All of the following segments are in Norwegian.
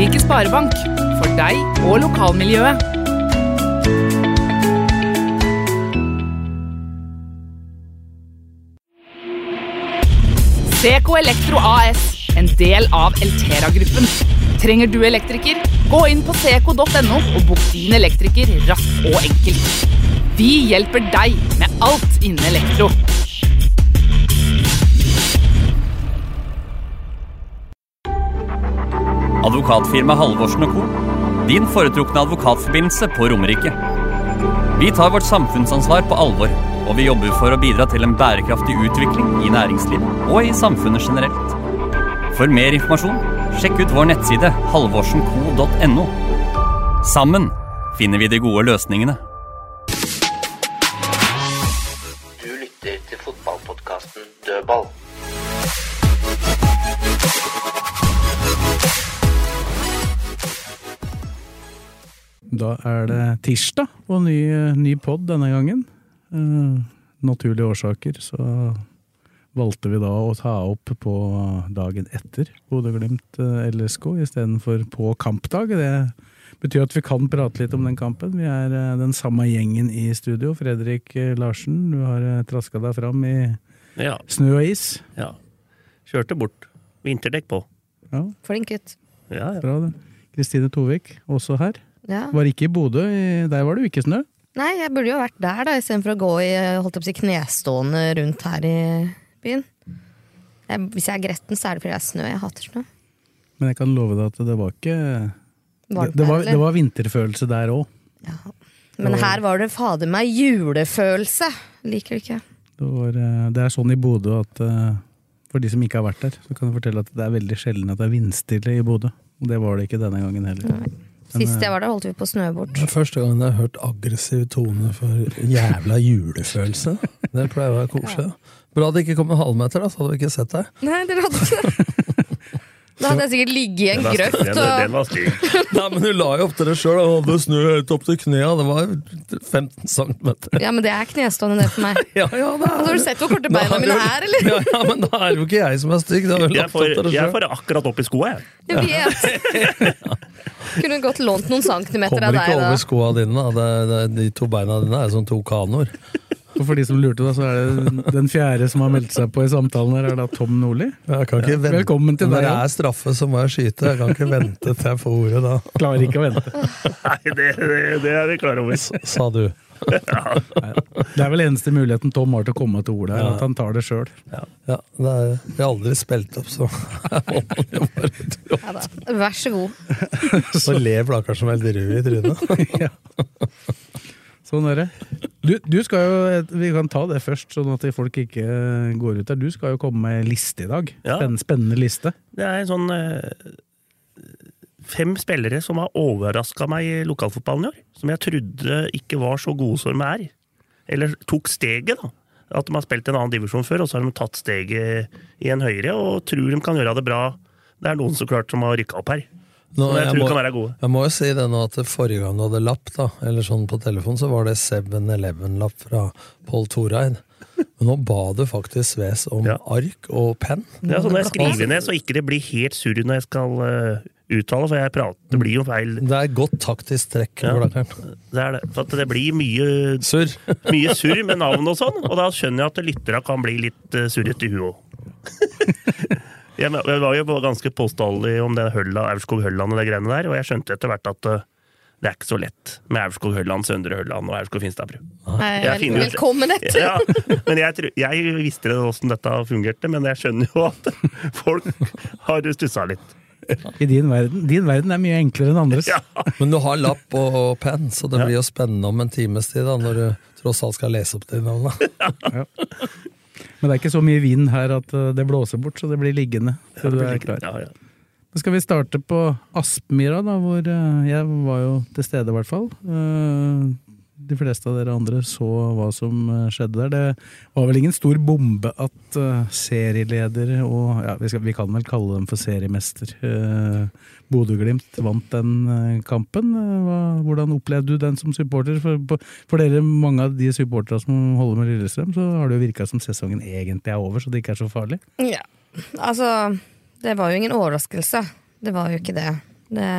Romerike Sparebank. For deg og lokalmiljøet. Seco Elektro AS, en del av Eltera-gruppen. Trenger du elektriker? Gå inn på seco.no og bok din elektriker raskt og enkelt. Vi hjelper deg med alt innen elektro. Advokatfirma Halvorsen Co. Din foretrukne advokatforbindelse på Romerike. Vi tar vårt samfunnsansvar på alvor, og vi jobber for å bidra til en bærekraftig utvikling i næringslivet og i samfunnet generelt. For mer informasjon, sjekk ut vår nettside halvorsenco.no. Sammen finner vi de gode løsningene. Da er det tirsdag og ny, ny pod denne gangen. Uh, naturlige årsaker så valgte vi da å ta opp på dagen etter Bodø-Glimt eh, LSK istedenfor på kampdag. Det betyr at vi kan prate litt om den kampen. Vi er eh, den samme gjengen i studio. Fredrik Larsen, du har traska deg fram i Ja. snø og is. ja. Kjørte bort. Vinterdekk på. Ja, Flink gutt. Ja, ja. bra det. Kristine Tovik, også her. Ja. Var ikke i Bodø, der var det jo ikke snø. Nei, jeg burde jo vært der, da, istedenfor å gå i holdt opp, si, knestående rundt her i byen. Jeg, hvis jeg er gretten, så er det fordi det er snø. Jeg hater snø. Men jeg kan love deg at det var ikke Det, Varmt det, var, det var vinterfølelse der òg. Men her var det fader meg julefølelse! Liker det ikke. Det, var, eh, det er sånn i Bodø at eh, for de som ikke har vært der, så kan jeg fortelle at det er veldig sjelden at det er vindstille i Bodø. Og det var det ikke denne gangen heller. Men, Sist eh, jeg var der, holdt vi på å snø bort. Det er første gangen jeg har hørt aggressiv tone for jævla julefølelse. Det pleier å være koselig. Bra det ikke kom en halvmeter, da, så hadde vi ikke sett deg. Nei, dere hadde ikke det. Da hadde jeg sikkert ligget i en grøft Den, den var stygg. Nei, men du la jo opp til det sjøl. Hadde snø helt opp til knærne. Det var 15 centimeter. Ja, men det er knestående, det for meg. Ja, ja, det Altså, har du sett hvor korte beina er mine er, eller? Ja, ja, men da er det jo ikke jeg som er stygg. Det Jeg får, det jeg får akkurat opp i skoa, jeg. Jeg vet. Kunne godt lånt noen centimeter av deg. Kommer ikke over skoa dine. da. Det, det, de to beina dine er som to kanoer. Og for de som lurte, da, så er det den fjerde som har meldt seg på i samtalen her, er da Tom Nordli. Jeg. Velkommen til Når deg. det ja. er straffe, så må jeg skyte. Jeg kan ikke vente til jeg får ordet da. Klarer ikke å vente. Nei, det, det, det er vi klar over. Sa du. Det er vel eneste muligheten Tom har til å komme til ordet her, at han tar det sjøl. Ja, det er, jeg har aldri spilt opp, så. Ja. Vær så god. Så ler Blakkar som helt rød i trynet. Sånn er det. Du, du skal jo, Vi kan ta det først, sånn at folk ikke går ut der. Du skal jo komme med liste i dag. Ja. Spennende, spennende liste. Det er sånn eh, Fem spillere som har overraska meg i lokalfotballen i år. Som jeg trodde ikke var så gode som de er. Eller tok steget, da. At de har spilt en annen divisjon før, og så har de tatt steget i en høyere og tror de kan gjøre det bra. Det er noen så klart som har rykka opp her. Nå, Som jeg tror må, kan være gode. jeg må jo si det nå at forrige gang du hadde lapp, da, eller sånn på telefon, så var det 7-Eleven-lapp fra Pål Toreid. Men nå ba du faktisk Sves om Ja. ark og penn. Ja, sånn når jeg skriver ned, så ikke det blir helt surr når jeg skal uh, uttale, for jeg prater, det blir jo feil. Det er et godt taktisk trekk. Ja. Det er det. For at det blir mye Surr. mye surr med navn og sånn, og da skjønner jeg at lytterne kan bli litt uh, surrete i huet òg. Jeg, jeg var jo ganske påståelig om det Aurskog-Hølland og det greiene der, og jeg skjønte etter hvert at uh, det er ikke så lett med Aurskog-Hølland, Søndre Hølland og Aurskog-Finstadbru. Velkommen etter! Ja, men jeg, jeg visste det åssen dette fungerte, men jeg skjønner jo at folk har stussa litt. I din verden. Din verden er mye enklere enn andres. Ja. Men du har lapp og penn, så det Ja. blir jo spennende om en times tid, da, når du tross alt skal lese opp de navnene. Men det er ikke så mye vind her at eh, det blåser bort, så det blir liggende. Så det du er klar. ja, ja. Da skal vi starte på Aspmyra, da, hvor eh, jeg var jo til stede, i hvert fall. Eh, De fleste av dere andre så hva som eh, skjedde der. Det var vel ingen stor bombe at uh, serieleder og ja, vi, skal, vi kan vel kalle dem for seriemester. uh, Bodø-Glimt vant den uh, kampen. Eh, Hva, hvordan opplevde du den som supporter? For, for dere, mange av de supporterne som holder med Lillestrøm, så har det jo virka som sesongen egentlig er over, så det ikke er så farlig. Ja, altså Det var jo ingen overraskelse. Det var jo ikke det. det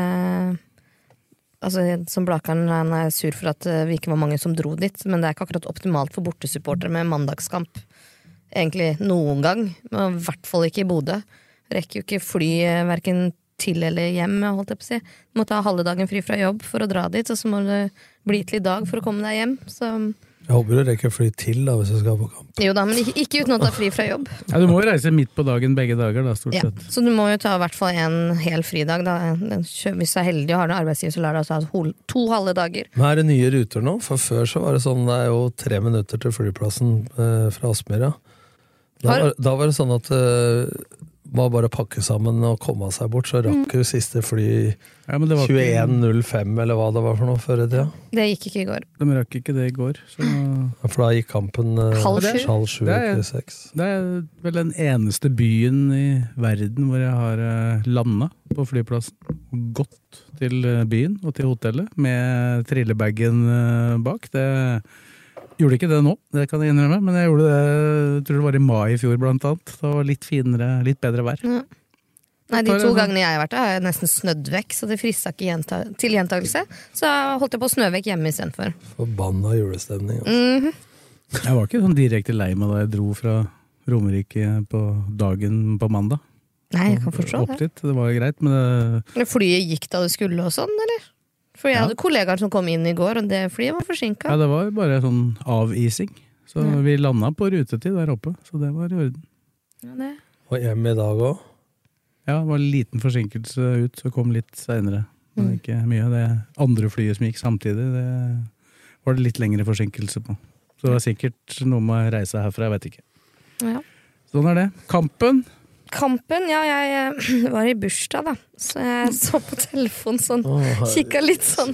altså, som Blakeren han er sur for at eh, vi ikke var mange som dro dit, men det er ikke akkurat optimalt for bortesupportere med mandagskamp. Egentlig noen gang, men i hvert fall ikke i Bodø. Rekker jo ikke fly eh, verken til eller hjem, holdt jeg på å si. Du må ta halve dagen fri fra jobb for å dra dit, og så må det bli til i dag for å komme deg hjem. Så Jeg håper du rekker fly til da, hvis du skal på kamp. jo da, men ikke, ikke uten å ta fri fra jobb. Ja, du må jo reise midt på dagen begge dager, da, stort Ja, sett. så du må jo ta i hvert fall en hel fridag. Da. Hvis du er heldig og har en arbeidsgiver, så lar deg ta to halve dager. Men er det nye ruter nå? For før så var det sånn, det er jo tre minutter til flyplassen eh, fra Aspmyra. Da, var- da var det sånn at det var bare å pakke sammen og komme seg bort, så rakk jo siste fly Ja, men det var ikke- 21.05 eller hva det var for noe før i tida. Det gikk ikke i går. De rakk ikke det i går. Så Ja, For da gikk kampen eh, Halv sju. halv sju Det er- seks. det er vel den eneste byen i verden hvor jeg har eh, landa på flyplassen. Gått til eh, byen og til hotellet med trillebagen bak. Det gjorde ikke det nå, det kan jeg innrømme, men jeg gjorde det jeg tror det var i mai i fjor blant annet. Det var litt finere, litt bedre vær. Ja. Nei, De to sånn- gangene jeg har vært der, har jeg nesten snødd vekk, så det frista ikke gjenta til gjentakelse. Så holdt jeg på å snø vekk hjemme istedenfor. Forbanna julestemning. Altså. Mhm. Jeg var ikke sånn direkte lei meg da jeg dro fra Romerike på dagen på mandag. Nei, jeg kan forstå Opp det. dit. Det var greit, men det, Men Flyet gikk da det skulle og sånn, eller? For jeg Ja. hadde kollegaer som kom inn i går, og det flyet var forsinka. Ja, det var jo bare sånn avising. Så Ja. vi landa på rutetid der oppe, så det var i orden. Og hjem i dag òg. Ja, det var en liten forsinkelse ut, så kom litt seinere. Men Mm. ikke mye. Det andre flyet som gikk samtidig, det var det litt lengre forsinkelse på. Så det var sikkert noe med å reise herfra, jeg vet ikke. Ja. Sånn er det. Kampen. Kampen, ja, jeg eh, var i bursdag, da. Så jeg så på telefonen sånn, kikka litt sånn.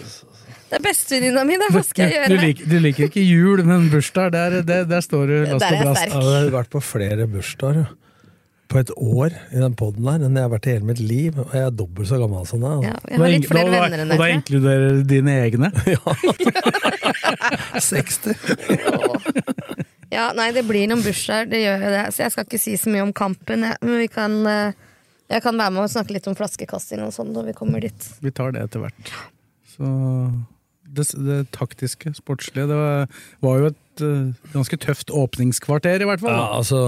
Det er bestevenninna mi, da, hva skal jeg Du, gjøre? liker, du liker ikke jul, men bursdag, der, der, der står du last Der og brast. jeg har vært på flere bursdager ja. på et år i den poden her enn jeg har vært i hele mitt liv. Og jeg er dobbelt så gammel som deg. Ja, jeg har litt flere Og da- venner enn Og da deg. tror jeg. inkluderer du dine egne. Ja. 60. Ja, nei, det blir noen bursdager, det gjør jo det. Så jeg skal ikke si så mye om kampen, jeg. men vi kan eh, Jeg kan være med og snakke litt om flaskekasting og sånn når vi kommer dit. Vi tar det etter hvert. Så det, det taktiske, sportslige, det var, var jo et uh, ganske tøft åpningskvarter, i hvert fall. Ja, altså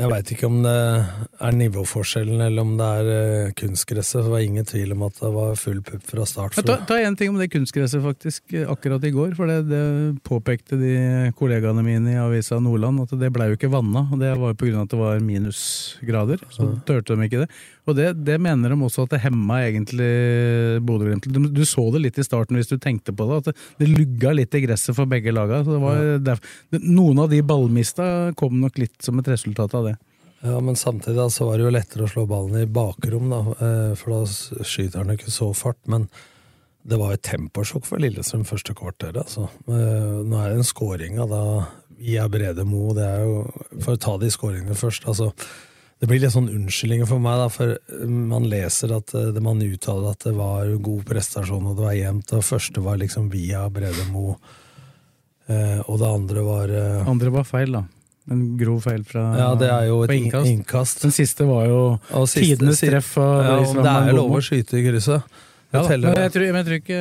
Jeg veit ikke om det er nivåforskjellen eller om det er uh, kunstgresset. Det var ingen tvil om at det var full pupp fra start. Men Ta, ta en ting om det kunstgresset, faktisk, eh, akkurat i går. For det, det påpekte de kollegaene mine i Avisa Nordland, at det blei jo ikke vanna. Og det var jo av at det var minusgrader. Så turte de ikke det. Og det, det mener de også at det hemma egentlig Bodø-Glimt. Du, du så det litt i starten hvis du tenkte på det, at det, det lugga litt i gresset for begge laga. Så det var derf- det, noen av de ballmista kom nok litt som et resultat av. Ja, Men samtidig da, så var det jo lettere å slå ballen i bakrom, da, eh, for da skyter han ikke så fart. Men det var et temposjokk for Lillestrøm første kvarter. Altså. Eh, Nå er det en scoring av da via Brede Mo. Det er jo, for å ta de scoringene først altså, Det blir litt sånn unnskyldninger for meg, da, for man leser at eh, det man uttaler at det var god prestasjon og det var jevnt. Og første var liksom via Brede Mo, eh, og det andre var eh, Andre var feil, da. En grov feil fra Ja, det er jo et innkast. innkast. Den siste var jo siste- tidenes treff. Ja, det er jo lov å skyte i krysset. Ja, jeg, tror, jeg, tror ikke,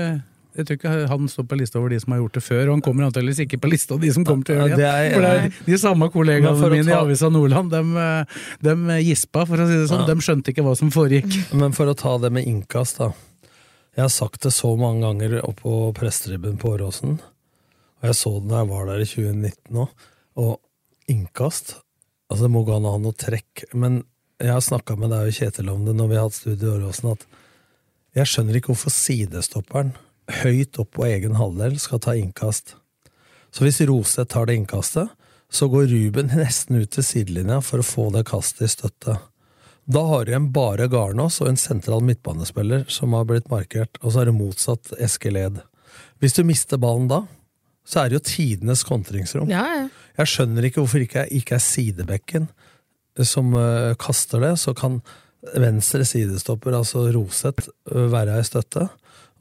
jeg tror ikke han står på lista over de som har gjort det før, og han kommer antakeligvis ikke på lista av de som kommer til å gjøre det. Igjen. For det er de samme kollegaene mine ta... i Avisa Nordland, de, de gispa, for å si det sånn. Ja. De skjønte ikke hva som foregikk. Men for å ta det med innkast, da. Jeg har sagt det så mange ganger oppe på pressetribben på Åråsen, og jeg så det da jeg var der i 2019 òg, og innkast Altså, det må gå an å ha noe trekk, men jeg har snakka med deg og Kjetil om det når vi har hatt studio i Åråsen, at jeg skjønner ikke hvorfor sidestopperen høyt opp på egen halvdel skal ta innkast. Så hvis Roseth tar det innkastet, så går Ruben nesten ut til sidelinja for å få det kastet i støtte. Da har de en bare Garnås og en sentral midtbanespiller som har blitt markert, og så er det motsatt Eskil Ed. Hvis du mister ballen da, så er det jo tidenes kontringsrom. Ja, ja. Jeg skjønner ikke hvorfor ikke ikke er sidebekken som uh, kaster det, så kan venstre sidestopper, altså Roseth, øh, være i støtte.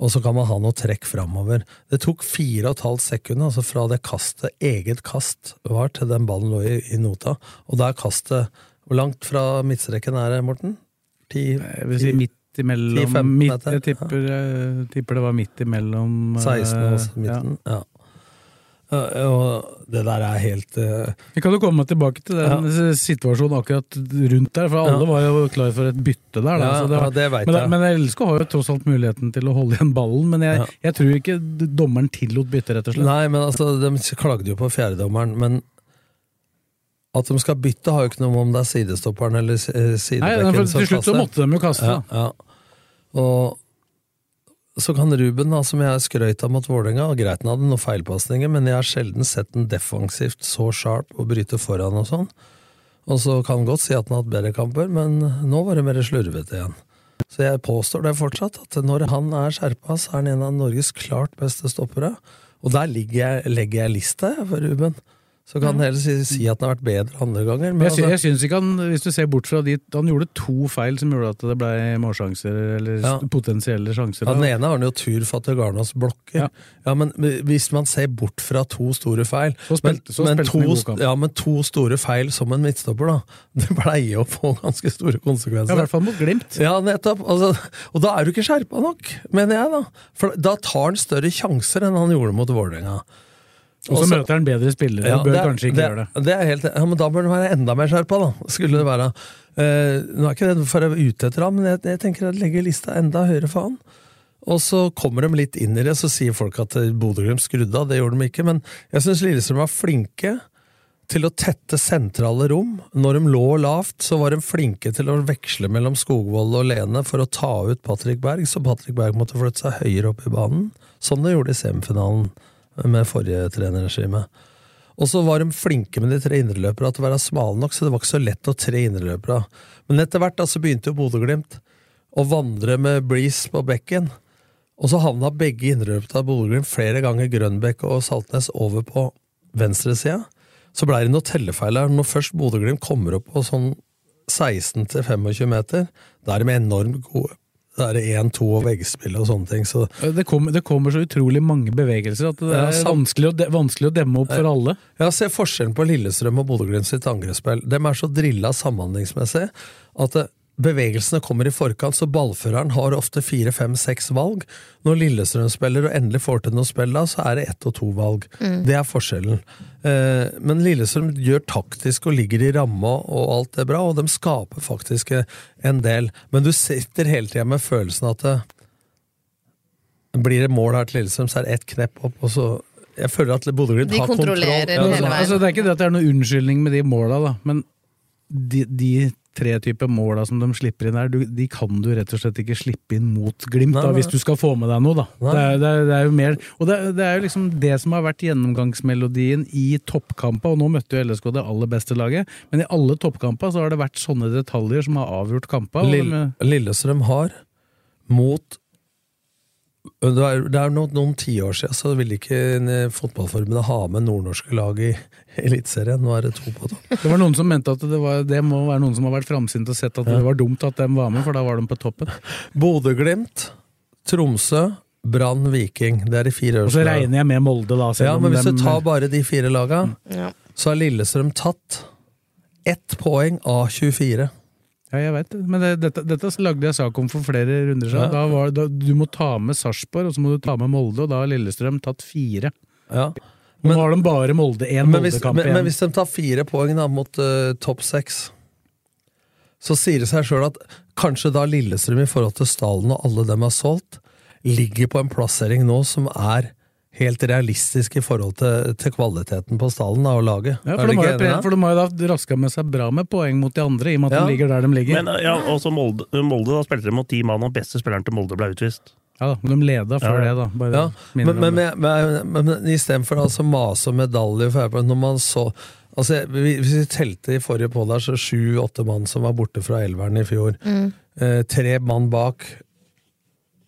Og så kan man ha noe trekk framover. Det tok fire og et halvt sekund altså fra det kastet, eget kast, var til den ballen lå i, i nota. Og da er kastet Hvor langt fra midtstreken er det, Morten? Ti, Jeg vil si midt imellom 10-15 midt, Jeg tipper, ja. tipper det var midt imellom eh, 16 og midten. Ja. Ja, Og det der er helt uh... Vi kan jo komme tilbake til den situasjonen akkurat rundt der, for alle Ja. var jo klar for et bytte der. Da, Ja, så det, var- ja, det vet men, jeg. men LSK har jo tross alt muligheten til å holde igjen ballen, men jeg, Ja. jeg tror ikke dommeren tillot bytte, rett og slett. Nei, men altså, de klagde jo på fjerdedommeren, men at de skal bytte, har jo ikke noe om det er sidestopperen eller eh, Nei, sidebekken for til slutt så måtte de jo kaste. Ja, ja. Og så kan Ruben, da, som jeg skrøt av mot Vålerenga, greit han hadde noen feilpasninger, men jeg har sjelden sett den defensivt så sharp og bryte foran og sånn. Og så kan han godt si at han har hatt bedre kamper, men nå var det mer slurvete igjen. Så jeg påstår det fortsatt, at når han er skjerpa, så er han en av Norges klart beste stoppere. Og der jeg, legger jeg lista for Ruben. Så kan han heller si, si at han har vært bedre andre ganger. Men jeg, sy altså- jeg syns ikke han, hvis du ser bort fra de Han gjorde to feil som gjorde at det ble målsjanser, eller Ja. potensielle sjanser. Ja. Den ene har han jo tur for at det Garnås blokker. Ja. men Hvis man ser bort fra to store feil Så spilte- så men, men, to, han en to, god kamp. ja, men to store feil som en midtstopper, da. Det pleier å få ganske store konsekvenser. Ja, I hvert fall mot Glimt. Ja, nettopp. Altså, og da er du ikke skjerpa nok, mener jeg, da. For da tar han større sjanser enn han gjorde mot Vålerenga. Og så møter han bedre spillere. Ja, bør det er- kanskje ikke det, gjøre det. det helt, ja, men da bør han være enda mer skjerpa, da. Skulle det være. Uh, nå er ikke det for å være ute etter ham, men jeg, jeg tenker å legge lista enda høyere for han. Og så kommer de litt inn i det, så sier folk at eh, Bodø-Glimt skrudde av. Det gjorde de ikke, men jeg syns Lillestrøm var flinke til å tette sentrale rom. Når de lå lavt, så var de flinke til å veksle mellom Skogvold og Lene for å ta ut Patrick Berg, så Patrick Berg måtte flytte seg høyere opp i banen. Sånn det gjorde i semifinalen med forrige trenerregime. Og så var de flinke med de tre indreløperne til å være smale nok, så det var ikke så lett å tre indreløpere. Men etter hvert så begynte jo Bodø-Glimt å vandre med Breeze på bekken. Og så havna begge indreløperne av Bodø-Glimt flere ganger Grønbekk og Saltnes over på venstresida. Så blei det noe tellefeil her. Når først Bodø-Glimt kommer opp på sånn 16-25 meter, da er de enormt gode. Da er det 1-2 og veggspill og sånne ting. Så Det kommer, det kommer så utrolig mange bevegelser at det er ja, vanskelig, å de, vanskelig å demme opp for alle. Ja, Se forskjellen på Lillestrøm og Bodø-Glimt sitt angrepsspill. De er så drilla samhandlingsmessig at det, bevegelsene kommer i forkant, så ballføreren har ofte fire, fem, seks valg. Når Lillestrøm spiller og endelig får til noe spill, da, så er det ett og to valg. Mm. Det er forskjellen. Eh, men Lillestrøm gjør taktisk og ligger i ramma, og alt er bra, og de skaper faktisk en del. Men du sitter hele tida med følelsen at det, blir det mål her til Lillestrøm, så er det ett knepp opp, og så Jeg føler at Bodø-Glimt har kontroll. Ja, altså. Altså, det er ikke det at det er noen unnskyldning med de måla, da, men de, de tre typer måla som de slipper inn du, de kan du rett og slett ikke slippe inn mot Glimt, Nei, da, hvis du skal få med deg noe. da. Det er, det, er, det er jo mer, og det, det er jo liksom det som har vært gjennomgangsmelodien i toppkampa, og nå møtte jo LSK det aller beste laget, men i alle toppkampa så har det vært sånne detaljer som har avgjort kampa. Lill Lillestrøm har mot det er, det er noen, noen tiår siden så ville ikke eh, fotballforbundet ha med nordnorske lag i Eliteserien. Nå er det to på topp. Det var noen som mente at det, var, det må være noen som har vært framsynt og sett at Ja. det var dumt at de var med, for da var de på toppen. Bodø-Glimt, Tromsø, Brann, Viking. Det er de fire Og så regner jeg med Molde, da. Ja, men hvis dem- du tar bare de fire laga, Ja. så har Lillestrøm tatt ett poeng av 24. Ja, jeg vet det. Men det, dette, dette lagde jeg sak om for flere runder siden. Ja. Da var, da, du må ta med Sarpsborg, og så må du ta med Molde, og da har Lillestrøm tatt fire. Ja. Nå har de bare Molde, én Moldekamp igjen. men hvis de tar fire poeng da, mot uh, topp seks, så sier det seg sjøl at kanskje da Lillestrøm i forhold til stallen og alle dem har solgt, ligger på en plassering nå som er helt realistisk i forhold til, til kvaliteten på stallen da, og laget. ja, for, de har, jo da? for de har jo da raska med seg bra med poeng mot de andre, i og med at Ja. de ligger der de ligger. Men ja, også Molde, Molde da spilte de mot ti mann, og beste spilleren til Molde ble utvist. ja da, men de leda før Ja. det, da. Bare Ja, men, om men, men, men, men istedenfor altså mase og medalje når man så Altså, vi- Hvis vi telte i forrige på der, så sju-åtte mann som var borte fra elveren i fjor. Mm. Eh, tre mann bak.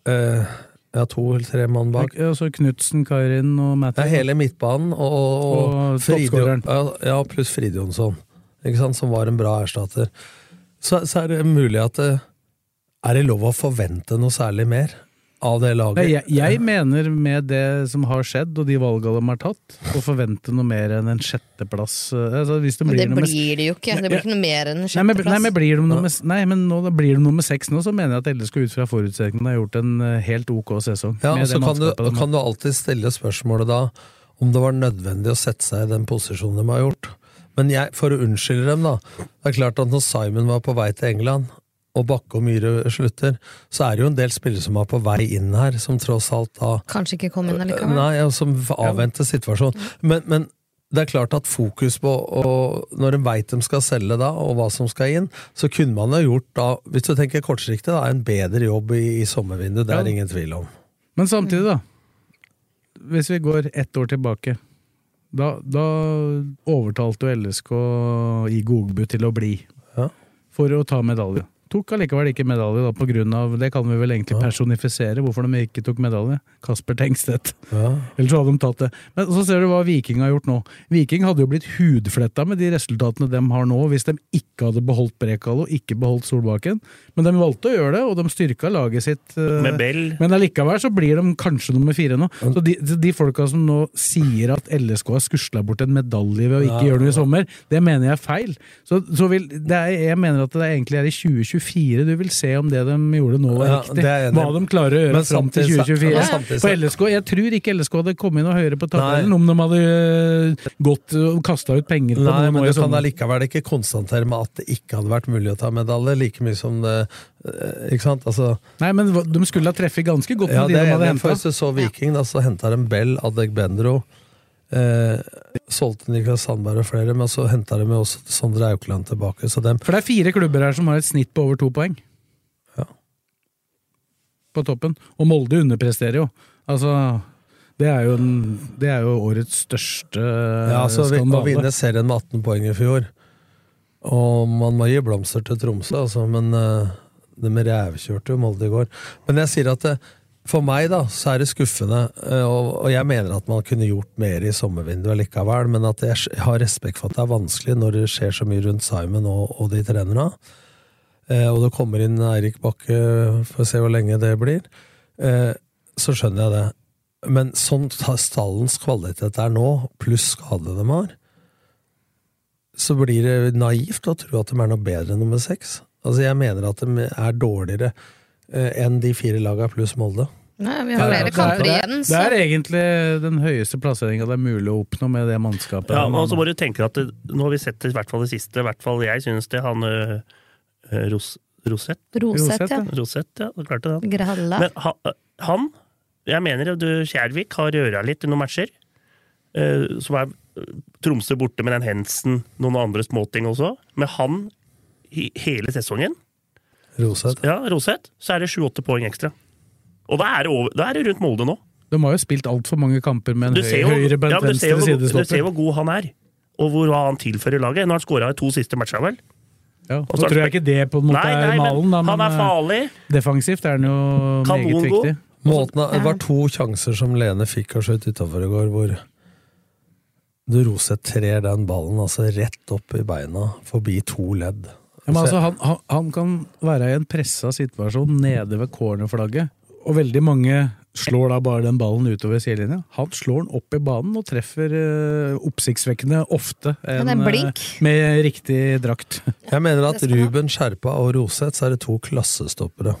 Eh, ja, to eller tre mann bak. Ja, så Knutsen, Kairin og Det Matthew. er hele midtbanen, og, og, Og Fridjo- toppskåreren. ja, ja, pluss Fridjonsson, som var en bra erstatter. Så, så er det mulig at det, Er det lov å forvente noe særlig mer av det laget? Nei, jeg, jeg mener med det som har skjedd, og de valgene de har tatt, å forvente noe mer enn en sjetteplass. eh, Altså, hvis det blir det med- blir det jo ikke. Det blir ikke noe mer enn en Nei, men, nei, sjetteplass. men blir det noe med, nei, men nå blir det noe med seks nå, så mener jeg at LSK ut fra forutsetningene har gjort en eh, helt ok sesong. Ja, og så kan du, de kan du alltid stille spørsmålet da om det var nødvendig å sette seg i den posisjonen de har gjort. Men jeg, for å unnskylde dem, da. Det er klart at når Simon var på vei til England, og Bakke og Myhre slutter, så er det jo en del spillere som er på vei inn her, som tross alt da Kanskje ikke kom inn allikevel. Nei, ja, som avventer situasjonen. Men, men det er klart at fokus på og Når en veit de skal selge da, og hva som skal inn, så kunne man ha gjort da, hvis du tenker kortsiktig, da, en bedre jobb i, i sommervinduet. Det er Ja. ingen tvil om. Men samtidig, da. Hvis vi går ett år tilbake. Da, da overtalte jo LSK Igo Ogbu til å bli. Ja. For å ta medalje. Tok allikevel ikke medalje, da, på grunn av Det kan vi vel egentlig personifisere, hvorfor de ikke tok medalje. Kasper Tengstedt. Ja. Ellers så hadde de tatt det. Men så ser du hva Viking har gjort nå. Viking hadde jo blitt hudfletta med de resultatene de har nå, hvis de ikke hadde beholdt Brekalo, ikke beholdt Solbakken. Men de valgte å gjøre det, og de styrka laget sitt. eh, Med Bell. Men allikevel så blir de kanskje nummer fire nå. Så de, de folka som nå sier at LSK har skusla bort en medalje ved å ikke Ja, gjøre noe i sommer, det mener jeg er feil. Så, så vil, det er, jeg mener at det egentlig er i 2024 du vil se om det de gjorde nå var riktig. i. Hva de klarer å gjøre fram til 2024. ja, på LSK, jeg tror ikke LSK hadde kommet inn og høyere på tabellen om de hadde øh, gått og kasta ut penger på Nei, noe men du kan allikevel ikke konstatere med at det ikke hadde vært mulig å ta medalje, like mye som det eh, Ikke sant? Altså, Nei, men de skulle ha treffet ganske godt ja, med de det de er hadde henta. Så Viking, da, så henta de Bell, Adegbenro. Eh, solgte Niklas Sandberg og flere, men så henta de også Sondre Aukland tilbake. Så dem, For det er fire klubber her som har et snitt på over to poeng. Ja. På toppen. Og Molde underpresterer jo. Altså, det er jo, det er jo årets største ja, så vi, Å vinne serien med 18 poeng i fjor Og man må gi blomster til Tromsø, altså, men uh, de rævkjørte jo Molde i går. Men jeg sier at det, for meg da, så er det skuffende, eh, og, jeg mener at man kunne gjort mer i sommervinduet likevel, men at jeg har respekt for at det er vanskelig når det skjer så mye rundt Simon og, de trenerne. Eh, og det kommer inn Eirik Bakke, får se hvor lenge det blir. Eh, så skjønner jeg det. Men sånn stallens kvalitet er nå, pluss skade de har, så blir det naivt å tro at de er noe bedre enn nummer seks. Altså, jeg mener at de er dårligere enn de fire laga pluss Molde. Nei, vi har flere kamper er, igjen, det er egentlig den høyeste plasseringa det er mulig å oppnå med det mannskapet. Ja, men også så må du tenke at det, Nå har vi sett det, i hvert fall det siste, i hvert fall jeg synes det, han øh, øh, Ros, Rosett? Roseth, ja. Rosett, ja, klarte det. Gralla. Men ha, han, jeg mener du, Kjærvik har røra litt i noen matcher. Eh, som er eh, Tromsø borte med den Hensen, noen andre småting også. Med han i hele sesongen, Roseth. ja, Roseth, så er det sju-åtte poeng ekstra. Og da er, det over, da er det rundt Molde nå. De har jo spilt altfor mange kamper med en høy, ser høyre bent ja, du ser venstre sidestopper. du ser hvor god han er. Og hvor hva han tilfører laget. Nå har han skåra i to siste matcher, vel? Ja, Og så tror jeg ikke det på en måte Nei, nei, er malen, da, men han er eh, farlig. defensivt er han jo meget viktig. Måten, det var to sjanser som Lene fikk og skjøt utafor i går, hvor du Roseth trer den ballen altså rett opp i beina, forbi to ledd. Ja, men altså, han, han, han kan være i en pressa situasjon nede ved cornerflagget, og veldig mange slår da bare den ballen utover sidelinja. Han slår den opp i banen og treffer uh, oppsiktsvekkende ofte en, en blink. med riktig drakt. Jeg mener at. Ruben Skjerpa og Roseth er det to klassestoppere.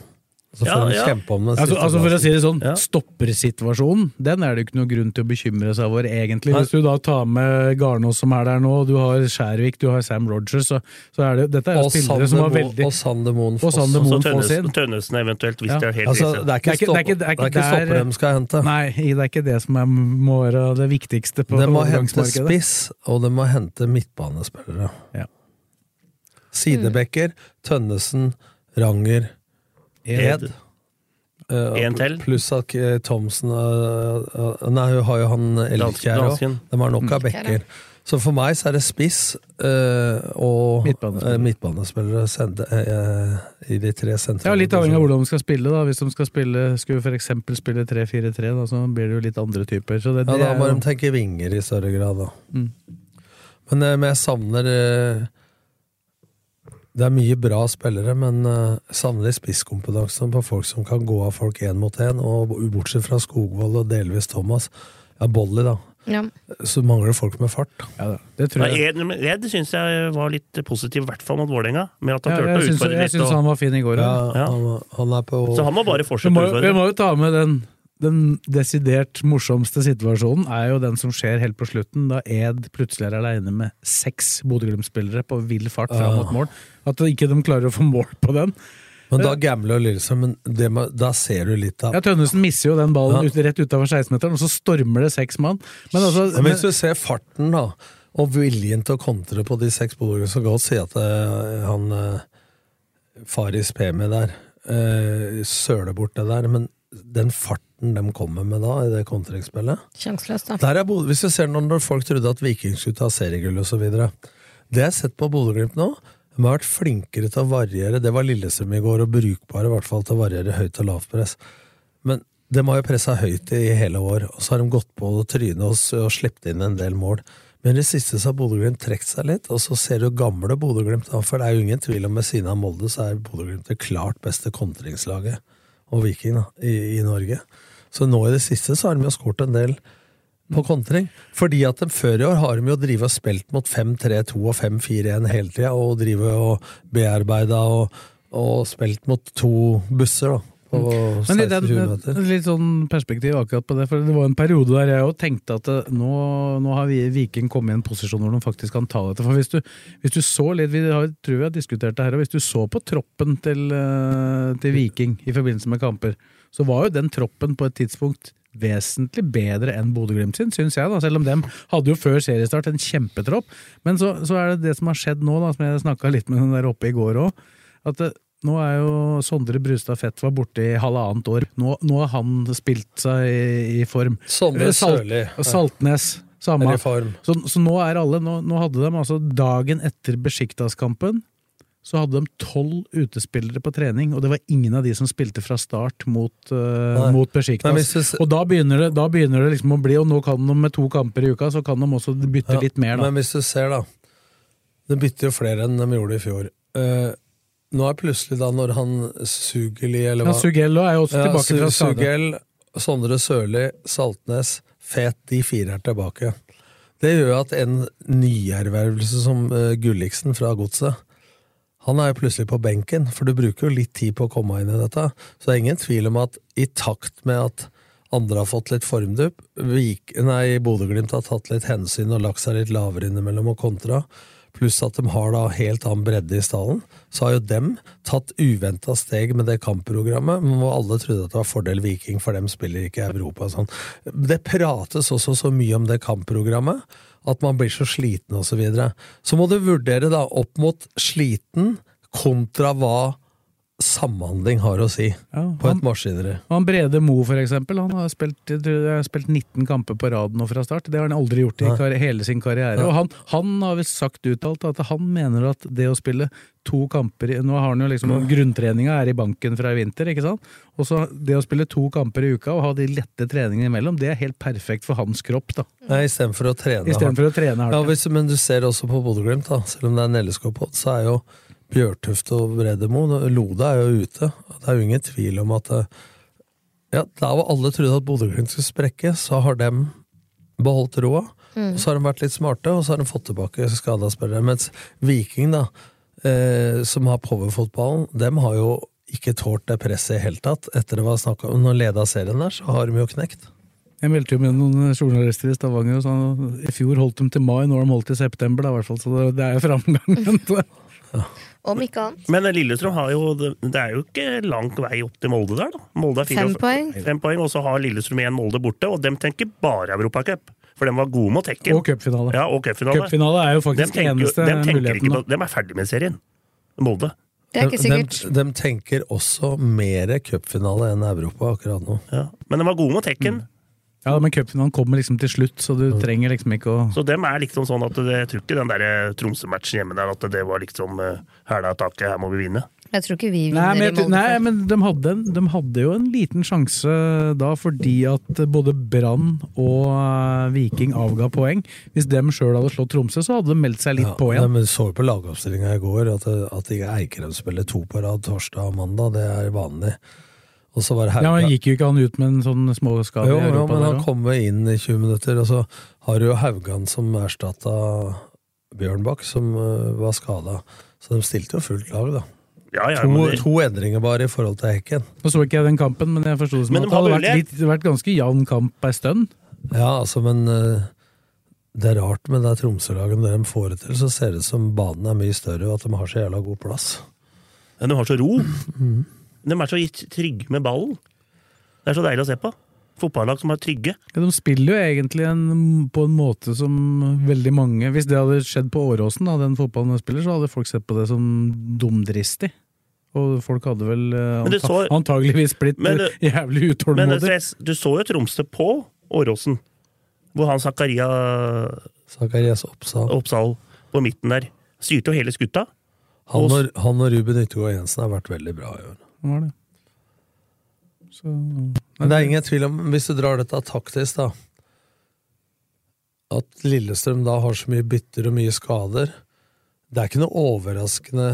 Så får Ja, ja. kjempe om den Altså, altså For å si det sånn, Ja. stoppersituasjonen den er det jo ikke noe grunn til å bekymre seg over, egentlig. Hvis du da tar med Garnås som er der nå, du har Skjærvik, du har Sam Rogers, så, så er det Dette er jo Og spillere som har veldig og Sander Moen Og Foss. Og Foss Tønnesen. Tønnesen eventuelt, hvis Ja. det er helt Altså, det er ikke, Det stopp, det er ikke- det er ikke det er ikke stopper de skal hente. Nei, det er ikke det som er, må være det viktigste på De må hente spiss, og de må hente midtbanespillere. Ja. Sidebekker, Tønnesen, Ranger, Ed. Eh, En til? Pluss at eh, Thomsen eh, Nei, hun har jo han Elkjær òg. De har nok av Elkjær, bekker. Så for meg så er det spiss uh, og Midtbanespillere. eh, midtbanespillere sende, uh, i de tre sentrene. Ja, Litt avhengig av hvordan de skal spille. da Hvis de skal spille Skulle eksempel spille 3-4-3, så blir det jo litt andre typer. Så det, Ja, det da må de tenke vinger i større grad, da. Mm. Men, men jeg savner Det er mye bra spillere, men uh, savner spisskompetansen på folk som kan gå av folk én mot én. Og bortsett fra Skogvold og delvis Thomas, ja, Bolly, da, Ja. så mangler det folk med fart. Ja, det tror jeg. Ed, Ed syns jeg var litt positiv, i hvert fall mot Vålerenga. Med at han Ja, turte jeg å syns, utfordre jeg syns og- han var fin i går. Ja, Ja. han, han er på Så han må bare fortsette å vi må jo ta med den den desidert morsomste situasjonen er jo den som skjer helt på slutten, da Ed plutselig er aleine med seks Bodø-Glimt-spillere på vill fart fram mot mål. At ikke de klarer å få mål på den. Men da gambler jo Lillestrøm, men det da ser du litt av Ja, Tønnesen misser jo den ballen Ja. ut, rett utafor 16-meteren, og så stormer det seks mann. Men altså, Men hvis du ser farten, da, og viljen til å kontre på de seks bodø så godt si at eh, han eh, Faris Pemi der eh, søler bort det der, men den farten de kommer med da, i det kontringsspillet Sjanseløst, da. der er Bodø, Hvis vi ser når, folk trodde at Viking skulle ta seriegull videre Det jeg har sett på Bodø-Glimt nå, de har vært flinkere til å variere. Det var Lillestrøm i går, og brukbare i hvert fall til å variere høyt og lavt press. Men de har jo pressa høyt i hele år, og så har de gått på trynet og, og sluppet inn en del mål. Men i det siste så har Bodø-Glimt trukket seg litt, og så ser du gamle Bodø-Glimt. For det er jo ingen tvil om ved siden av Molde så er Bodø-Glimt det klart beste kontringslaget og Viking da, i, i Norge. Så nå i det siste så har de jo skåret en del på kontring. Fordi at de før i år har de jo drivet og spilt mot 5-3-2 og 5-4-1 hele tida, og drivet og bearbeida og, og spilt mot to busser, da. Men i den, litt sånn perspektiv akkurat på det, for det var en periode der jeg òg tenkte at det, nå, nå har vi, Viking kommet i en posisjon hvor de faktisk kan ta dette. For hvis du, hvis du så litt, vi har, tror vi har diskutert det her, og hvis du så på troppen til, eh, til Viking i forbindelse med kamper, så var jo den troppen på et tidspunkt vesentlig bedre enn Bodø-Glimt sin, syns jeg. da, Selv om dem hadde jo før seriestart en kjempetropp. Men så, så er det det som har skjedd nå, da, som jeg snakka litt med den der oppe i går òg. At det, nå er jo Sondre Brustad Fett var borte i halvannet år. Nå, nå har han spilt seg i, i form. Sondre Eh, Salt- Sørli. og Saltnes. Samme. Så, så nå er alle Nå, nå hadde de altså dagen etter Besjiktas-kampen så hadde de tolv utespillere på trening, og det var ingen av de som spilte fra start mot, uh, mot Besjiktas. Og da begynner, det, da begynner det liksom å bli Og nå kan de med to kamper i uka, så kan de også bytte Ja, litt mer, da. Men hvis du ser, da. De bytter jo flere enn de gjorde i fjor. Uh, nå er plutselig da, når han Sugeli, eller Ja, hva Sugello er jo også tilbake ja, fra skade. Sugell, Sondre Sørli, Saltnes, Fet, de fire er tilbake. Det gjør at en nyervervelse som uh, Gulliksen fra Godset han er jo plutselig på benken, for du bruker jo litt tid på å komme inn i dette. Så det er ingen tvil om at i takt med at andre har fått litt formdupp, Bodø-Glimt har tatt litt hensyn og lagt seg litt lavere innimellom og kontra, pluss at de har da helt annen bredde i stallen, så har jo dem tatt uventa steg med det kampprogrammet, hvor alle trodde at det var fordel Viking, for dem spiller ikke Europa og sånn. Det prates også så mye om det kampprogrammet, at man blir så sliten og så videre. Så må du vurdere da opp mot sliten kontra hva samhandling har å si på et maskineri. Han Brede Mo, for eksempel, han har spilt, spilt 19 kamper på rad nå fra start. Det har han aldri gjort i ja. hele sin karriere. Ja. Og han, han har visst sagt uttalt at han mener at det å spille to kamper Nå har han jo liksom Grunntreninga er i banken fra i vinter, ikke sant? Og så det å spille to kamper i uka og ha de lette treningene imellom, det er helt perfekt for hans kropp, da. Nei, Istedenfor å trene Istedenfor å trene hardt. Ja, hvis, men du ser også på Bodø-Glimt, da, selv om det er en LSK-pod, så er jo Bjørtuft og Bredemo Lode er jo ute. Det er jo ingen tvil om at eh, ja, Der hvor alle trodde at Bodø-Glimt skulle sprekke, så har de beholdt roa. Mm. Og så har de vært litt smarte, og så har de fått tilbake skada spillere. Mens Viking, da, eh, som har powerfotballen, dem har jo ikke tålt det presset i det hele tatt. Etter det var snakk om Når av serien der, så har de jo knekt. Jeg meldte jo med noen journalister i Stavanger, og sa i fjor holdt de til mai, nå har de holdt til september, da, i hvert fall, så det, det er jo framgang. Om ikke annet. Men Lillestrøm har jo Det er jo ikke lang vei opp til Molde der, da. Molde er fire- Fem poeng. Fem poeng, Og så har Lillestrøm igjen Molde borte, og dem tenker bare Europacup. For de var gode mot Hekken. Og cupfinale. Ja, og cupfinale. Cupfinale er jo faktisk Dem tenker, eneste dem muligheten, på, dem er ferdig med serien. Molde. Det er ikke sikkert. De, de tenker også mer cupfinale enn Europa akkurat nå. Ja. Men de var gode mot Tekken. Ja, men cupfinalen kommer liksom til slutt, så du trenger liksom ikke å Så dem er liksom sånn at det, jeg tror ikke den der eh, Tromsø-matchen hjemme der, at det var liksom uh, hæla taket, her må vi vinne. Jeg tror ikke vi Nei, vinner men, i Molde. nei, men de hadde, en- de hadde jo en liten sjanse da, fordi at både Brann og eh, Viking avga poeng. Hvis dem sjøl hadde slått Tromsø, så hadde de meldt seg litt Ja, på nei, igjen. men så jo på lagoppstillinga i går at, at Eikrem spiller to på rad torsdag og mandag, det er vanlig. Og så var det Ja, men Gikk jo ikke han ut med en sånn småskade jo, i Europa? jo, men der han kom inn i 20 minutter, og så har du jo Haugan som erstatta Bjørnbakk, som øh, var skada. Så de stilte jo fullt lag, da. Ja, ja, to, det- to endringer bare i forhold til Hekken. Nå så ikke jeg den kampen, men jeg forsto det som Men at det hadde vært, litt, vært ganske jevn kamp ei stund. Ja, altså, men øh, det er rart med det Tromsø-laget. Når de får det til, så ser det ut som banen er mye større, og at de har så jævla god plass. Ja, de har så ro. Mm. De er så trygge med ballen. Det er så deilig å se på. Fotballag som er trygge. Ja, de spiller jo egentlig en, på en måte som veldig mange Hvis det hadde skjedd på Åråsen, da, den fotballen de spiller, så hadde folk sett på det som dumdristig. Og folk hadde vel eh, anta så- antageligvis blitt Men jævlig utålmodige. Men du så jo Tromsø på Åråsen, hvor han Zakaria Zakarias Oppsal. Oppsal på midten der styrte jo hele skutta. Han Og- og, han og Ruben Yttergård Jensen har vært veldig bra i år. Det var det. Så, Men det er ingen tvil om, hvis du drar dette taktisk, da At Lillestrøm da har så mye bytter og mye skader Det er ikke noe overraskende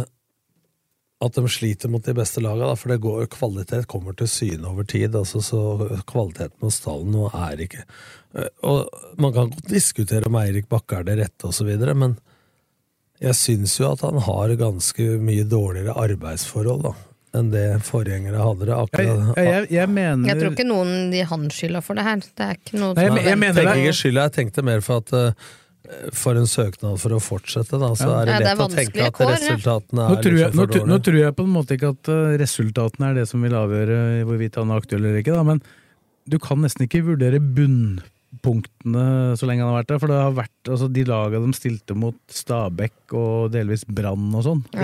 at de sliter mot de beste lagene, for det går, kvalitet kommer til syne over tid. Altså, så kvaliteten hos stallen nå er ikke Eh, Og Man kan godt diskutere om Eirik Bakke er det rette, videre, men jeg syns jo at han har ganske mye dårligere arbeidsforhold da, enn det forgjengere hadde. det akkurat jeg, jeg, jeg mener Jeg tror ikke noen de han skylda for det her. Det er ikke noe Nei, jeg- jeg er mener tenker ikke skylda, jeg tenkte mer for at uh, for en søknad for å fortsette, da, så Ja. er det Ja, det er lett å tenke at resultatene nå er tror, jeg, nå, nå tror jeg på en måte ikke at eh, resultatene er det som vil avgjøre hvorvidt han er aktuell eller ikke, da, men du kan nesten ikke vurdere bunnpunktene så lenge han har vært der. For det har vært altså, de laga de stilte mot Stabæk og delvis Brann og sånn. Det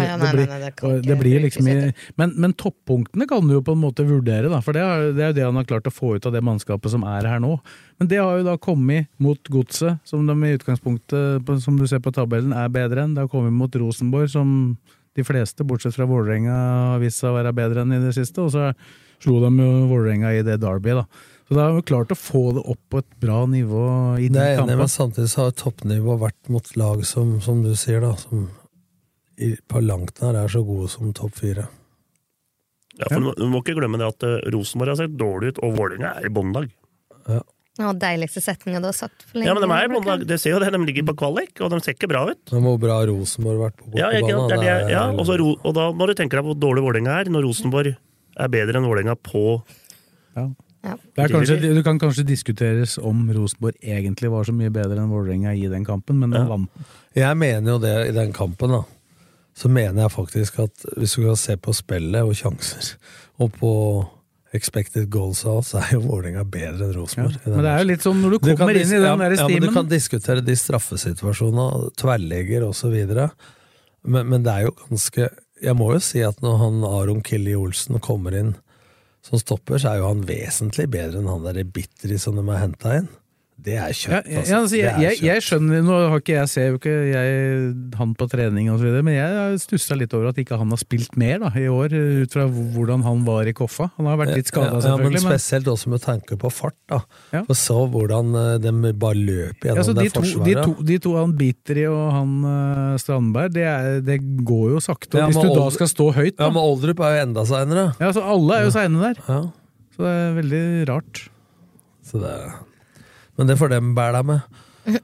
det blir liksom i, men, men toppunktene kan du jo på en måte vurdere, da, for det er, det er jo det han har klart å få ut av det mannskapet som er her nå. Men det har jo da kommet mot Godset, som de i utgangspunktet, som du ser på tabellen, er bedre enn. Det har kommet mot Rosenborg, som de fleste, bortsett fra Vålerenga, har vist seg å være bedre enn i det siste. Og så slo de jo Vålerenga i det Derby, da. Så det har jo klart å få det opp på et bra nivå i Det de er enig, men samtidig så har toppnivået vært mot lag som, som du sier, da, som i, på langt nær er så gode som topp fire. Ja, for Du må ikke glemme det at eh, Rosenborg har sett dårlig ut, og Vålerenga er i båndlag. Ja, deiligste setninga du har sagt for lenge. Ja, men de er i Bjørkan. Du ser jo det, de ligger på kvalik, og de ser ikke bra ut. Men hvor bra har Rosenborg vært på Ja, ikke bortebane? det er, ja, er- og, så og da må du tenke deg hvor dårlig Vålerenga er, når Rosenborg er bedre enn Vålerenga på Ja. Det er kanskje, det kan kanskje diskuteres om Rosenborg egentlig var så mye bedre enn Vålerenga i den kampen, men den Ja. vant. Jeg mener jo det i den kampen, da. Så mener jeg faktisk at hvis du kan se på spillet og sjanser, og på expected goals av oss, så er jo Vålerenga bedre enn Ja. Rosenborg. Ja, Men det er jo litt sånn når du Du kan kommer inn i den ja, der ja, men Du kan diskutere de straffesituasjonene, tverrligger osv. Men, men det er jo ganske Jeg må jo si at når han Aron Killi Olsen kommer inn som stopper, så er jo han vesentlig bedre enn han der Bitteri som de har henta inn. Det er Ja, altså. ja, altså. jeg, er jeg, kjøtt. jeg skjønner, nå har ikke jeg ser jo ikke jeg han på trening og så videre, men jeg stussa litt over at ikke han har spilt mer da, i år, ut fra hvordan han var i Koffa. Han har vært litt skada, ja, ja, men spesielt også med tanke på fart. da Ja. For så hvordan eh, de bare løper ja, gjennom så de, det to, de, forsvaret. to, de to, han Biteri og han uh, Strandberg, det, er, det går jo sakte. Ja, hvis du da skal stå høyt, Ja, men Oldrup er jo enda seinere. Ja, så alle er jo seine der. Ja, Så det er veldig rart. så det Men det får dem bære deg med.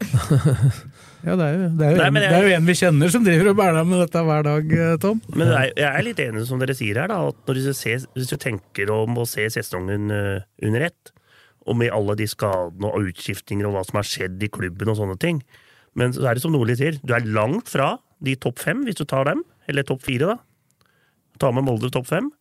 Ja, det er jo, det er jo, Nei, en, jeg- det er jo en vi kjenner som driver og bærer med dette hver dag, eh, Tom. Men er, jeg er litt enig som dere sier her, da, at når du ser, hvis du tenker om å se sesongen eh, under ett, og med alle de skadene og utskiftinger og hva som har skjedd i klubben og sånne ting, men så er det som Nordli sier, du er langt fra de topp fem, hvis du tar dem, eller topp fire, da. Ta med Molde topp fem.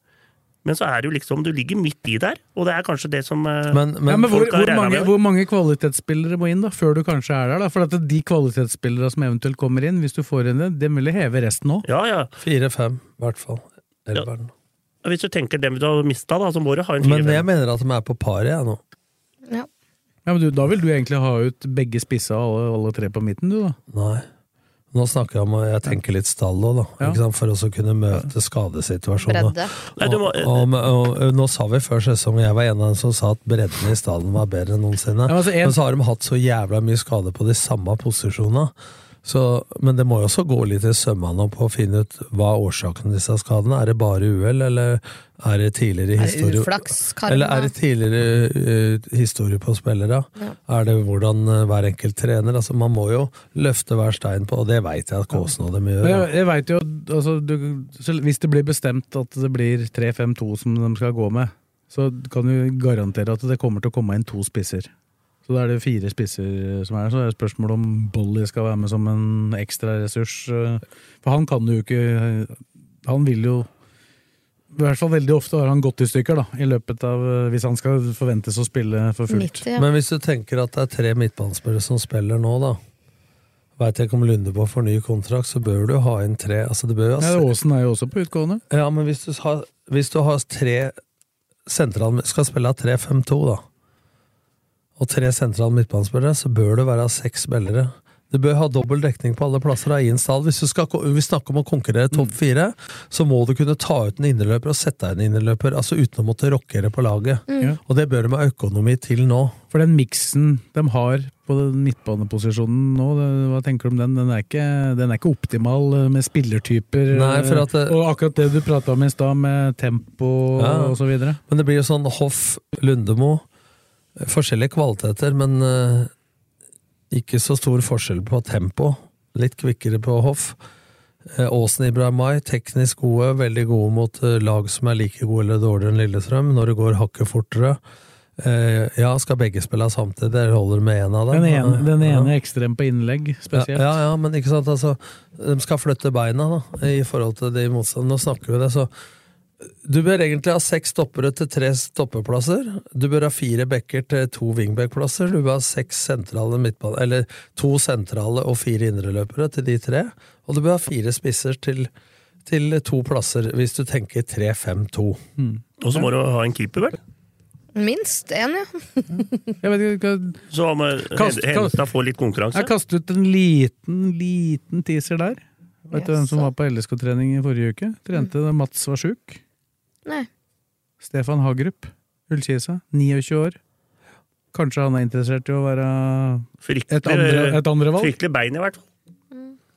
Men så er det jo liksom, du ligger midt i der, og det er kanskje det som eh, Men, men, ja, men hvor, hvor, mange, hvor mange kvalitetsspillere må inn da, før du kanskje er der? da? For at de kvalitetsspillere som eventuelt kommer inn, hvis du får inn det, det vil jeg heve resten òg. Ja, ja. Fire-fem, i hvert fall. Elveren. Hvis du tenker dem du har mista, da, så må du ha en Men jeg mener at de er på paret, jeg nå. Ja. Ja, men du, Da vil du egentlig ha ut begge spissa og alle, alle tre på midten, du da? Nei. Nå snakker jeg om jeg tenker litt stall òg, da. Ja. Ikke sant? For å kunne møte skadesituasjoner. Og, og, og, og, nå sa vi før sesongen, jeg var en av dem som sa at bredden i stallen var bedre enn noensinne. Ja, altså, en- Men så har de hatt så jævla mye skade på de samme posisjonene. Så, men det må jo også gå litt i sømmene på å finne ut hva er årsaken til disse skadene. Er det bare uhell, eller er det tidligere Er det historie uflaks, karma? Eller er det tidligere uh, historie på spillere? Ja. Er det hvordan uh, hver enkelt trener? Altså, man må jo løfte hver stein på, og det veit jeg at Kåsen og dem gjør. Jeg, jeg vet jo, altså, du, så Hvis det blir bestemt at det blir 3-5-2 som de skal gå med, så kan du garantere at det kommer til å komme inn to spisser. Så da er det fire spisser som er der. Så er det spørsmål om Bolly skal være med som en ekstra ressurs. eh, For han kan jo ikke Han vil jo I hvert fall veldig ofte har han gått i stykker, da, i løpet av eh, Hvis han skal forventes å spille for fullt. Men hvis du tenker at det er tre midtbanespillere som spiller nå, da Veit jeg ikke om Lundebo får ny kontrakt, så bør du ha inn tre. Altså, det bør altså, Ja, Aasen er jo også på utgående. Ja, men hvis du har, hvis du har tre sentral, skal spille av 3-5-2, da, og tre sentrale midtbanespillere, så bør det være seks spillere. Du bør ha dobbel dekning på alle plasser av en stall. Hvis du skal vi snakker om å konkurrere topp fire, så må du kunne ta ut en innerløper og sette deg en innerløper, altså uten å måtte rockere på laget. Mm. Og det bør de ha økonomi til nå. For den miksen de har på den midtbaneposisjonen nå, hva tenker du om den? Den er ikke, den er ikke optimal eh, med spillertyper. Nei, for at det- eh, Og akkurat det du prata om i stad, med tempo Ja. og så videre. Men det blir jo sånn Hoff, Lundemo Forskjellige kvaliteter, men eh, ikke så stor forskjell på tempo. Litt kvikkere på Hoff. Eh, Aasen Ibrahimai, teknisk gode, veldig gode mot eh, lag som er like gode eller dårligere enn Lillestrøm, når det går hakket fortere. Eh, ja, skal begge spille samtidig, det holder med én av dem. Den ene, den Ja. ene ekstrem på innlegg, spesielt. Ja, ja, ja, men ikke sant, altså De skal flytte beina, da, i forhold til de motstanderne. Nå snakker vi det, så Du bør egentlig ha seks stoppere til tre stoppeplasser. Du bør ha fire backer til to wingback-plasser. Du bør ha seks sentrale midtbane... Eller to sentrale og fire indreløpere til de tre. Og du bør ha fire spisser til, til to plasser, hvis du tenker 3-5-2. Og så må du ha en keeper, vel? Minst én, ja. Jeg vet ikke, Så må henta få litt konkurranse. Jeg kastet ut en liten, liten teaser der. Vet du hvem som var på LSK-trening i forrige uke? Trente da Mats var sjuk. Nei. Stefan Hagerup, Ullkisa, 29 år. Kanskje han er interessert i å være et andre, et andre valg? Fryktelig bein, i hvert fall.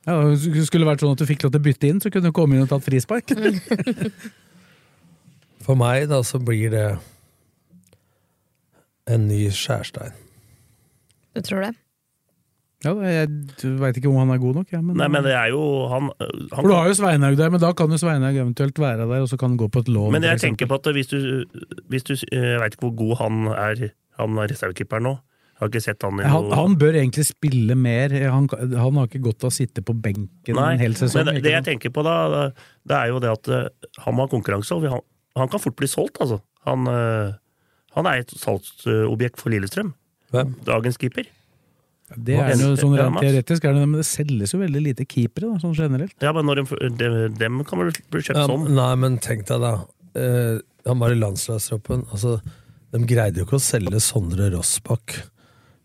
Ja, det skulle vært sånn at du fikk lov til å bytte inn, så kunne du komme inn og tatt frispark. For meg, da, så blir det en ny Skjærstein. Du tror det? Ja, jeg veit ikke om han er god nok, Ja, Men, Nei, men det er jo han, han For du har jo Sveinhaug der, men da kan jo Sveinhaug eventuelt være der, og så kan han gå på et lån. Men jeg tenker på at hvis du, hvis du Jeg veit ikke hvor god han er, han er reservekeeperen nå. Jeg har ikke sett han i han, noe han bør egentlig spille mer. Han, han har ikke godt av å sitte på benken Nei, en hel sesong. men det, det jeg tenker på da, det- er jo det at han må ha konkurranse, og han, han kan fort bli solgt, altså. Han, han er et salgsobjekt for Lillestrøm. Hvem? Dagens keeper. Det er jo sånn rent teoretisk, er det, men det selges jo veldig lite keepere, da, sånn generelt. Ja, men når de, de, dem kan vel bli kjøpt Ja, sånn. nei, men tenk deg da. Eh, han var i landslagstroppen. Altså, de greide jo ikke å selge Sondre Rossbakk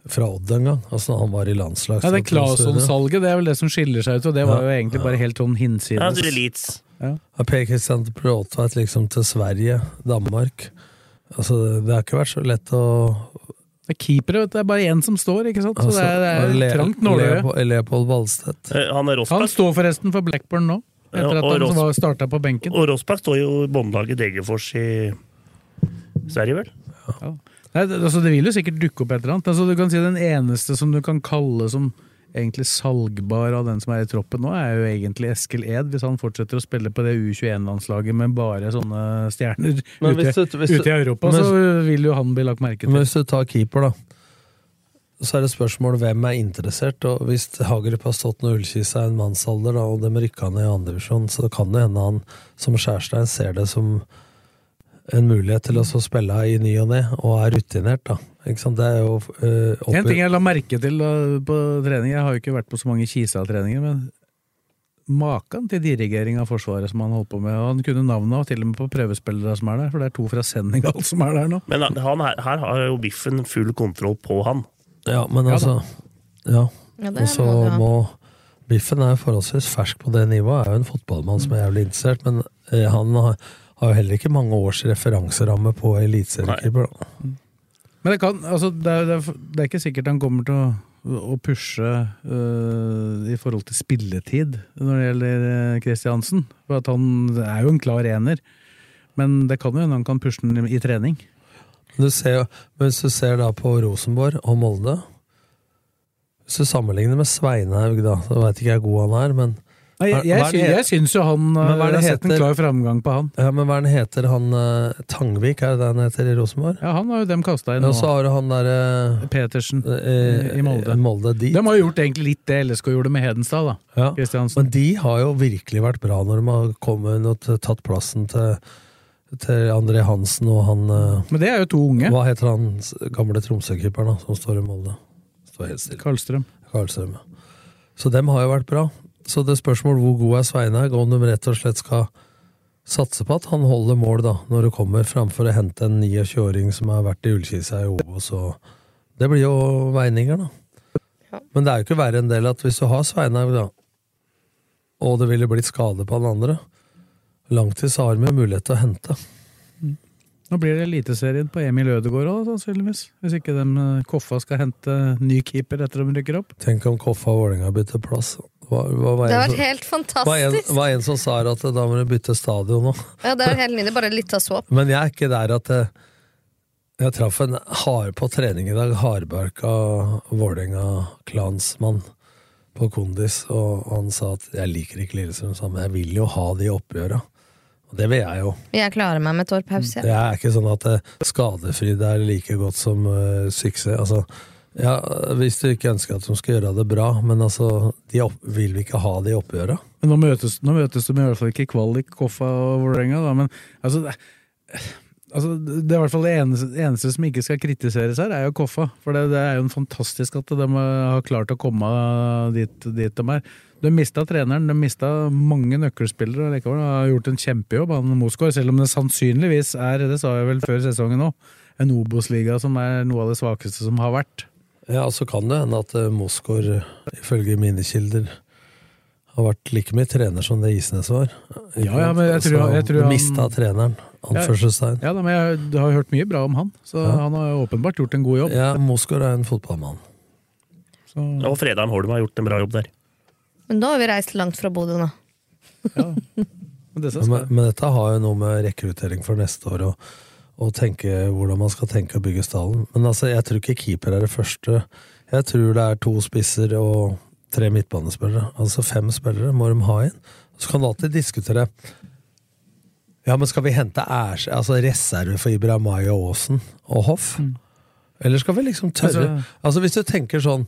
fra Odd engang. Altså, han var i Ja, det Claesson-salget det er vel det som skiller seg ut, og det var jo Ja, egentlig bare helt sånn hinsides. Ja. Ja. Ja, Per Kristian Bråtveit liksom til Sverige, Danmark. Altså, det har ikke vært så lett å Det er keepere, vet du. Det er bare én som står, ikke sant. Så altså, det er, det er Le- trangt nåløye. Leopold- Leopold Valstedt. Eh, Han er Han står forresten for Blackburn nå, Ja, etter at han Ross- starta på benken. Og Rossbakk står jo i båndlaget Degerfors i Sverige, vel? Nei, det, altså, det vil jo sikkert dukke opp et eller annet. Altså, du kan si Den eneste som du kan kalle som egentlig salgbar av den som er i troppen nå, er jo egentlig Eskil Ed, hvis han fortsetter å spille på det U21-landslaget med bare sånne stjerner ute, du- ute i Europa, men- så vil jo han bli lagt merke til. Men hvis du tar keeper, da, så er det spørsmål hvem er interessert. Og hvis Hagerup har stått når Ullkisa er en mannsalder, da, og dem rykka ned i andredivisjon, så kan det hende han som Skjærstein ser det som en mulighet til å så spille i ny og ne, og er rutinert, da. Ikke sant? Det er jo uh, En ting jeg la merke til da, på trening, jeg har jo ikke vært på så mange Kisa-treninger, men maken til dirigering av Forsvaret som han holdt på med. Og han kunne navnet til og med på prøvespillere som er der, for det er to fra Senegal som er der nå. Men han, her, her har jo Biffen full kontroll på han. Ja, men altså Ja. Ja, Og så må Biffen er forholdsvis fersk på det nivået, er jo en fotballmann som er jævlig interessert, men eh, han har, har jo heller ikke mange års referanseramme på eliteseriekeeper. Men det, kan, altså, det, er, det, er, det ikke sikkert han kommer til å, å pushe øh, i forhold til spilletid når det gjelder øh, Kristiansen. For at han er jo en klar ener. Men det kan jo hende han kan pushe den i trening. Du ser, men hvis du ser da på Rosenborg og Molde Hvis du sammenligner med Sveinhaug, da, så veit ikke jeg hvor god han er, men Nei, jeg, jeg, Hva jeg syns jo han Men hva er øh, det har sett en heter? klar framgang på han. Ja, men hva er det han heter han eh, Tangvik, er det det han heter i Rosenborg? Ja, han har jo dem kasta inn Og så har du han derre Petersen eh, i Molde. Molde de, De har jo gjort egentlig litt det LSK gjorde med Hedenstad, da. ja. Kristiansen. Men de har jo virkelig vært bra når de har kommet inn og t- tatt plassen til, til André Hansen og han eh, Men det er jo to unge. Hva heter han s- gamle Tromsø-keeperen da, som står i Molde? Står helt stille. Karlstrøm. Karlstrøm, ja. Så dem har jo vært bra. Så det spørsmål hvor god er Sveinhaug, om de rett og slett skal satse på at han holder mål da, når det kommer, framfor å hente en 29-åring som har vært i Ullkisa i Obos. og Det blir jo veininger, da. Men det er jo ikke verre enn del at hvis du har Sveinhaug, da, og det ville blitt skade på han andre, langtid så har vi mulighet til å hente. Nå blir det Eliteserien på Emil Ødegaard òg, sannsynligvis. Hvis ikke de øh, Koffa skal hente ny keeper etter de rykker opp. Tenk om Koffa og Vålerenga bytter plass. Hva, hva, var Det har vært helt fantastisk. fantastisk. var en som sa at da må du bytte stadion nå. Ja, det er helt nydelig. Bare litt av swap. Men jeg er ikke der at jeg, jeg traff en hard på trening i dag, hardbarka Vålerenga-klansmann på Kondis, og han sa at jeg liker ikke Lillestrøm, men jeg vil jo ha de oppgjøra. Og det vil jeg jo. Jeg klarer meg med et år pause. Det er ikke sånn at eh, skadefryd er like godt som uh, suksess. Altså, ja, hvis du ikke ønsker at de skal gjøre det bra, men altså, de opp, vil vi ikke ha de oppgjøret? Men nå møtes, nå møtes de i hvert fall ikke i kvalik, Koffa og Vålerenga, da. Men altså, det, altså, det er i hvert fall det eneste, eneste som ikke skal kritiseres her, er jo Koffa. For det, det er jo en fantastisk at de har klart å komme dit, dit de er. De mista treneren, de mista mange nøkkelspillere, og likevel har gjort en kjempejobb, han Mosgaard. Selv om det sannsynligvis er, det sa jeg vel før sesongen òg, en Obos-liga som er noe av det svakeste som har vært. Ja, så kan det hende at uh, Mosgaard, ifølge mine kilder, har vært like mye trener som det Isnes var. Ja, ja, men jeg tror- jeg tror han Mista treneren, anførselstegn. Ja, ja, men jeg, har hørt mye bra om han, så Ja. han har åpenbart gjort en god jobb. Ja, Mosgaard er en fotballmann. Så, Og Fredheim Holm har gjort en bra jobb der. Men da har vi reist langt fra Bodø nå. men det Men, men dette har jo noe med rekruttering for neste år og, og tenke hvordan man skal tenke å bygge stallen. Men altså, jeg tror ikke keeper er det første. Jeg tror det er to spisser og tre midtbanespillere. Altså fem spillere må de ha inn. Så kan du alltid diskutere Ja, men skal vi hente ærs, altså reserve for og Aasen og Hoff? Eller skal vi liksom tørre Altså- Altså, hvis du tenker sånn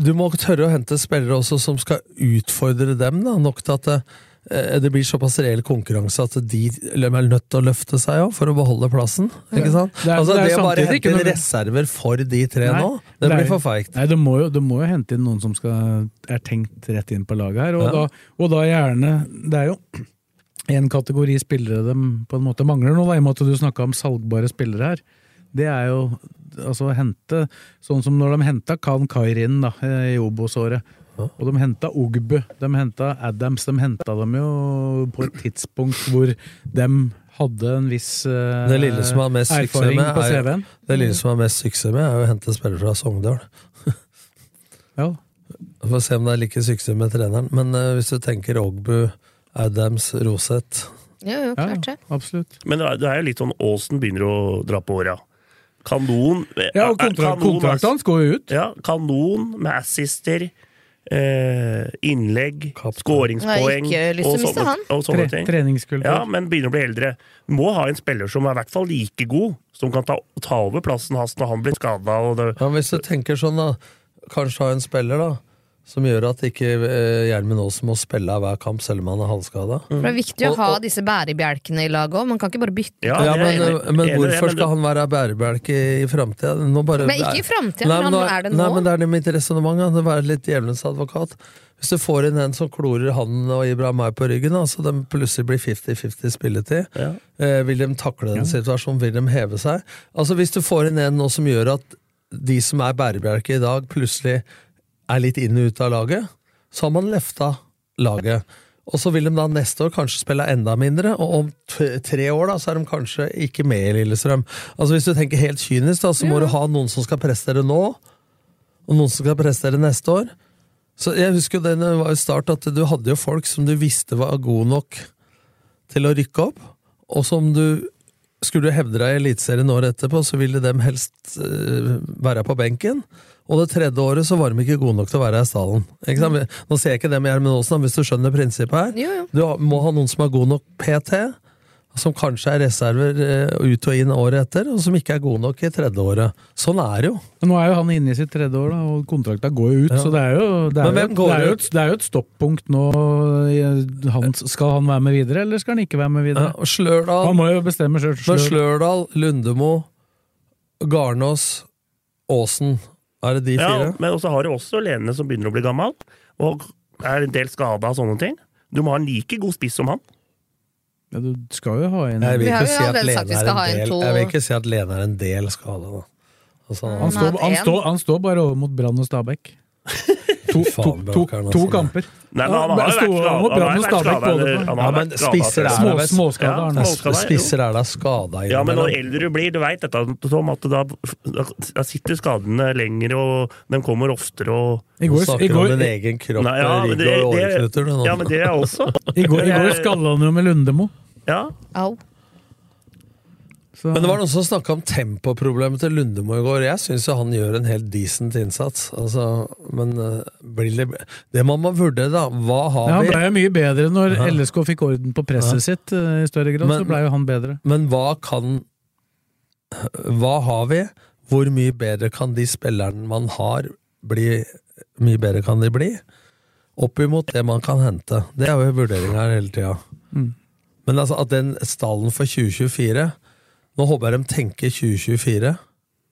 du må tørre å hente spillere også som skal utfordre dem, da, nok til at det, eh, blir såpass reell konkurranse at de er nødt til å løfte seg for å beholde plassen. Ikke sant? Det er- altså, det er det å bare hente inn reserver for de tre Nei, nå, det er- blir for feigt. Nei, du må, jo, du må jo hente inn noen som skal, er tenkt rett inn på laget her, og, Ja. da, og da gjerne Det er jo en kategori spillere de på en måte mangler nå, da, i og med at du snakka om salgbare spillere her. Det er jo altså hente Sånn som når de henta Khan Kairin da, i Obos-året. Og de henta Ogbu, de henta Adams. De henta dem jo på et tidspunkt hvor de hadde en viss uh, Det lille som har mest erfaring med, på CV-en. det lille som har mest suksess med, er jo å hente spillere fra Sogndal. Ja. Får se om det er like suksess med treneren. Men uh, hvis du tenker Ogbu, Adams, Roseth Jo, jo, klart det. Absolutt. Men det er, det er jo litt sånn Aasen begynner å dra på åra. Kanon Ja, og eh, kontrakt, kontrakten hans går jo ut. Ja, kanon med assister, eh, innlegg, skåringspoeng og og sånne Tre, ting. treningskultur. Ja, men begynner å bli eldre. Må ha en spiller som er i hvert fall like god, som kan ta, ta over plassen hans når han blir skada. Ja, Hvis du tenker sånn, da. Kanskje ha en spiller da som gjør at ikke eh, Gjermund Aasen må spille av hver kamp selv om han er halvskada. Mm. det er viktig å Og- ha og- disse bærebjelkene i laget òg. Man kan ikke bare bytte. Ja, men, men hvorfor skal han være bærebjelke i, framtida? Men ikke i fremtiden, Nei, han men er det Nei, men det er det mitt resonnement. Det være litt djevelens advokat. Hvis du får inn en som klorer han og Ibrahim Ay på ryggen, så de plutselig blir 50-50 spilletid, eh, vil de takle den situasjonen? Vil de heve seg? Altså Hvis du får inn en nå som gjør at de som er bærebjelke i dag, plutselig er litt inn og ut av laget, så har man løfta laget. Og så vil de da neste år kanskje spille enda mindre, og om tre år da, så er de kanskje ikke med i Lillestrøm. Altså Hvis du tenker helt kynisk, da, så må du ha noen som skal prestere nå, og noen som skal prestere neste år. Så jeg husker jo det var i start, at du hadde jo folk som du visste var gode nok til å rykke opp, og som du skulle du hevde deg i Eliteserien året etterpå, så ville dem helst eh, være på benken. Og det tredje året så var de ikke gode nok til å være i stallen. Ikke? Nå ser jeg ikke det med Gjermund Aasen, hvis du skjønner prinsippet her. Jo, jo. Du må ha noen som er god nok PT, som kanskje er reserver eh, ut og inn året etter, og som ikke er gode nok i tredje året. Sånn er det jo. Nå er jo han inne i sitt tredje år, da, og kontrakta går jo ut. Ja. Så det er jo, det er, jo, det, er jo et, det er jo et stoppunkt nå. Han, skal han være med videre, eller skal han ikke være med videre? Ja, Slørdal Han må jo bestemme sjøl. Men Slørdal, Lundemo, Garnås, Åsen Er det de Ja, men også har du også Lene som begynner å bli gammel, og er en del skada og sånne ting. Du må ha en like god spiss som han. Ja, du skal jo ha en Jeg vil ikke si at Lene vi er del, to- jeg vil ikke si at Lene er en del skada, da. Altså, Han Han står, han, står, han står bare over mot Brann og Stabæk. To, to, to, to kamper. Nei, men han har jo vært skada- han har vært Stabæk skada, både. eller- han har Ja, men spisser er da skada Ja, men når eldre du blir, du veit dette, Tom, at da, da sitter skadene lenger, og de kommer oftere og I går, i snakker går, om din egen kropp, Nei, ja, men rygg det- og åreknuter. du, nå. Ja, men det er også. i går, i går skalla han jo med Lundemo. Ja, Au. Så, Men det var noen som snakka om tempoproblemet til Lundemo i går. Jeg syns jo han gjør en helt decent innsats. Altså, men eh, blir det Det man må vurdere, da. Hva har ja, han vi? blei jo mye bedre når Ja. LSK fikk orden på presset Ja. sitt eh, i større grad. Men- så blei jo han bedre. Men hva kan Hva har vi? Hvor mye bedre kan de spillerne man har, bli? Mye bedre kan de bli? Opp imot det man kan hente. Det er jo vurderinga hele tida. Mm. Men altså, at den stallen for 2024 Nå håper jeg de tenker 2024,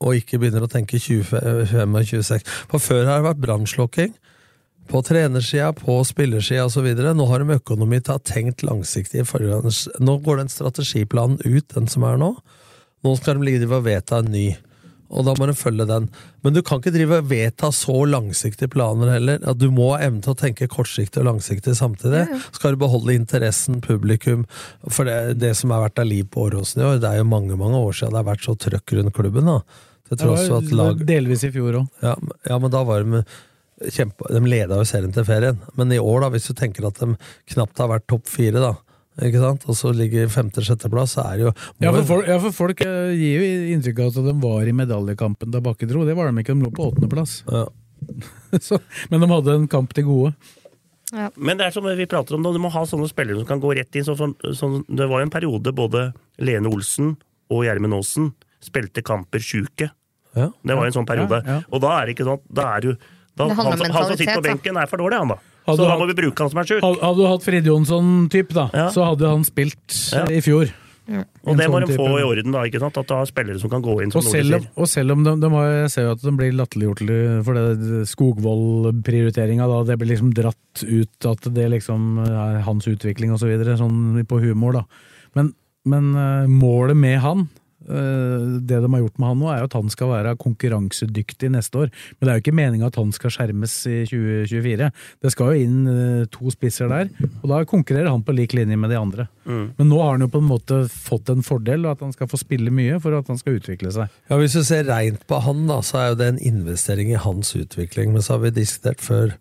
og ikke begynner å tenke 2025 og 26. For før har det vært brannslukking. På trenersida, på spillersida osv. Nå har de økonomi til å ha tenkt langsiktig. Nå går den strategiplanen ut, den som er nå. Nå skal de drive og vedta en ny, og da må du følge den. Men du kan ikke drive og vedta så langsiktige planer heller. At du må ha evne til å tenke kortsiktig og langsiktig samtidig. Skal du beholde interessen, publikum For det, det som har vært av liv på Åråsen i år, det er jo mange mange år siden det har vært så trøkk rundt klubben. da. Til Det var, tross for det var lag... delvis i fjor òg. Ja, ja, men da var de kjempe... De leda jo serien til ferien. Men i år, da, hvis du tenker at de knapt har vært topp fire, da, ikke sant? og så ligger femte-sjetteplass, så er det jo Ja, for folk, ja, for folk eh, gir jo inntrykk av at de var i medaljekampen da Bakke dro. Det var de ikke, de lå på åttendeplass. Ja. Så- Men de hadde en kamp til gode. Men det er som vi prater om du må ha sånne spillere som kan gå rett inn. Sånn, sånn, sånn, det var jo en periode både Lene Olsen og Gjermund Aasen spilte kamper sjuke. Ja. Det var jo en sånn periode. Ja, ja. Og da er det ikke sånn Da er du da, han, han som sitter på benken, er for dårlig, han da. Hadde Så da må vi bruke han som er sjuk. Hadde hadde du hatt Frid Jonsson-type, da, Ja. så hadde han spilt Ja. i fjor. Og det må sånn de få type. i orden, da. ikke sant? At du har spillere som kan gå inn, som Og selv, om, og selv om de, de har, jeg ser jo at de blir latterliggjort for det Skogvold-prioriteringa. Det blir liksom dratt ut at det liksom er hans utvikling og så videre, sånn på humor, da. Men, men eh, målet med han, det de har gjort med han nå, er jo at han skal være konkurransedyktig neste år. Men det er jo ikke meninga at han skal skjermes i 2024. Det skal jo inn eh, to spisser der, og da konkurrerer han på lik linje med de andre. Mm. Men nå har han jo på en måte fått en fordel, at han skal få spille mye for at han skal utvikle seg. Ja, Hvis du ser reint på han, da, så er jo det en investering i hans utvikling. Men så har vi diskutert før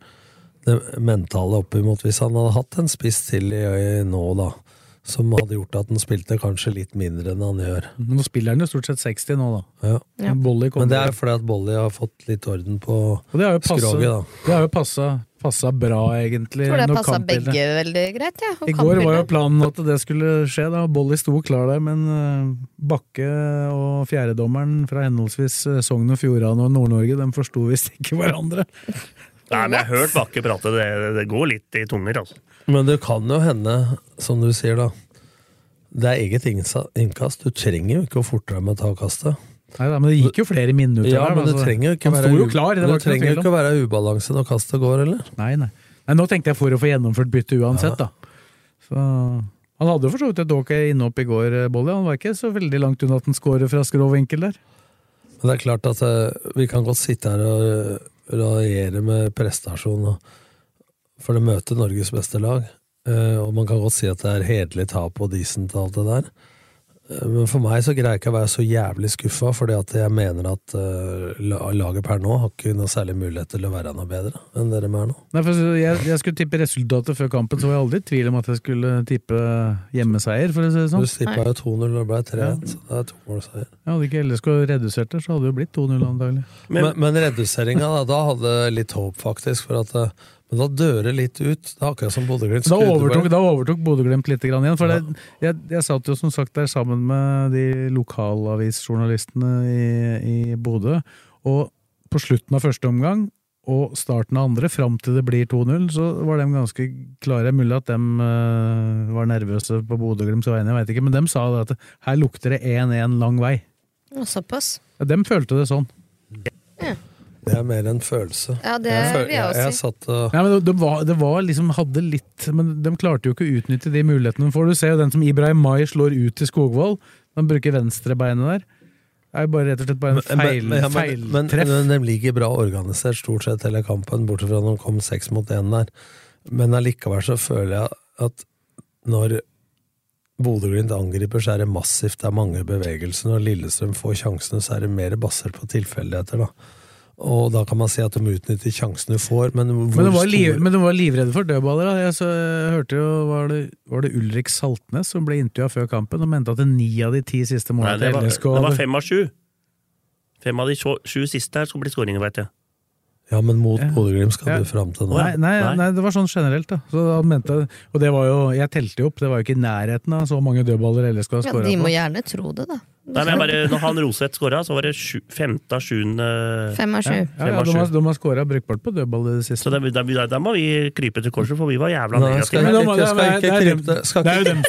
det mentale oppimot hvis han hadde hatt en spiss til i, i nå, da. Som hadde gjort at han spilte kanskje litt mindre enn han gjør. Nå spiller han jo stort sett 60 nå, da. Ja. Ja. Men det er fordi at Bolly har fått litt orden på skroget, da. det har jo passa, passa bra, egentlig. Jeg tror det passa begge veldig greit. Ja, I går var jo planen at det skulle skje, da. Bolly sto klar der, men eh, Bakke og fjerdedommeren fra henholdsvis eh, Sogn og Fjordane og Nord-Norge, de forsto visst ikke hverandre. Nei, men jeg har hørt Bakke prate, det, det går litt i tunger, altså. Men det kan jo hende, som du sier, da. Det er eget innkast. Du trenger jo ikke å forte deg med å ta kastet. Nei, da, men det gikk jo flere minutter Ja, der. men det altså. trenger jo ikke være, jo klar, det trenger jo ikke å være ubalanse når kastet går, eller? Nei, nei. nei, nå tenkte jeg for å få gjennomført byttet uansett, da. Så, han hadde jo for så vidt et ok innhopp i går, Bolle, Bolly. Han var ikke så veldig langt unna at han scorer fra skrå vinkel der. Men det er klart at uh, vi kan godt sitte her og eh, raljere med prestasjon, for det møter Norges beste lag. Eh, og man kan godt si at det er hederlig tap og decent og alt det der. Eh, Men for meg så greier jeg ikke å være så jævlig skuffa, fordi at jeg mener at uh, laget per nå har ikke noe særlig mulighet til å være noe bedre enn dere er nå. Nei, for jeg, jeg skulle tippe resultatet før kampen, så var jeg aldri i tvil om at jeg skulle tippe hjemmeseier, for å si det sånn. Du tippa jo 2-0 og det ble 3-1, så det er tomålseier. Ja, hadde ikke LSK redusert det, så hadde det jo blitt 2-0 antagelig. Men, men, reduseringa, da, da hadde litt håp, faktisk. For at, eh, men da dør det litt ut. Det er akkurat som Bodø-Glimt Da skrudde overtok, da overtok Bodø-Glimt litt grann igjen. For det, jeg, jeg satt jo som sagt der sammen med de lokalavisjournalistene i, i Bodø, og på slutten av første omgang og starten av andre, fram til det blir 2-0, så var de ganske klare. Mulig at de uh, var nervøse på Bodø-Glimts vegne, jeg veit ikke, men de sa det at her lukter det 1-1 lang vei. Såpass. Ja, de følte det sånn. Det er mer en følelse. Ja, det føl- vil jeg også si. satt Ja, men det, det, var, det var liksom hadde litt Men de klarte jo ikke å utnytte de mulighetene de får. Du ser jo den som Ibrahim Mai slår ut til Skogvold. Han bruker venstrebeinet der. Det er jo bare rett og slett bare en feil, men, ja, men, men, feiltreff. men de ligger bra organisert stort sett hele kampen, bortsett fra når de kom seks mot én der. Men allikevel så føler jeg at når Bodø-Glimt angriper, så er det massivt, det er mange bevegelser. Når Lillestrøm får sjansene, så er det mer basert på tilfeldigheter, da. Og da kan man si at de utnytter sjansen du får, men hvor Men de, var liv, men de var livredde for dødballer. Da. Jeg, så, jeg hørte jo, var det, var det Ulrik Saltnes som ble intervjua før kampen og mente at ni av de ti siste målene det, til var, LSK det var fem av sju. Fem av de sju, siste her skulle bli skåringer, veit jeg. Ja, men mot Ja. Bodø-Glimt skal Ja. du fram til nå. Nei, nei, nei, det var sånn generelt, da. Så han mente, og det var jo, jeg telte jo opp, det var jo ikke i nærheten av så mange dødballer LSK har Ja, de må på. gjerne tro det, da. Nei, men bare, når han Roseth skåra, så var det sju, femte av sjuende Fem av sju. Ja, ja, ja, de har, de har skåra brukbart på dødball i det siste. Så da, da, da må vi krype til korset, for vi var jævla skal negative. ikke- skal det er- ikke krype skal jo ikke- dem,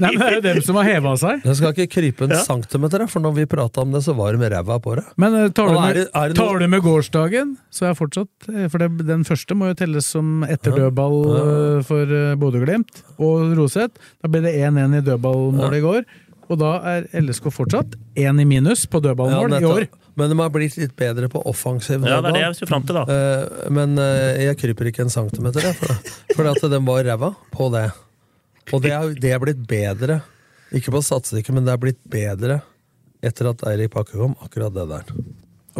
nei, men det er jo dem som har heva seg. Det skal ikke krype en Ja. centimeter, for når vi prata om det, så var de med ræva på det. Men eh, tar, du med, det tar du med gårsdagen, så er fortsatt eh, For det, den første må jo telles som etter dødball eh, for Bodø-Glimt og Roseth. Da ble det 1-1 i dødballmålet i går. Og da er LSK fortsatt én i minus på dødballmål Ja, i år. Men de har blitt litt bedre på offensiv Ja, det er det jeg skulle fram til, da. Eh, men eh, jeg kryper ikke en centimeter, jeg, for, for at de var ræva på det. Og det er, det er blitt bedre. Ikke på statistikken, men det er blitt bedre etter at Eirik Bakke kom. Akkurat det der.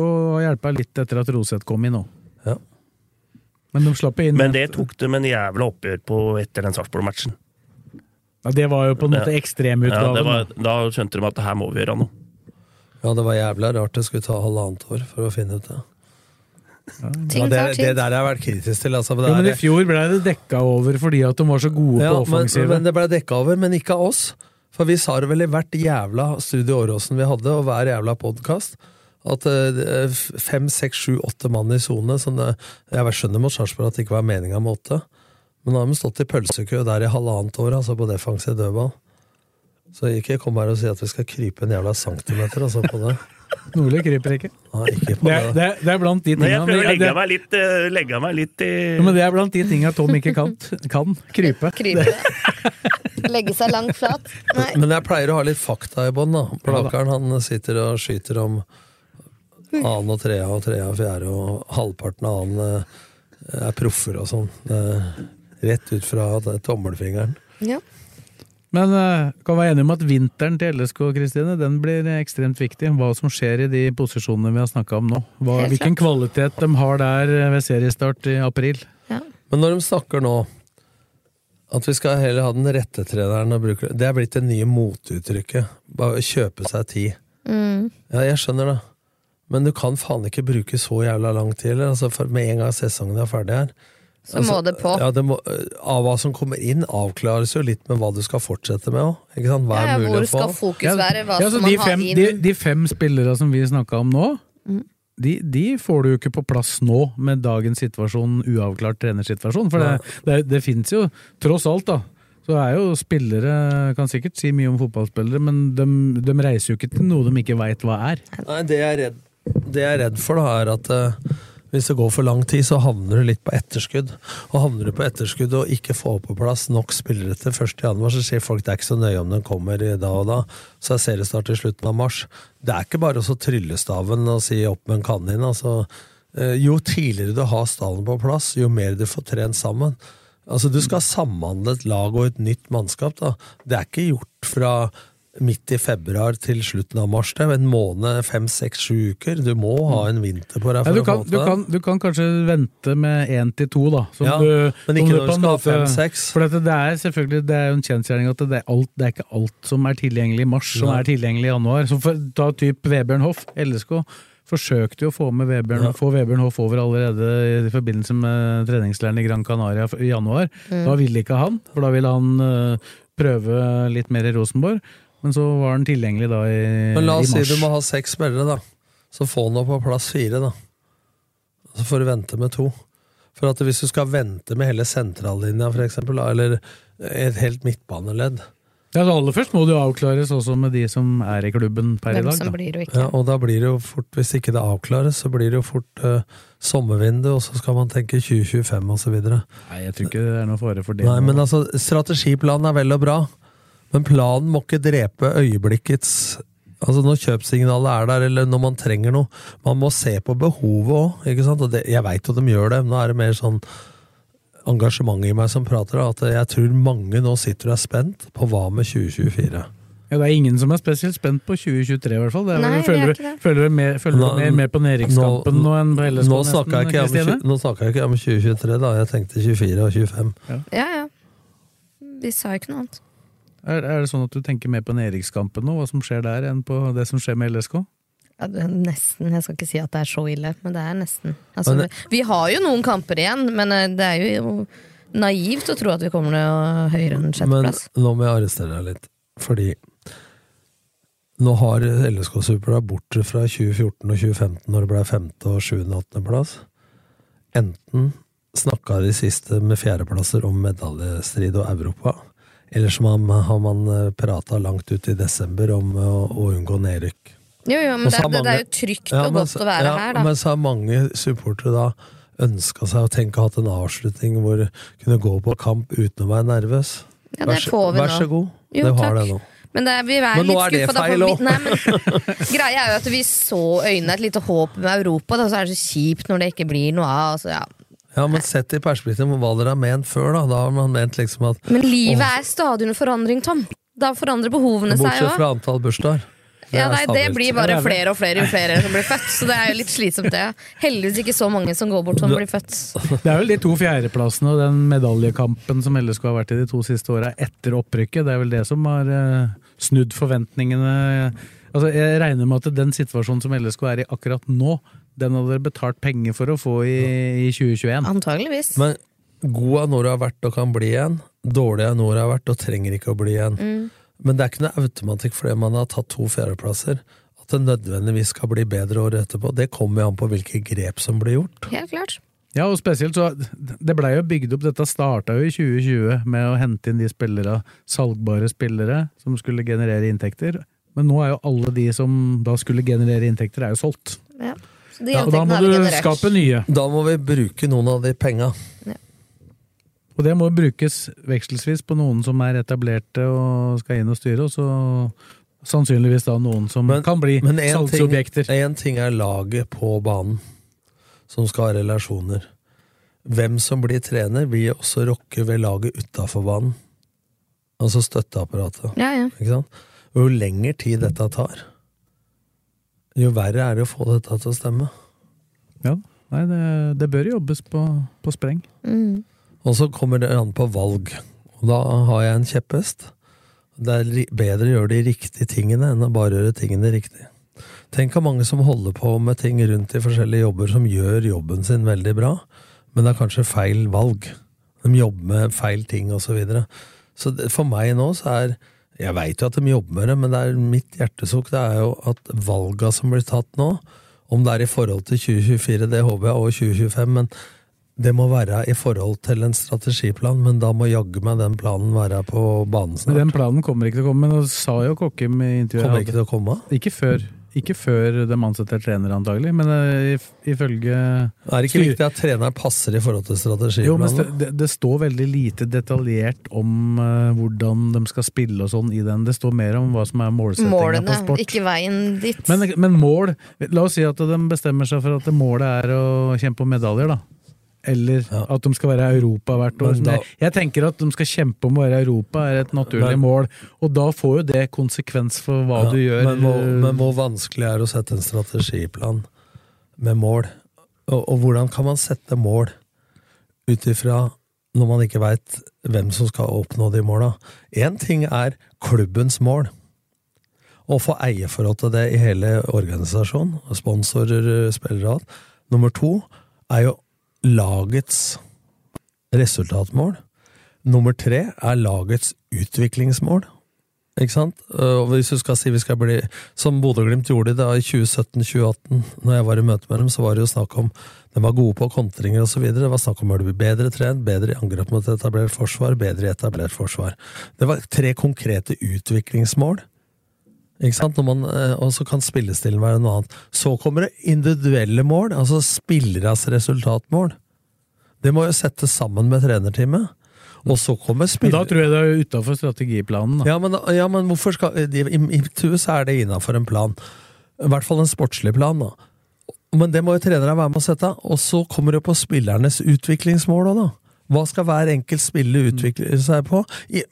Og hjelpa litt etter at Roseth kom inn òg. Ja. Men de slapp inn Men det tok dem en jævla oppgjør på etter den Sarpsborg-matchen. Ja, Det var jo på en måte Ja, det ekstremutgaven. var, da skjønte de at her må vi gjøre noe. ja, det var jævla rart det skulle ta halvannet år for å finne ut det. Ja, det, det der har jeg vært kritisk til. Altså, det jo, men I fjor ble det dekka over fordi at de var så gode Ja, på men, offensivet. men det ble dekka over, men ikke av oss. For vi sa det vel i hvert jævla Studio Åråsen vi hadde, og hver jævla podkast, at eh, fem, seks, sju, åtte mann i sone Jeg skjønner mot Sarpsborg at det ikke var meninga med åtte, men da har de stått i pølsekø der i halvannet år, altså på defensiv dødball. Så ikke kom her og si at vi skal krype en jævla centimeter altså, på det. Nordli kryper ikke. Nei, ikke på Det er, det. det, er, det er blant de Men jeg tingene prøver å legge meg litt, eh, legge meg litt i ja, men det er blant de tinga Tom ikke kan. kan krype. Krype. Legge seg langt flat. Nei. Men jeg pleier å ha litt fakta i bånn. da. Blakeren han sitter og skyter om annen og trea og trea og fjerde, og halvparten av annen eh, er proffer og sånn. Rett ut fra tommelfingeren. Ja. Men uh, kan være enige om at vinteren til LSK Kristine, den blir ekstremt viktig. Hva som skjer i de posisjonene vi har snakka om nå. Hva, hvilken kvalitet de har der eh, ved seriestart i april. Men når de snakker nå at vi skal heller ha den rette treneren og bruke Det er blitt det nye moteuttrykket. Bare kjøpe seg tid. Mm. Ja, jeg skjønner det. Men du kan faen ikke bruke så jævla lang tid, eller? Altså, for med en gang sesongen er ferdig her. Så må det på. Ja, det må, av hva som kommer inn, avklares jo litt med hva du skal fortsette med òg. Ja, ja, hvor skal fokus være? Hva Ja, skal de, man ha fem, inn? de, de fem spillere som vi snakka om nå, Mm. de, de får du jo ikke på plass nå, med dagens situasjon, uavklart trenersituasjon. For det, det, det fins jo, tross alt, da. Så er jo spillere Kan sikkert si mye om fotballspillere, men de, de reiser jo ikke til noe de ikke veit hva er. Nei, det jeg er redd, det jeg er redd for, da, er at eh, hvis det går for lang tid, så havner du litt på etterskudd. Og havner du på etterskudd og ikke får på plass nok spillere til 1. januar, så sier folk det er ikke så nøye om den kommer da og da. Så er seriestart i slutten av mars. Det er ikke bare å tryllestaven trylle staven og si opp med en kanin. Altså, eh, jo tidligere du har stallen på plass, jo mer du får trent sammen. Altså, du skal samhandle et lag og et nytt mannskap. da. Det er ikke gjort fra midt i februar til slutten av mars. Det er en måned, fem, seks, sju uker. Du må ha en vinter på deg. Ja, du, å kan, få du, kan, du kan kanskje vente med én til to, da. som Ja, du- men ikke når du skal ha fem-seks. For dette, det er selvfølgelig det er en kjensgjerning at det er, alt, det er ikke alt som er tilgjengelig i mars, som ja. er tilgjengelig i januar. Så for, ta typ Vebjørn Hoff, LSK. Forsøkte jo å få med Vebjørn, Ja. få Vebjørn Hoff over allerede i forbindelse med treningsleiren i Gran Canaria i januar. Mm. Da ville ikke han, for da ville han øh, prøve litt mer i Rosenborg. Men så var den tilgjengelig da i, Men la i oss si du må ha seks spillere, da. Så få nå på plass fire, da. Så får du vente med to. For at hvis du skal vente med hele sentrallinja, for eksempel, da, eller et helt midtbaneledd Ja, så Aller først må det jo avklares også med de som er i klubben per i Hvem dag. som Da. blir og ikke. ja, Og da blir det jo fort, hvis ikke det avklares, så blir det jo fort uh, sommervindu, og så skal man tenke 2025 og så videre. Nei, jeg tror ikke det er noe fare for det. Nei, men altså, strategiplanen er vel og bra, men planen må ikke drepe øyeblikkets Altså Når kjøpsignalet er der, eller når man trenger noe. Man må se på behovet òg, jeg veit at de gjør det, nå er det mer sånn engasjement i meg som prater, at jeg tror mange nå sitter og er spent på hva med 2024. Ja, det er ingen som er spesielt spent på 2023, i hvert fall. Det er, Nei, det er følger, det. mer, mer på næringskampen nå, enn på LSK, Nå snakka jeg, jeg ikke om 2023, da. Jeg tenkte 24 og 25. Ja, ja. Vi sa ikke noe annet. Er, er det sånn at du tenker mer på nedrykkskampen nå, hva som skjer der, enn på det som skjer med LSK? Ja, nesten. Jeg skal ikke si at det er så ille, men det er nesten. Altså, det- vi, har jo noen kamper igjen, men eh, det er jo naivt å tro at vi kommer noe høyere enn Men sjetteplass. nå må jeg arrestere deg litt, fordi nå har LSK Super bort borte fra 2014 og 2015, når det ble femte- og sjuende- og åttendeplass. Enten snakka de siste med fjerdeplasser om medaljestrid og Europa, eller så har man, har prata langt ut i desember om å, å unngå nedrykk. Jo, jo, men det, mange, det, er jo trygt Ja, og men godt å være ja, her, da. Men så har mange supportere da ønska seg å tenke å ha hatt en avslutning hvor kunne gå på kamp uten å være nervøs. Ja, det vær, får vi vær så god. Jo, det har takk. det nå. Men det er, vi Men nå er det feil òg! Greia er jo at vi så øynene et lite håp med Europa, da, så er det så kjipt når det ikke blir noe av. Altså, ja. Ja, men sett i perspektiv hva dere har ment før, da. Da har man ment liksom at Men livet er stadig under forandring, Tom. Da forandrer behovene seg Bortsett fra antall bursdager. Ja, nei, det blir bare flere og flere jo flere som blir født, så det er jo litt slitsomt, det. Heldigvis ikke så mange som går bort som blir født. Det er vel de to fjerdeplassene og den medaljekampen som ellers skulle ha vært i de to siste åra etter opprykket. Det er vel det som har eh, snudd forventningene. Altså, jeg regner med at den situasjonen som LSK er i akkurat nå, den hadde dere betalt penger for å få i, i 2021. Antageligvis. Men god er når du har vært og kan bli igjen. Dårlig er når du har vært og trenger ikke å bli igjen. Mm. Men det er ikke noe automatikk fordi man har tatt to fjerdeplasser. At det nødvendigvis skal bli bedre året etterpå. Det kommer jo an på hvilke grep som blir gjort. Helt klart. Ja, og spesielt så Det blei jo bygd opp, dette starta jo i 2020 med å hente inn de spillere, salgbare spillere, som skulle generere inntekter. Men nå er jo alle de som da skulle generere inntekter, er jo solgt. Ja. Ja, og da må du generert. skape nye. Da må vi bruke noen av de penga. Og det må brukes vekselsvis på noen som er etablerte og skal inn og styre, og så sannsynligvis da noen som kan bli Men en salgsobjekter. Men en ting er laget på banen, som skal ha relasjoner. Hvem som blir trener, vil også rokke ved laget utafor banen. Altså støtteapparatet. Ja, ja. Ikke sant? Og jo lengre tid dette tar, jo verre er det å få dette til å stemme. Ja, nei, det, det bør jobbes på, på spreng. Mm. Og så kommer det an på valg. Og da har jeg en kjepphest. Det er bedre å gjøre de riktige tingene enn å bare gjøre tingene riktig. Tenk hvor mange som holder på med ting rundt i forskjellige jobber som gjør jobben sin veldig bra, men det er kanskje feil valg. De jobber med feil ting og så videre. Så det, for meg nå så er Jeg veit jo at de jobber med det, men det er mitt hjertesukk det er jo at valga som blir tatt nå, Om det er i forhold til 2024, det håper jeg, og 2025, men det må være i forhold til en strategiplan, men da må jaggu meg den planen være på banen snart. den planen kommer ikke til å komme, men det sa jo Kokkim i intervjuet Kommer ikke til å komme? Ikke før, ikke før de ansetter trener, antagelig, men eh, if, ifølge Er det ikke viktig at trener passer i forhold til strategiplanen? Jo, men det, det, det står veldig lite detaljert om uh, hvordan de skal spille og sånn i den. Det står mer om hva som er målsettinga på sport. ikke veien dit. Men, men mål La oss si at de bestemmer seg for at målet er å kjempe om medaljer, da. Eller at de skal være Europa hvert år. Da- jeg, jeg tenker at de skal kjempe om å være Europa, er et naturlig Men- mål. Og da får jo det konsekvens for hva Ja, du gjør. Men hvor, men hvor vanskelig er det å sette en strategiplan med mål? Og, og hvordan kan man sette mål ut ifra når man ikke veit hvem som skal oppnå de måla? Én ting er klubbens mål. Å få eierforhold til det i hele organisasjonen. Sponsorer, spillere og alt. Nummer to er jo lagets resultatmål. Nummer tre er lagets utviklingsmål. Ikke sant? Og hvis du skal si vi skal bli Som Bodø-Glimt gjorde da i 2017-2018, når jeg var i møte med dem, så var det jo snakk om de var gode på kontringer osv. Det var snakk om å bli bedre trent, bedre i angrep mot etablert forsvar, bedre i etablert forsvar. Det var tre konkrete utviklingsmål. Ikke sant? Når man, eh, og så kan spillestilen være noe annet. Så kommer det individuelle mål, altså spilleres resultatmål. Det må jo settes sammen med trenerteamet. Og så kommer Men da tror jeg det er utafor strategiplanen. Da. Ja, men, ja, men hvorfor skal I, mitt hus er det innafor en plan. I hvert fall en sportslig plan. da. Men det må jo trenerne være med å sette. Og så kommer det på spillernes utviklingsmål òg, da. Hva skal hver enkelt spiller utvikle seg på?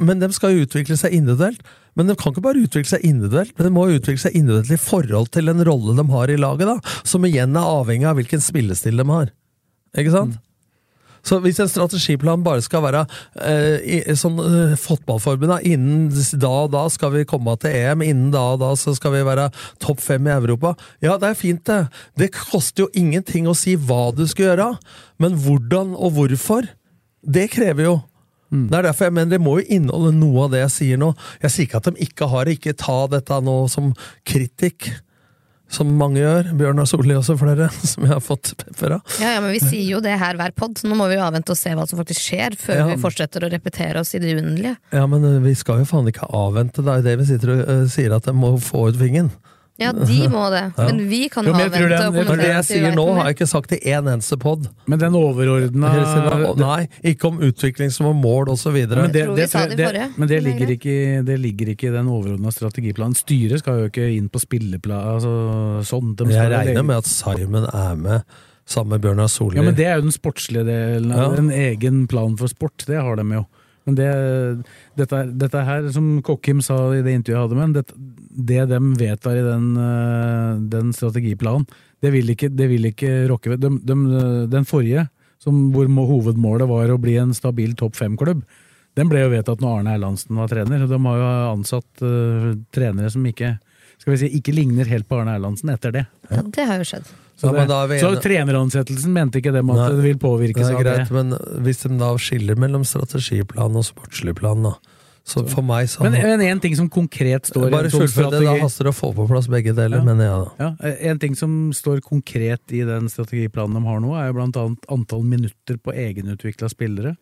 Men de skal jo utvikle seg individuelt. Men de kan ikke bare utvikle seg individuelt, men de må utvikle seg individuelt i forhold til den rolle de har i laget, da. Som igjen er avhengig av hvilken spillestil de har. Ikke sant? Så hvis en strategiplan bare skal være eh, i, sånn eh, fotballforbund da, Innen da og da skal vi komme til EM, innen da og da så skal vi være topp fem i Europa. Ja, det er fint, det. Det koster jo ingenting å si hva du skal gjøre, men hvordan og hvorfor, det krever jo Det er derfor jeg mener det må jo inneholde noe av det jeg sier nå. Jeg sier ikke at de ikke har det, ikke ta dette nå som kritikk. Som mange gjør. Bjørnar Solli og så flere, som jeg har fått pepper av. Ja, ja, men vi sier jo det her hver pod, så nå må vi jo avvente og se hva som faktisk skjer, før Ja. vi fortsetter å repetere oss i det uendelige. Ja, men eh, vi skal jo faen ikke avvente. Det er jo det vi sitter og uh, sier, at de må få ut vingen. Ja, de må det, Ja. men vi kan Jo, men ha vente den- og det- det jeg sier nå, har jeg ikke sagt i én eneste pod. Men den overordna Nei, ikke om utvikling som om mål osv. Men det, det, det men det men det er ligger, ikke, det ligger ikke i den overordna strategiplanen. Styret skal jo ikke inn på spilleplan altså, sånn. Jeg regner legge- med at Simon er med sammen med Bjørnar Solli. Ja, men det er jo den sportslige delen. Ja. En egen plan for sport, det har de jo. Men det, dette, dette her, som Kokkim sa i det intervjuet jeg hadde med ham, det, de vedtar i den, eh, den strategiplanen, det vil ikke, det vil ikke rokke ved. De, de, den forrige, som, hvor hovedmålet var å bli en stabil topp fem-klubb, den ble jo vedtatt når Arne Erlandsen var trener. og De har jo ansatt uh, trenere som ikke skal vi si, ikke ligner helt på Arne Erlandsen etter det. Ja, det har jo skjedd. Så, Ja, men det, da vi så treneransettelsen mente ikke dem at Nei, det vil påvirkes Det er av det. greit, men hvis de da skiller mellom strategiplan og sportslig plan, da. Så for meg så Men én en ting som konkret står Bare fullfør det, da haster det å få på plass begge deler, Ja. mener jeg da. ja, En ting som står konkret i den strategiplanen de har nå, er jo blant annet antall minutter på egenutvikla spillere.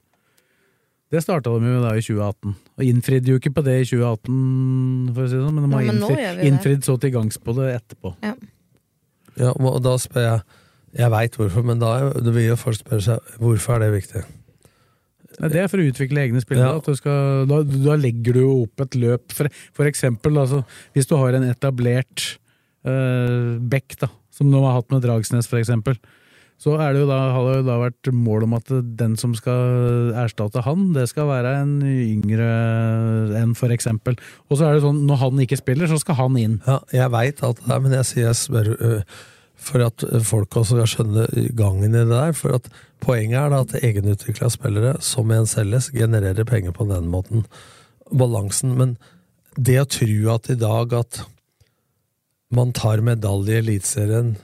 Det starta de jo da i 2018, og innfridde jo ikke på det i 2018, for å si det sånn, men de har Ja, men innfri, gjør vi det. innfridd så til gangs på det etterpå. Ja. Ja, og da spør jeg Jeg veit hvorfor, men da da vil jo folk spørre seg hvorfor er det viktig. Nei, Det er for å utvikle egne spillere. Ja. At du skal, da, da legger du opp et løp. For, for eksempel, altså, hvis du har en etablert uh, back, da, som du har hatt med Dragsnes, for eksempel, så er det da, har det jo da vært mål om at den som skal erstatte han, det skal være en yngre enn, for eksempel. Og så er det sånn, når han ikke spiller, så skal han inn. Ja, jeg veit alt det der, men jeg sier jeg spør øh, for at folk også skal skjønne gangen i det der. For at poenget er da at egenutvikla spillere, som igjen selges, genererer penger på den måten. Balansen. Men det å tro at i dag at man tar medalje i Eliteserien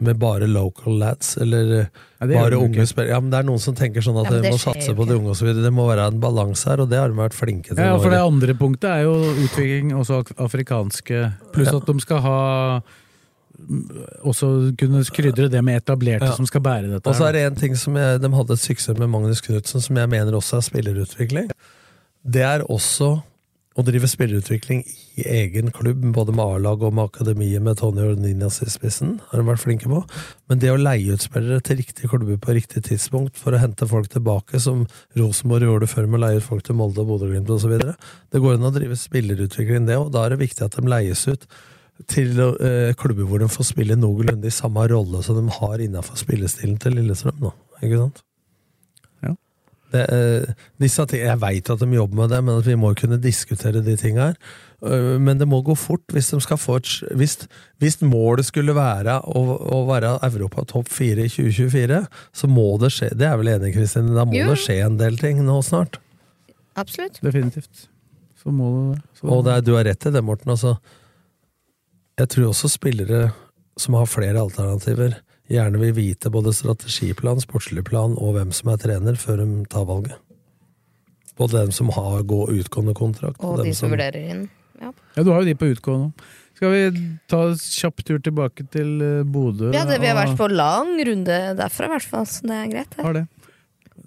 med bare local lads, eller Ja, bare unge spillere Ja, men det er noen som tenker sånn at Ja, de må satse på de unge videre. Det må være en balanse her, og det har de vært flinke til. Ja, for det andre punktet er jo utvikling også afrikanske Pluss Ja. at de skal ha også kunne krydre det med etablerte Ja. som skal bære dette. Og så er det en ting som jeg, De hadde et suksess med Magnus Knutsen, som jeg mener også er spillerutvikling. Det er også å drive spillerutvikling i egen klubb, både med A-lag og med akademiet med Tony Ordinias i spissen. har de vært flinke på. Men det å leie ut spillere til riktige klubber på riktig tidspunkt for å hente folk tilbake, som Rosenborg gjorde før med å leie ut folk til Molde og Bodø-Glimt osv. Det går an å drive spillerutvikling, det, og da er det viktig at de leies ut til eh, klubber hvor de får spille noenlunde i samme rolle som de har innafor spillestilen til Lillestrøm. Da. Ikke sant? Ja. Det, eh, disse ting, jeg veit at de jobber med det, men at vi må kunne diskutere de tinga her. Uh, men det må gå fort hvis de skal få et Hvis, hvis målet skulle være å, å være Europa topp fire i 2024, så må det skje Det er vel enig, Kristin? Da må Jo. det skje en del ting nå snart. Absolutt. Definitivt. Så må det det. Så- Og det er, du har rett i det, Morten. Altså, jeg tror også spillere som har flere alternativer, gjerne vil vite både strategiplan, sportslig plan og hvem som er trener, før de tar valget. Både dem som har gå utgående kontrakt, Og og de som vurderer inn. Ja, Ja, du har jo de på utgående. Skal vi ta en kjapp tur tilbake til eh, Bodø? ja det, vi har vært på lang runde derfra, i hvert fall, så det er greit. Det. Har det.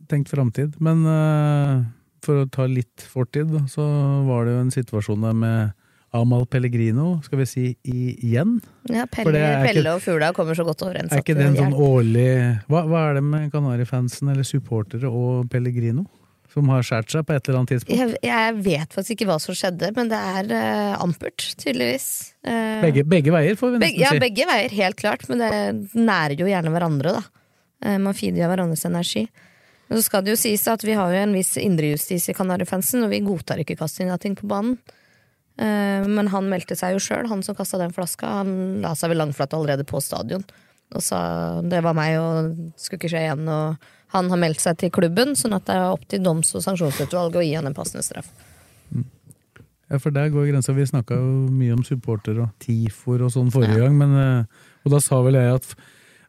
Tenkt framtid. Men uh, for å ta litt fortid, så var det jo en situasjon der med Amal Pellegrino, skal vi si igjen. Ja, Pelle, Pelle og Fugla kommer så godt overens. Er ikke det en sånn årlig hva, hva er det med Kanarifansen eller supportere og Pellegrino? Som har skåret seg på et eller annet tidspunkt? jeg, jeg vet faktisk ikke hva som skjedde, men det er uh, ampert, tydeligvis. Uh, Begge, begge veier, får vi Begge, si. ja, begge veier, helt klart, men det nærer jo gjerne hverandre, da. Uh, Man feeder jo hverandres energi. Men så skal det jo sies at vi har jo en viss indrejustis i Kanarifansen, og vi godtar ikke kasting av ting på banen. Eh, Men han meldte seg jo sjøl, han som kasta den flaska. Han la seg vel langflat allerede på stadion og sa det var meg og skulle ikke skje igjen. Og han har meldt seg til klubben, sånn at det er opp til doms- og sanksjonsutvalget å gi han en passende straff. Ja, for der går grensa. Vi snakka jo mye om supporter og TIFOR og sånn forrige gang, men eh, Og da sa vel jeg at,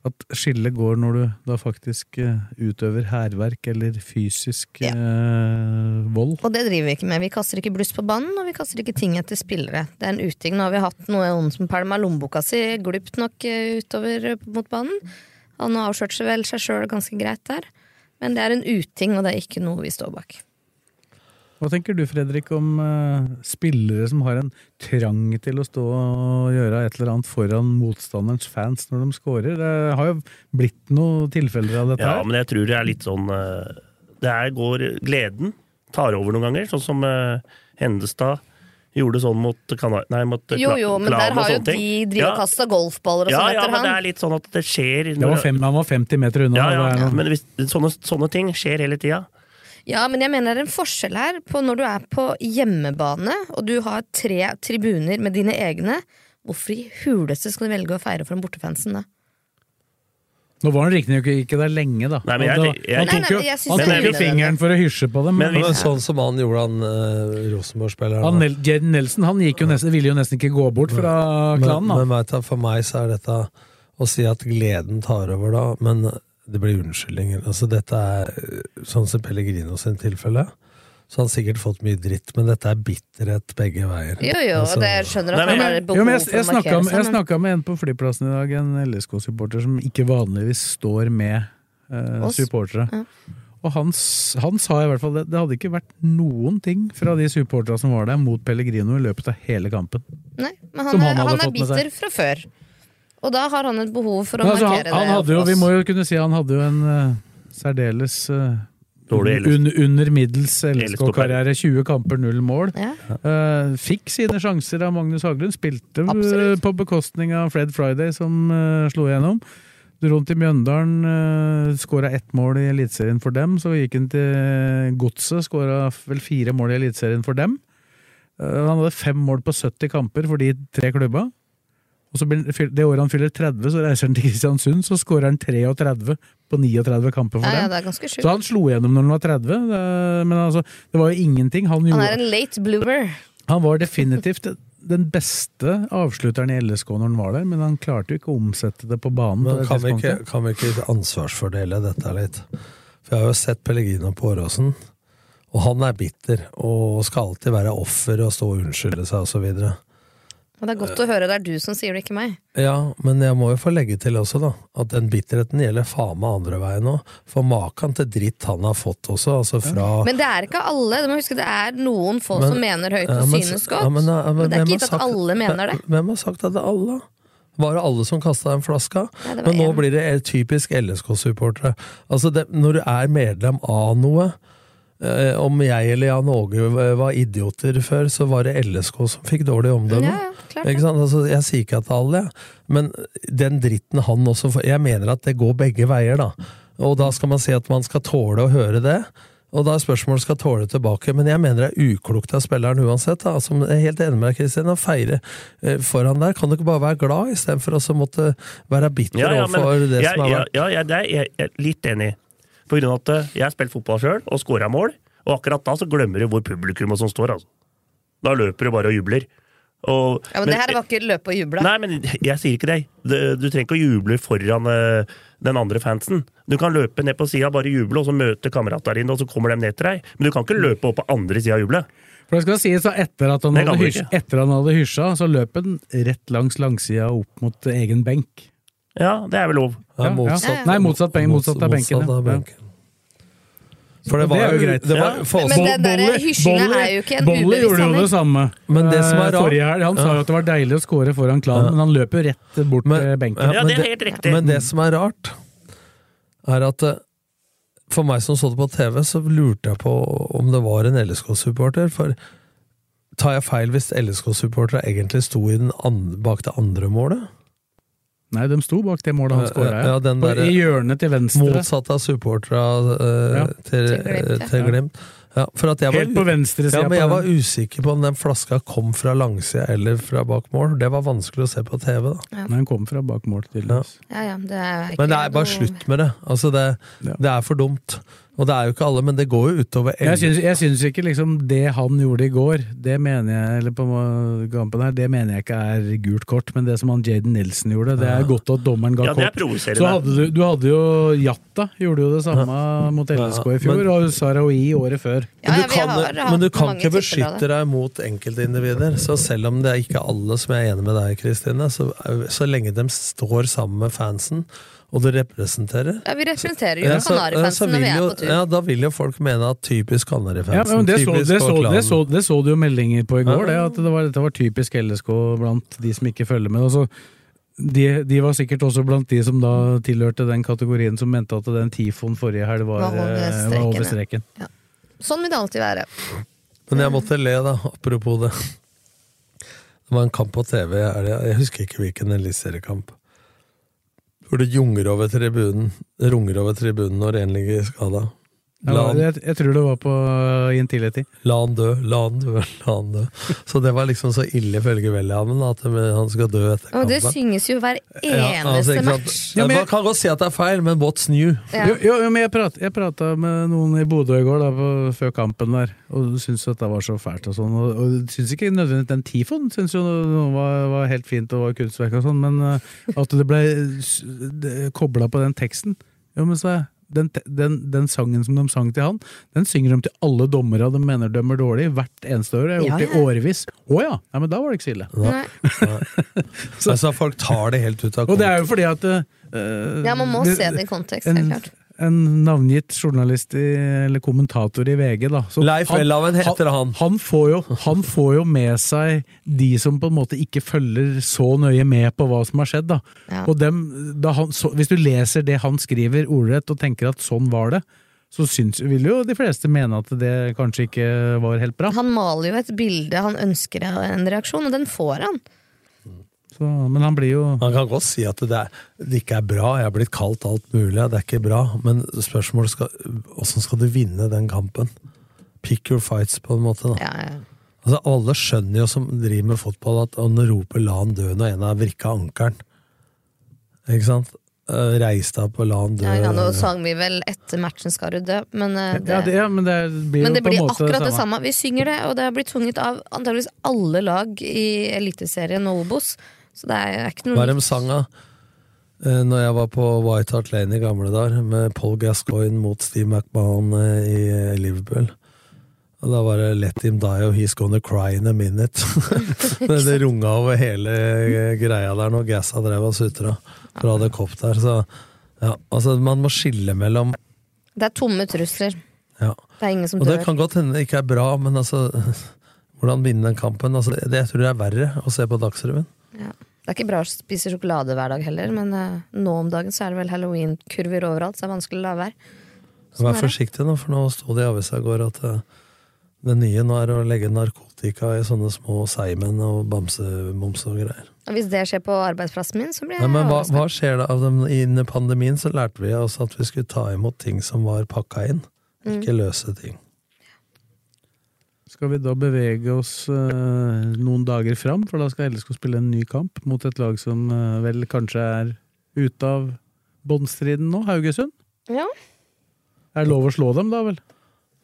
at skillet går når du da faktisk eh, utøver hærverk eller fysisk eh, vold. Og det driver vi ikke med. Vi kaster ikke bluss på banen, og vi kaster ikke ting etter spillere. Det er en uting. Nå har vi hatt noen som pælma lommeboka si glupt nok eh, utover eh, mot banen. Han har avslørt seg vel seg sjøl ganske greit der. Men det er en uting, og det er ikke noe vi står bak. Hva tenker du, Fredrik, om eh, spillere som har en trang til å stå og gjøre et eller annet foran motstanderens fans når de scorer? Det har jo blitt noen tilfeller av dette Ja, her. men jeg tror det er litt sånn eh, Det er går Gleden tar over noen ganger, sånn som eh, Hendestad gjorde sånn mot Kanar... Nei, mot Jo, jo, men der har jo de drivet og Ja. kasta golfballer og Ja, sånn ja, etter men det er litt sånn at det skjer Det var fem, han var 50 meter unna. Ja, ja, men hvis, sånne, sånne ting skjer hele tida. Ja, men jeg mener det er en forskjell her på når du er på hjemmebane, og du har tre tribuner med dine egne. Hvorfor i huleste skal du velge å feire for bortefansen da? Nå var han riktignok ikke der lenge, da. Nei, men jeg- jeg- han tok jo, han det tok jo fingeren for å hysje på dem. Men Men men sånn som han gjorde, han uh, Rosenborg-spilleren. Han, Nel- Jed Nelson han gikk jo nesten, ville jo nesten ikke gå bort fra klanen. Men, da. men for meg så er dette å si at gleden tar over da, men det blir unnskyldninger. Altså dette er eh, sånn som Pellegrino sin tilfelle. Så han har sikkert fått mye dritt, men dette er bitterhet begge veier. Jo, jo, Altså, og det skjønner Nei, at men- han Jo, men jeg, jeg, snakka med, jeg snakka med en på flyplassen i dag, en LSK-supporter som ikke vanligvis står med eh, supportere. Ja. Og han, han sa i hvert fall det, det hadde ikke vært noen ting fra de supporterne som var der, mot Pellegrino i løpet av hele kampen. Nei, men Som han, han er, hadde han er fått med seg. bitter fra før. Og da har han et behov for å altså, markere han det. hadde jo, vi må jo kunne si han hadde jo en uh, særdeles uh, un, under middels LSK-karriere. LSK-karriere. 20 kamper, null mål. Ja. Uh, fikk sine sjanser av Magnus Haglund. Spilte på bekostning av Fred Friday, som slo igjennom. Rundt i Mjøndalen, uh, skåra ett mål i Eliteserien for dem. Så gikk han til Godset, skåra vel fire mål i Eliteserien for dem. Han hadde fem mål på 70 kamper for de tre klubba. Og så Det året han fyller 30, så reiser han til Kristiansund, så skårer han 33 på 39 kamper for Ja, ja, dem. det er ganske Så han slo igjennom når han var 30, det, men altså, det var jo ingenting. Han, Han er en late bloomer. han var definitivt den beste avslutteren i LSK når han var der, men han klarte jo ikke å omsette det på banen. Men kan vi, ikke, kan vi ikke ansvarsfordele dette litt? For jeg har jo sett Pellegrino på Åråsen, og han er bitter og skal alltid være offer og stå og unnskylde seg osv. Og det er godt å høre det er du som sier det, ikke meg. Ja, men jeg må jo få legge til også, da, at den bitterheten gjelder faen meg andre veien òg. For maken til dritt han har fått også, altså fra Men det er ikke alle. Du må huske Det er noen få Men- som mener høyt Ja, og men- synes ja, godt. men, ja, men men det er ikke gitt at sagt- alle mener det. Hvem har sagt at det er alle? Var det alle som kasta den flaska? Nei, Men nå en. blir det typisk LSK-supportere. Altså det, når du er medlem av noe Om jeg eller Jan Åge var idioter før, så var det LSK som fikk dårlig omdømme. Ja, ja, klart sant? Altså, jeg sier ikke at det alle, men den dritten han også får Jeg mener at det går begge veier, da. Og da skal man si at man skal tåle å høre det. Og da er spørsmålet skal tåle tilbake, men jeg mener det er uklokt av spilleren uansett. Da. Altså, jeg er helt enig med deg, Kristin. Å feire eh, foran der, kan du ikke bare være glad istedenfor å måtte være bitter Ja, ja, overfor det jeg, som har ja, vært ja, ja, det er jeg er litt enig i. På grunn av at eh, jeg har spilt fotball sjøl og scora mål, og akkurat da så glemmer du hvor publikum og sånn står. Altså. Da løper du bare og jubler. Og, Ja, men, det her var ikke løpe og juble. Nei, men jeg sier ikke det. Du, du trenger ikke å juble foran uh, den andre fansen. Du kan løpe ned på sida, bare juble, og så møte kameratene dine, og så kommer de ned til deg. Men du kan ikke løpe opp på andre sida og juble. For det skal sies at etter at han hadde hysja, så løp han rett langs langsida opp mot egen benk. Ja, det er vel lov. Ja, motsatt- Nei, motsatt, benk, motsatt av benken. motsatt av ja. benken. For det Det var er jo greit. Det var, Ja. for Men den der hysjinga er jo ikke en Bolle gjorde jo det samme Men det som er eh, rart- forrige helg. Han sa jo at det var deilig å score foran klanen, men han løp jo rett bort til benken. Ja, men Men det som er rart, er at eh, for meg som så det på TV, så lurte jeg på om det var en LSK-supporter. For tar jeg feil hvis LSK-supportere egentlig sto i den andre, bak det andre målet? Nei, de sto bak det målet han skåra. ja, den der- I hjørnet til venstre. Motsatt av supporterne uh, Ja. til, Til Glimt, ja. Ja, for at jeg var, Helt på venstre side. ja, men jeg var usikker på om den flaska kom fra langsida eller fra bak mål. Det var vanskelig å se på TV. da Ja. Nei, han kom fra bak mål, tydeligvis. Ja, ja, det Men det er bare noe- slutt med det. Altså det, det er for dumt. Og det er jo ikke alle, men det går jo utover Jeg syns, jeg syns ikke liksom det han gjorde i går, det mener jeg eller på kampen her, det mener jeg ikke er gult kort, men det som han Jaden Nelson gjorde, det er godt at dommeren ga Ja, kort. Så hadde du, du hadde jo Jatta, gjorde jo det samme mot LSK i fjor, men- og Sarawi året før. Men du kan, men du kan ikke beskytte deg mot enkeltindivider. Så selv om det er ikke alle som er enig med deg, Kristine, så, så lenge de står sammen med fansen, og du representerer Ja, vi representerer jo Ja, Kanarifansen når vi er på tur. Ja, da vil jo folk mene at typisk Ja, Kanarifansen. men det, så, det, så, det, så, det så du jo meldinger på i går, Ja. det, at det var, dette var typisk LSK blant de som ikke følger med. Altså, de, de var sikkert også blant de som da tilhørte den kategorien som mente at den Tifon forrige helg var, Var over eh, streken, var over ja. Sånn vil det alltid være. Men jeg måtte le, da, apropos det. Det var en kamp på TV, jeg husker ikke hvilken eliteseriekamp. Hvor det junger over tribunen, runger over tribunen når en ligger skada. Ja, La han, jeg, jeg tror det var på uh, Intility. la han dø, la han dø, la han dø. Så det var liksom så ille ifølge Welhaven at han skal dø etter kampen. Og det synges jo hver Ja, eneste altså, match. Ja, Man kan godt si at det er feil, men what's new? Ja. Jo, jo, men jeg, prat, jeg prata med noen i Bodø i går, da, på, før kampen der, og syntes at det var så fælt og sånn. Og, og syns ikke nødvendigvis den Tifon syns jo det var, var helt fint og var kunstverk og sånn, men uh, at det ble kobla på den teksten Jo, men så er den, den, den sangen som de sang til han, den synger de til alle dommere de mener dømmer dårlig, hvert eneste år. Jeg har gjort det i årevis. Å ja! Nei, Men da var det ikke så ille. Nei. Altså, folk tar det helt ut av kontekst. Og det er jo fordi at uh, Ja, man må se det i kontekst, helt klart. En navngitt journalist i, eller kommentator i VG, da. Så Leif Welhaven heter han. Han får, jo, han får jo med seg de som på en måte ikke følger så nøye med på hva som har skjedd. Da. Ja. Og dem, da han, så, hvis du leser det han skriver ordrett og tenker at sånn var det, så syns, vil jo de fleste mene at det kanskje ikke var helt bra. Han maler jo et bilde, han ønsker en reaksjon, og den får han. Så, men han blir jo Han kan godt si at det, er, det ikke er bra, jeg har blitt kalt alt mulig, det er ikke bra, men spørsmålet skal Åssen skal du vinne den kampen? Pick your fights, på en måte. da. Ja, ja. Altså, alle skjønner jo som driver med fotball, at han roper 'la han dø' når en har vrikka ankelen. Ikke sant? Eh, Reis deg opp og la han dø. Ja, nå sang vi vel 'etter matchen skal du dø', men eh, det, ja, det, ja, men det blir men det blir akkurat det samme. Vi synger det, og det har blitt sunget av antageligvis alle lag i Eliteserien og Obos. Så det er ikke Hva noe er de sanga? Eh, Når jeg var på White Hart Lane i gamle dager, med Paul Gascoigne mot Steve McMahon eh, i eh, Liverpool. Og da var det 'let him die' og 'he's gonna cry in a minute'. det, det runga over hele greia der når Gassa drev og sutra fra det kopp der. Så ja, altså man må skille mellom Det er tomme trusler. ja. Det er ingen som Og det kan godt hende det ikke er bra, men altså Hvordan vinne den kampen? Altså, det, det jeg tror jeg er verre å se på Dagsrevyen. Ja. Det er ikke bra å spise sjokolade hver dag heller, men uh, nå om dagen så er det vel halloween-kurver overalt, så det er vanskelig å la være. Sånn Vær forsiktig nå, for nå sto det i avisa i går at uh, det nye nå er å legge narkotika i sånne små seigmenn og bamsemums og greier. Hvis det skjer på arbeidsplassen min, så blir jeg Ja, men hva, hva skjer da? av? Innen pandemien så lærte vi oss at vi skulle ta imot ting som var pakka inn, Mm. ikke løse ting. Skal vi da bevege oss uh, noen dager fram, for da skal LSK spille en ny kamp mot et lag som uh, vel kanskje er ute av båndstriden nå, Haugesund? Ja. Er det lov å slå dem, da vel?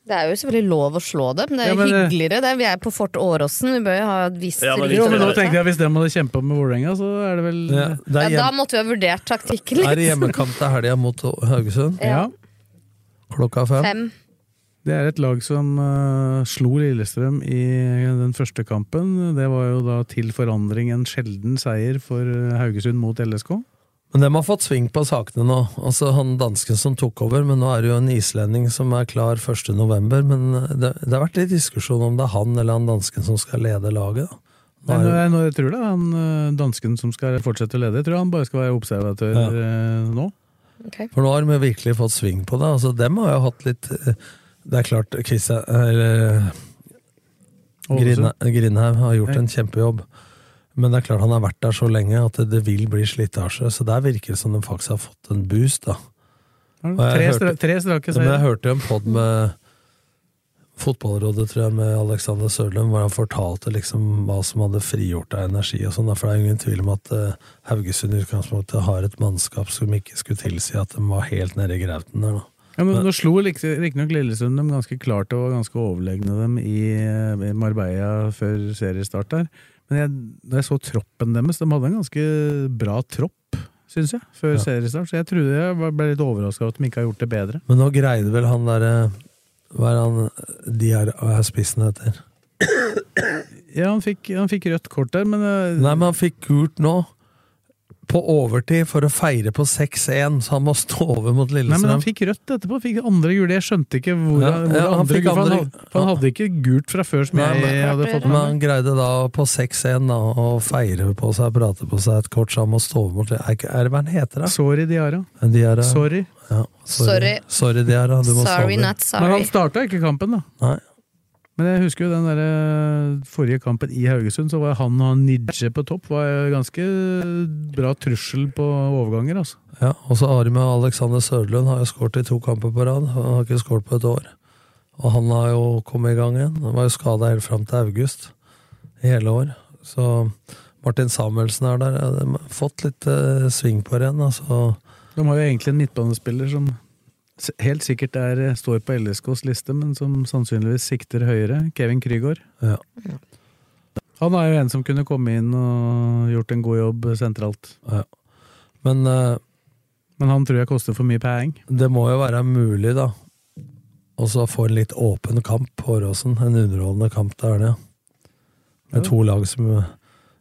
Det er jo selvfølgelig lov å slå dem, det er Ja, men hyggeligere. Det er, vi er på Fort Åråsen, vi bør jo ha et visst jo, rykte men nå tenkte jeg Hvis de hadde kjempa med Vålerenga, så er det vel Ja, det er, Ja, da måtte vi ha vurdert taktikken litt. er det hjemmekamp til helga mot Haugesund? Ja. Klokka fem? Fem. Det er et lag som uh, slo Lillestrøm i den første kampen. Det var jo da til forandring en sjelden seier for eh, Haugesund mot LSK. Men de har fått sving på sakene nå. Altså Han dansken som tok over, men nå er det jo en islending som er klar 1. november. Men det, det har vært litt diskusjon om det er han eller han dansken som skal lede laget. da. Nei, er nå, jeg, nå, jeg tror det er han eh, dansken som skal fortsette å lede. Jeg tror han bare skal være observatør Ja. nå. nå. For nå har de virkelig fått sving på det. Altså, dem har jo hatt litt Det er klart, Christian eller, Grindhaug har gjort en kjempejobb. Men det er klart han har vært der så lenge at det, vil bli slitasje. Så der virker det som de faktisk har fått en boost. da. Tre, hørte- tre strake Men jeg hørte en pod med Fotballrådet, tror jeg, med Alexander Sørlund, hvor han fortalte liksom hva som hadde frigjort av energi og sånn. For det er ingen tvil om at eh, Haugesund i utgangspunktet har et mannskap som ikke skulle tilsi at de var helt nede i grauten der, da. Ja, men Nå slo riktignok Lillesund dem ganske klart og var ganske overlegne dem i eh, Marbella før seriestart der. Men jeg, da jeg så troppen deres, de hadde en ganske bra tropp, syns jeg, før Ja. seriestart. Så jeg trodde jeg ble litt overraska over at de ikke har gjort det bedre. Men nå greide vel han derre Hva er han De er, er spissen heter? Ja, han fikk, han fikk rødt kort der, men eh, Nei, men han fikk gult nå. På overtid for å feire på 6-1, så han må stå over mot Nei, men han fikk rødt etterpå. Fikk andre gule. Jeg skjønte ikke hvor, Ja, hvor ja, han andre gul, gule, for han, andre- hadde, for han hadde ikke gult fra før, som Nei, jeg jeg hadde fått Men han greide da på 6-1 da, å feire på seg, prate på seg et kort, så han må stå over mot Er, er det hva han heter, da? Sorry, Diara. Diara. Sorry. Ja, Sorry. Sorry, Diara. Du må Sorry, stå over. not Men han sorry. starta ikke kampen, da. Nei. Men jeg husker jo den der eh, forrige kampen i Haugesund, så var han og Nidje på topp. Var ganske bra trussel på overganger, altså. Ja, og så har de Alexander Sørlund, har jo skåret i to kamper på rad. Han har ikke skåret på et år. Og han har jo kommet i gang igjen. Han var jo skada helt fram til august i hele år. Så Martin Samuelsen er der. De har fått litt eh, sving på det igjen. Altså. De har jo egentlig en midtbanespiller som helt sikkert er, står på LSKs liste, men som sannsynligvis sikter høyere. Kevin Krygård. Ja. Han er jo en som kunne komme inn og gjort en god jobb sentralt. Ja. Men, uh, Men han tror jeg koster for mye penger. det må jo være mulig, da. Og så få en litt åpen kamp på Åråsen. En underholdende kamp, det er det. Med Ja. to lag som eh,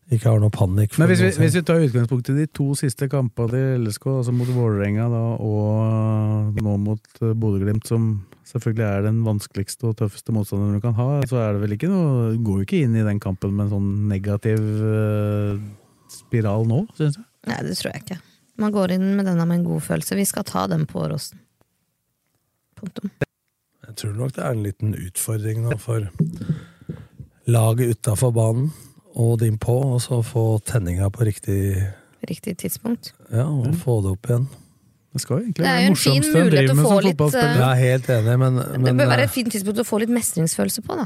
ikke har noe panikk. for Men hvis vi, hvis vi tar utgangspunkt i de to siste kampene til LSK, altså mot Vålerenga og nå mot eh, Bodø-Glimt, som selvfølgelig er den vanskeligste og tøffeste motstanderen du kan ha, så er det vel ikke noe Går jo ikke inn i den kampen med en sånn negativ uh, spiral nå, syns jeg. Nei, det tror jeg ikke. Man går inn med denne med en god følelse. Vi skal ta den på Åråsen. Punktum. Jeg tror nok det er en liten utfordring nå for laget utafor banen og din på, og så få tenninga på riktig Riktig tidspunkt. Ja, og få det opp igjen. Det skal egentlig Det er være jo en morsomst fin mulighet å med få som litt, fotballspiller. Jeg er helt enig, men, det bør være eh, et fint tidspunkt å få litt mestringsfølelse på, da.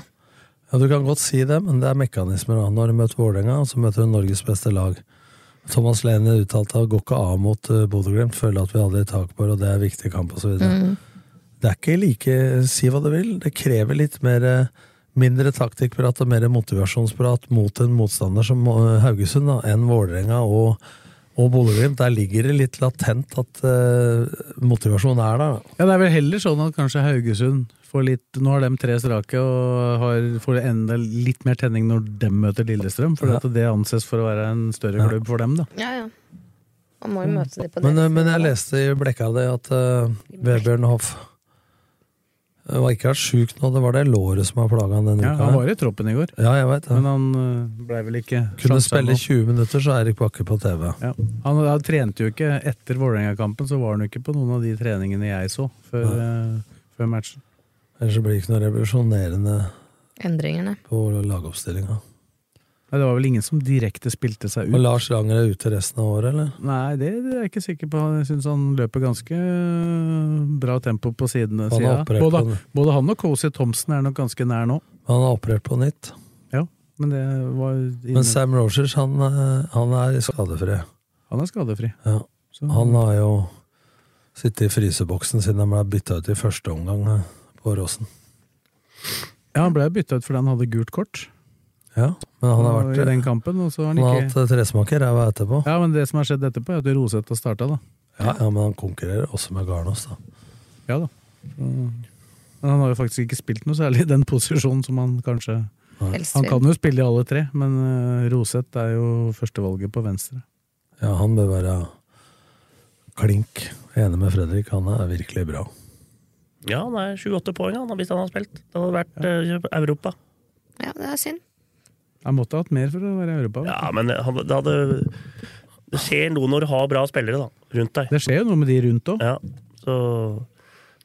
Ja, Du kan godt si det, men det er mekanismer. da. Når du møter Vålerenga, så møter du Norges beste lag. Thomas Lene uttalte at går ikke av mot uh, Bodø-Glimt, føler at vi hadde et tak på det, og det er en viktig kamp osv. Mm. Det er ikke like Si hva du vil. Det krever litt mer eh, mindre taktikkprat og mer motivasjonsprat mot en motstander som eh, Haugesund da, enn Vålerenga og, og Bodø-Glimt. Der ligger det litt latent at uh, motivasjonen er der. da. Ja, Det er vel heller sånn at kanskje Haugesund får litt, nå har de tre strake og har, får enda litt mer tenning når de møter Lillestrøm, for Ja. at det anses for å være en større Ja. klubb for dem. da. Ja, ja. Man må jo møte dem på Men, eh, men jeg leste i Blekka det at uh, Vebjørn Hoff eh, var ikke sjuk nå, det var det låret som har plaga han denne Ja, uka. han var i troppen i går, Ja, jeg vet det. men han øh, blei vel ikke Kunne spille nå. 20 minutter, så Eirik Bakke på TV. Ja. Han, han trente jo ikke etter Vålerenga-kampen, så var han jo ikke på noen av de treningene jeg så før, uh, før matchen. Ellers så blir det ikke noe revolusjonerende Endringene. på lagoppstillinga. Nei, det var vel ingen som direkte spilte seg ut. Og Lars Langer er ute resten av året, eller? Nei, det, det er jeg ikke sikker på. Jeg syns han løper ganske øh, bra tempo på sidene. Han Både, både han og Cozy Thompson er nok ganske nær nå. Han har operert på nytt. Ja, men det var inne, Men Sam Rogers, han, eh, han er skadefri. Han er skadefri. Ja. Så- Han har jo sittet i fryseboksen siden han ble bytta ut i første omgang eh, på Åråsen. Ja, han ble bytta ut fordi han hadde gult kort Ja, men han har vært i den kampen. Og så har Han han har ikke hatt eh, tresmak i ræva etterpå. Ja, men det som har skjedd etterpå, er at Roseth har starta, da. Ja, ja, men han konkurrerer også med Garnås, da. Ja da. Men han har jo faktisk ikke spilt noe særlig i den posisjonen som han kanskje Helst Han kan jo spille i alle tre, men uh, Roseth er jo førstevalget på venstre. Ja, han bør være klink. Enig med Fredrik, han er virkelig bra. Ja, han er sju-åtte poeng han, hvis han har spilt. Det hadde vært ja. Europa. Ja, det er synd. Han måtte ha hatt mer for å være i Europa. Ja, men han, det hadde Det skjer noe når du har bra spillere da, rundt deg. Det skjer jo noe med de rundt òg. Ja, så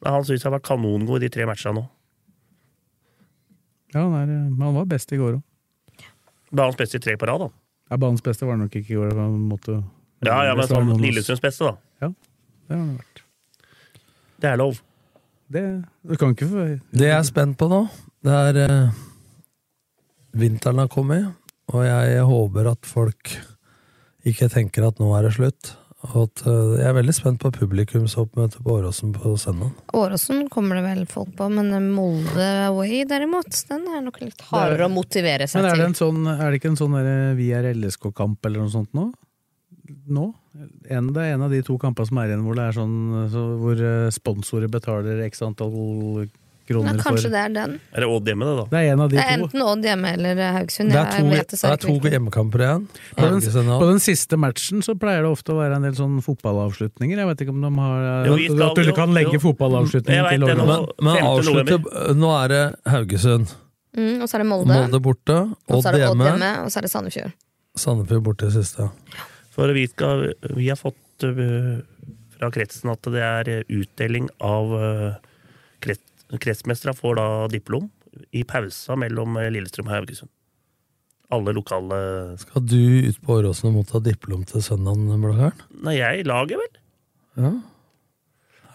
Han syns jeg har vært kanongod i de tre matchene nå. Ja, han, er, han var best i går òg. Banens beste i tre på rad, da. Ja, banens beste var nok ikke i går. Han måtte, Ja, ja, men sånn Lillestrøms beste, da. Ja, det har han vært. Det er lov. Det, du kan ikke få Det jeg er spent på nå, det er eh, Vinteren har kommet, og jeg håper at folk ikke tenker at nå er det slutt. Og at, eh, jeg er veldig spent på publikumsoppmøtet på Åråsen på søndag. Åråsen kommer det vel folk på, men Molde Away derimot, den er nok litt hardere å motivere seg Men er det, til. en sånn, er det ikke en sånn der, Vi er LSK-kamp eller noe sånt nå? Nå? En, det er en av de to kampene som er igjen hvor det er sånn så, hvor eh, sponsorer betaler x antall kroner for kanskje det er den. Er det Odd hjemme, det, da? Det er en av de Det er to. enten Odd hjemme eller Haugesund. Det er to, vet det er to hjemmekamper igjen. På den, på den siste matchen så pleier det ofte å være en del sånn fotballavslutninger. Jeg vet ikke om de har Jo, vi At du kan legge fotballavslutningen til det nå. Men, men avslutte Nå er det Haugesund. Mm, og så er det Molde, Molde borte. Odd det hjemme. hjemme, og så er det Sandefjord. Sandefjord borte i siste. For vi, skal, vi har fått øh, fra kretsen at det er utdeling av øh, får da diplom i pausa mellom øh, Lillestrøm og Haugesund. Alle lokale Skal du ut på Åråsen og motta diplom til søndagen, Blåkaren? Nei, jeg lager vel. Ja.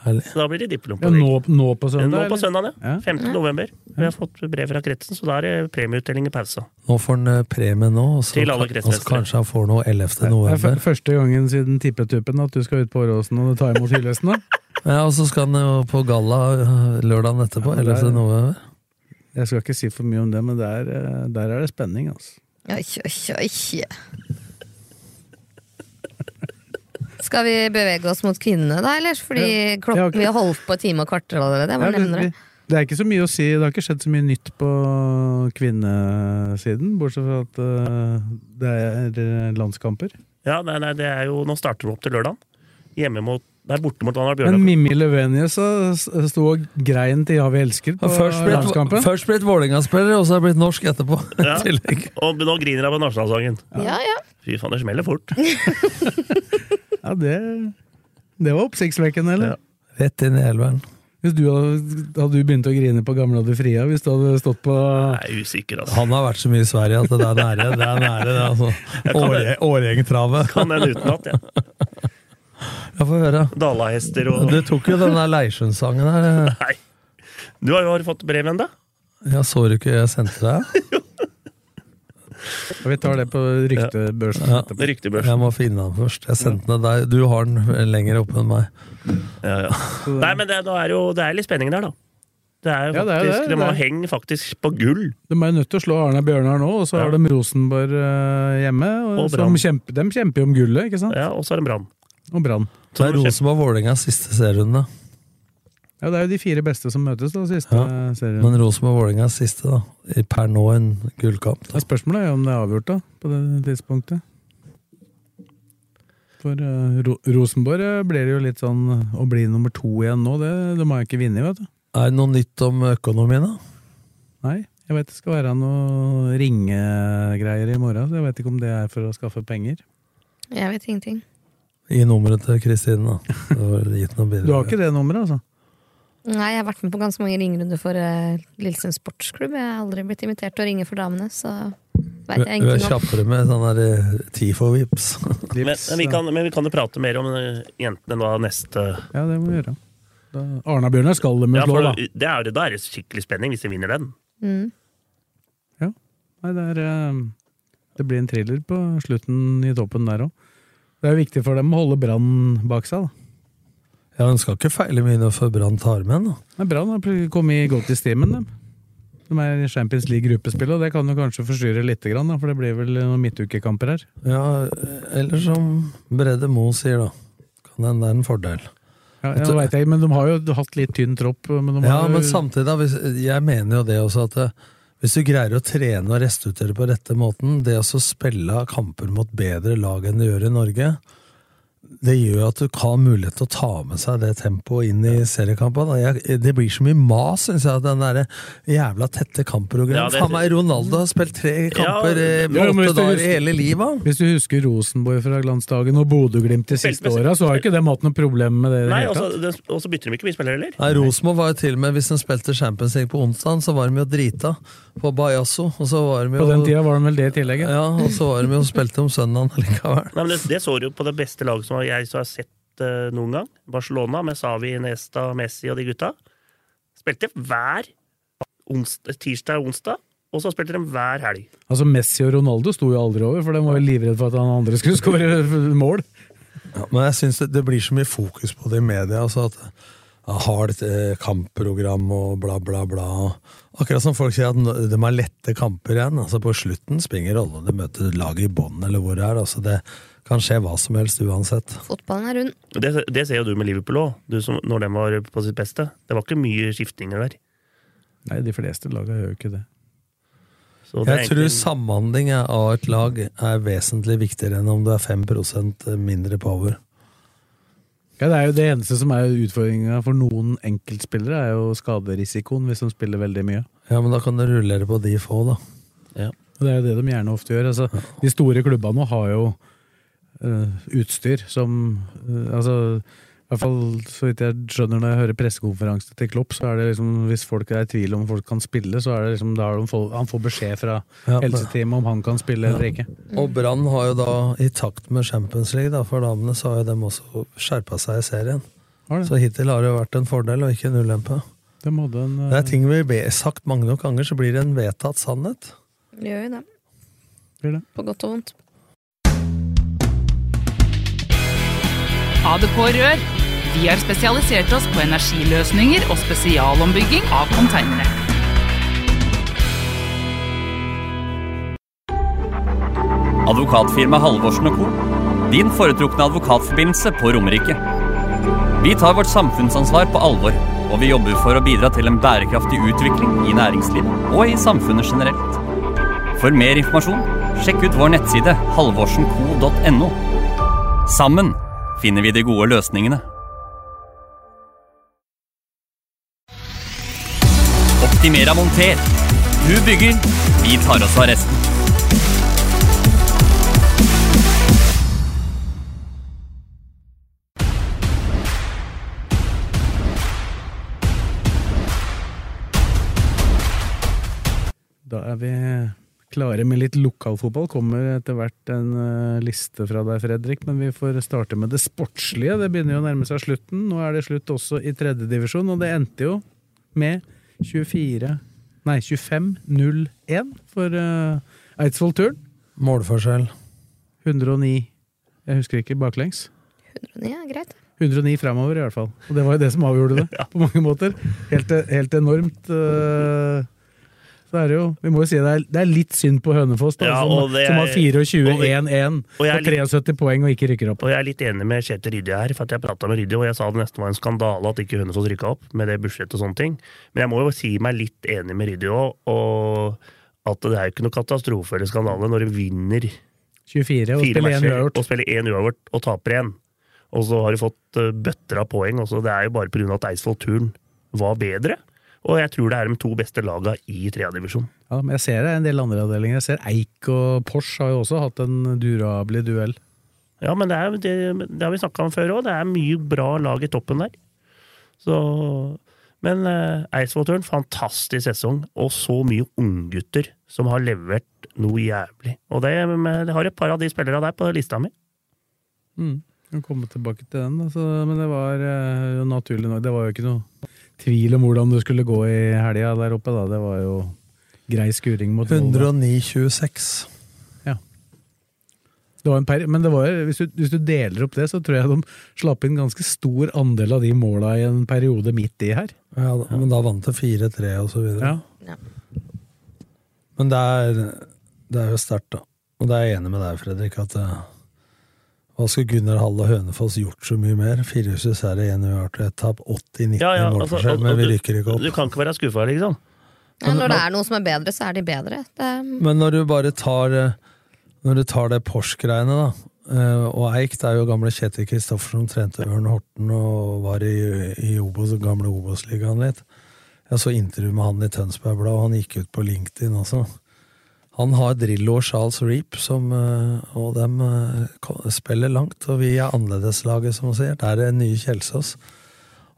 Herlig. Så da blir det diplom Ja, nå, nå på søndag? Nå på søndag, ja. Ja. 15. november. Vi har fått brev fra kretsen, så da er det premieutdeling i pausa. Nå får han eh, premie nå, og så, Til alle og så kretsmestere. kanskje han får noe 11. Det er november. første gangen siden tippetuppen at du skal ut på Åråsen og ta imot hyllesten? da? Ja, og så skal han jo på galla eh, lørdagen etterpå. Ja, det er- 11. november. Jeg skal ikke si for mye om det, men der, eh, der er det spenning, altså. Oi, oi, oi. Skal vi bevege oss mot kvinnene, da, eller? Fordi Ja. klokken, Ja, okay. vi har holdt på en time og kvarter allerede. Ja, det, det. det er ikke så mye å si, det har ikke skjedd så mye nytt på kvinnesiden, bortsett fra at uh, det er eh, landskamper. Ja, nei, nei, det er jo Nå starter vi opp til lørdag. Hjemme mot Det er borte mot Anna Men Mimmi Løvenius sto og grein til Ja, vi elsker på først blitt, landskampen. først blitt Vålerenga-spiller, og så har han blitt norsk etterpå. i Ja. tillegg. Og nå griner hun på nasjonalsangen. Ja, ja. Fy faen, det smeller fort. Ja, det, det var oppsiktsvekkende, eller? Rett inn i elveren. Hvis du hadde, hadde du begynt å grine på gamle du Fria hvis du hadde stått på Jeg er usikker, altså. Han har vært så mye i Sverige at det er nære. Det er nære, det, altså. Kan Årgjengtravet. Kan den utenat, ja. Jeg få høre. Dalahester og Du tok jo den der Leirsund-sangen her. Nei. Du har jo har fått brev ennå? Ja, så du ikke jeg sendte deg? Ja, Vi tar det på ryktebørsen Ja. etterpå. Ryktebørs. Jeg må finne den først. Jeg sendte den deg. Du har den lenger oppe enn meg. Ja, ja. Nei, men det, da er jo, det er litt spenning der, da. Det er jo Ja, det er faktisk, det. De har Det er- heng faktisk på gull. De er nødt til å slå Arne Bjørnar nå, og så Ja. har de Rosenborg eh, hjemme. Og Og de, kjemper, de kjemper jo om gullet, ikke sant? Ja, Og så er det Brann. Det Og Brann. er Rosenborg-Vålerenga siste serierunde. Ja, Det er jo de fire beste som møtes, da, siste Ja, serien. Men Rosenborg-Vålerenga er siste, da. I per nå en gullkamp. Ja, Spørsmålet er jo om det er avgjort, da, på det tidspunktet. For uh, Ro Rosenborg eh, blir det jo litt sånn å bli nummer to igjen nå, det, de har jo ikke vunnet, vet du. Er det noe nytt om økonomien, da? Nei, jeg vet det skal være noe ringegreier i morgen, så jeg vet ikke om det er for å skaffe penger. Jeg vet ingenting. Gi nummeret til Kristine, da. Du har ikke det nummeret, altså? Nei, jeg har vært med på ganske mange ringerunder for uh, Lillesund sportsklubb. Jeg har aldri blitt invitert til å ringe for damene, så veit jeg Du er kjappere med sånn der eh, TIFO-vips. Men, men, vi kan, men vi kan jo prate mer om eh, jentene nå neste Ja, det må vi gjøre. Arna-Bjørnar skal de jo ja, slå, da. det er, Da er det skikkelig spenning hvis de vinner den. Mm. Nei, det, er, det blir en thriller på slutten i toppen der òg. Det er viktig for dem å holde Brann bak seg. da. Ja, Den skal ikke feile mye før Brann tar med den. Men Brann har kommet godt i stimen, dem. De er i Champions League-gruppespill, og det kan jo kanskje forstyrre litt, for det blir vel noen midtukekamper her. Ja, Eller som Brede Moe sier, da. Kan hende det er en fordel. Ja, jeg vet jeg, men de har jo hatt litt tynn tropp. Men Ja, jo, men samtidig, jeg mener jo det også at eh, hvis du greier å trene og restituere på rette måten, det å spille kamper mot bedre lag enn du gjør i Norge, det gjør at du kan ha mulighet til å ta med seg det tempoet inn i seriekampene. Jeg, det blir så mye mas, syns jeg, den derre jævla tette kampprogrammet. Ja, det- Faen meg, Ronaldo har spilt tre kamper ja, Ja, åtte dager i hele livet. Hvis du husker Rosenborg fra glansdagen og Bodø-Glimt de siste åra, så har ikke det hatt noe problem med det. Nei, Og så og så bytter de ikke mye spillere heller. Nei, Rosenborg var jo til og med, hvis de spilte Champions League på onsdag, så var de jo drita på Bajasso. Og så var de jo, På den tida var de vel det i tillegg. ja. Og så var de jo spilte om søndagen likevel. Nei, men det, det så du jo på det beste laget som jeg så har sett uh, noen gang. Barcelona med Savi, Nesta, Messi og de gutta. Spilte hver onsdag, tirsdag og onsdag, og så spilte de hver helg. Altså Messi og Ronaldo sto jo aldri over, for de var jo livredde for at han andre skulle skåre mål. Ja, men jeg syns det, det blir så mye fokus på det i media. Altså at Hardt eh, kampprogram og bla, bla, bla. Akkurat som folk sier at de har lette kamper igjen. altså På slutten springer rolle om de møter laget i bånn eller hvor det er. altså Det kan skje hva som helst uansett. Fotballen er rund. Det, det ser jo du med Liverpool òg, når de var på sitt beste. Det var ikke mye skiftninger der. Nei, de fleste laga gjør jo ikke det. Så det jeg Jeg tror egentlig- samhandling av et lag er vesentlig viktigere enn om det er 5% mindre power. Ja, det er jo det eneste som er utfordringa for noen enkeltspillere, er jo skaderisikoen hvis de spiller veldig mye. Ja, men da kan du rullere på de få, da. Ja. Det er jo det de gjerne ofte gjør. Altså, de store klubbene har jo uh, utstyr som uh, altså, hvert fall så vidt jeg skjønner når jeg hører pressekonferanse til Klopp, så er det liksom hvis folk er i tvil om folk kan spille, så er det liksom da de han får beskjed fra Ja, helseteamet om han kan spille eller ikke. Og Brann har jo da, i takt med Champions League da, for damene, så har jo dem også skjerpa seg i serien. Så hittil har det jo vært en fordel og ikke en ulempe. De hadde en, uh... Det er ting vi har sagt mange nok ganger, så blir det en vedtatt sannhet. Det gjør jo det. Blir det. På godt og vondt. ADK Rør. Vi har spesialisert oss på energiløsninger og spesialombygging av containere. Advokatfirma Halvorsen co. Din foretrukne advokatforbindelse på Romerike. Vi tar vårt samfunnsansvar på alvor, og vi jobber for å bidra til en bærekraftig utvikling i næringslivet og i samfunnet generelt. For mer informasjon, sjekk ut vår nettside halvorsenco.no. Sammen finner vi de gode løsningene. Optimera monter. Du bygger, vi tar oss av resten. Da er vi klare med litt lokalfotball. Kommer etter hvert en eh, liste fra deg, Fredrik, men vi får starte med det sportslige. Det begynner jo å nærme seg slutten. Nå er det slutt også i tredjedivisjon, og det endte jo med 24 Nei, 25-0-1 for uh, Eidsvoll Turn. Målforskjell. 109 Jeg husker ikke baklengs. 109 er greit. 109 fremover, i hvert fall. Og det var jo det som avgjorde det, på mange måter. Helt, helt enormt. eh, Så er det jo, vi må jo si det er, det er litt synd på Hønefoss, da, Ja, som, er, som har er- 24-1-1 og og 73 poeng og ikke rykker opp. Og jeg er litt enig med Kjetil Rydje her, for jeg prata med Rydje, og jeg sa det nesten var en skandale at ikke Hønefoss rykka opp med det budsjettet og sånne ting. Men jeg må jo si meg litt enig med Rydje òg, og at det er jo ikke noe katastrofe eller skandale når du vinner 24 og spiller én matcher uavgjort. og spiller én uavgjort og taper én. Og så har du fått eh, bøtter av poeng. Også. Det er jo bare pga. at Eidsvoll Turn var bedre. Og jeg tror det er de to beste laga i tredjedivisjon. Ja, men jeg ser det en del andre avdelinger. Jeg ser Eik og Porsche har jo også hatt en durabelig duell. Ja, men det, er, det, det har vi snakka om før òg. Det er mye bra lag i toppen der. Så, men eh, Eidsvollturen, fantastisk sesong, og så mye unggutter som har levert noe jævlig. Og det, jeg har et par av de spillerne der på lista mi. Mm. Vi kan komme tilbake til den, altså, men det var eh, naturlig nok Det var jo ikke noe tvil om hvordan det skulle gå i helga der oppe, da. Det var jo grei skuring mot Volda. 109-26. Ja. Det var en per men det var, hvis, du, hvis du deler opp det, så tror jeg de slapp inn ganske stor andel av de måla i en periode midt i her. Ja, da, men da vant det 4-3 og så videre. Ja. Men det er, det er jo sterkt, da. Og det er jeg enig med deg, Fredrik, at eh, hva skulle Gunnar Hall og Hønefoss gjort så mye mer? 24 seire, 1 uavgjort og ett tap, 80-90 Ja, ja, altså, målforskjell, men vi rykker ikke opp. Du kan ikke være skuffa, liksom. Men, når det er noe som er bedre, så er de bedre. Det er, Men når du bare tar eh, Når du tar det Porsch-greiene, da, eh, og Eik, det er jo gamle Kjetil Kristoffersen, trente Ørn Horten og var i, i Obos, gamle Obos-ligaen litt. Jeg så intervju med han i Tønsberg Blad, og han gikk ut på LinkedIn også. Han har Drillo og Charles Reap, som, eh, og dem eh, spiller langt. Og vi er annerledeslaget, som man sier. Der er nye Kjelsås.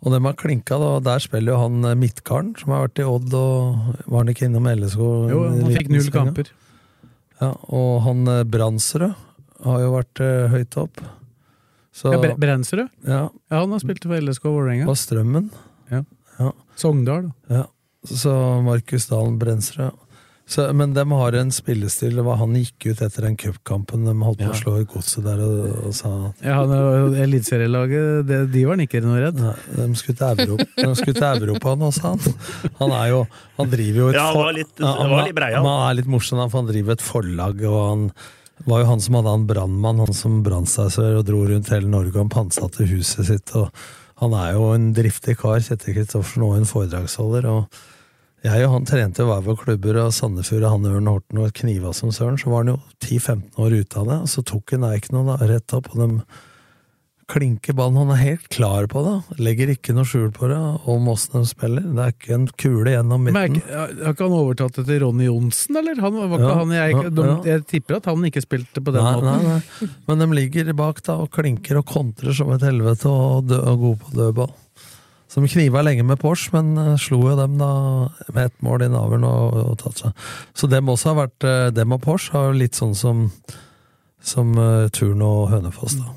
Og dem har klinka, da. Der spiller jo han eh, Midtgarden, som har vært i Odd, og var han ikke innom LSK? Jo, han fikk null kamper. Ja, og han Bransrud har jo vært eh, høyt opp. Så, Ja, Bre- Brensrud? Ja. Ja, han har spilt for LSK Vålerenga. Og Strømmen. Ja. Ja. Sogndal. Ja. Så Markus Dalen Brensrud. Så, men de har en spillestil. Det var han gikk ut etter den cupkampen. De holdt på Ja. å slå i godset der og, og sa Ja, han er- Eliteserielaget, det- de var han ikke noe redd. Nei, de skulle til Europa, de skulle til Europa nå, sa han. Han er jo Han driver jo et Ja, han var litt- Ja, han var litt han er litt morsom, for han driver et forlag, og han var jo han som hadde han brannmann, han som brant seg og dro rundt hele Norge og pantsatte huset sitt. og Han er jo en driftig kar, Kjetil Kristoffersen, og en foredragsholder. og jeg og han trente jo hver vår klubber, og Sandefjord og han Ørn Horten og kniva som søren. Så var han jo 10-15 år ute av det, og så tok han ikke da, rett opp, og de klinker ballen. Han er helt klar på det, legger ikke noe skjul på det, om åssen de spiller. Det er ikke en kule gjennom Men er midten. ikke- Har ikke han overtatt det til Ronny Johnsen, eller? Han, Ja, han jeg, de, jeg tipper at han ikke spilte på den Nei, måten. nei, nei. Men de ligger bak da og klinker og kontrer som et helvete og, dø, og gode på dødball. De kniva lenge med Porsche, men eh, slo jo dem da med ett mål i navlen og, og tatt seg. Så dem også har vært eh, Dem og Porsche har litt sånn som, som uh, Turn og Hønefoss, da.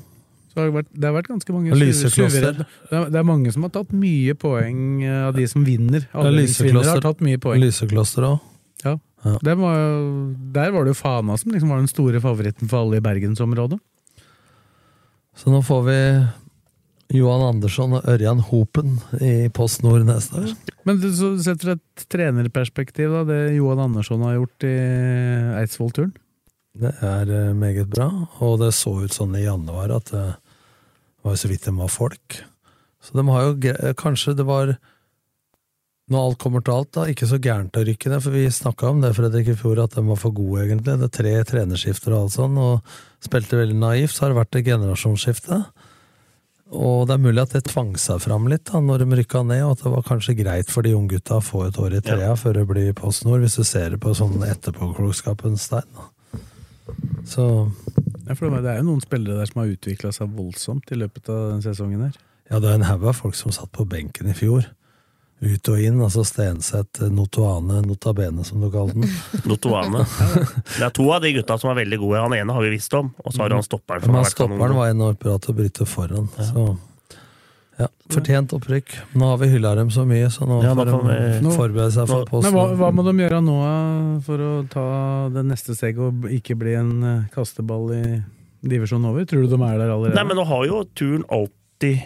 Så har det, vært, det har vært ganske mange suverene- Det er, det mange som har tatt mye poeng av de som vinner. Ja, har Lysekloster- tatt mye poeng. Lysekloster òg. Ja. ja. var, jo- der var det jo Fana som liksom var den store favoritten for alle i bergensområdet. Så nå får vi Johan Andersson og Ørjan Hopen i Post Nord neste år. Men du, så setter et trenerperspektiv, da, det Johan Andersson har gjort i Eidsvoll-turen? Det er eh, meget bra, og det så ut sånn i januar at det var så vidt de var folk. Så de har jo Kanskje det var Når alt kommer til alt, da, ikke så gærent å rykke ned, for vi snakka om det Fredrik i fjor, at de var for gode, egentlig. Det er tre trenerskifter og alt sånn, og spilte veldig naivt. Så har det vært et generasjonsskifte. Og det er mulig at det tvang seg fram litt da når de rykka ned, og at det var kanskje greit for de unggutta å få et år i trea før det blir Post Nord, hvis du ser det på sånn etterpåklokskapens stein. Så Ja, for det er jo noen spillere der som har utvikla seg voldsomt i løpet av den sesongen her. Ja, det er en haug av folk som satt på benken i fjor. Ut og inn, altså Stenseth, Notoane, Notabene, som du kaller den. Notoane. Det er to av de gutta som er veldig gode. Han ene har vi visst om, og så har han stopperen. som Men har vært stopperen var enormt bra til å bryte foran. Så ja, fortjent opprykk. Nå har vi hylla dem så mye, så nå Ja, får de vi- forberede seg for Men posten. hva, hva må de gjøre nå eh, for å ta det neste steget og ikke bli en eh, kasteball i divisjonen over? Tror du de er der allerede? Nei, men nå har jo turen alltid,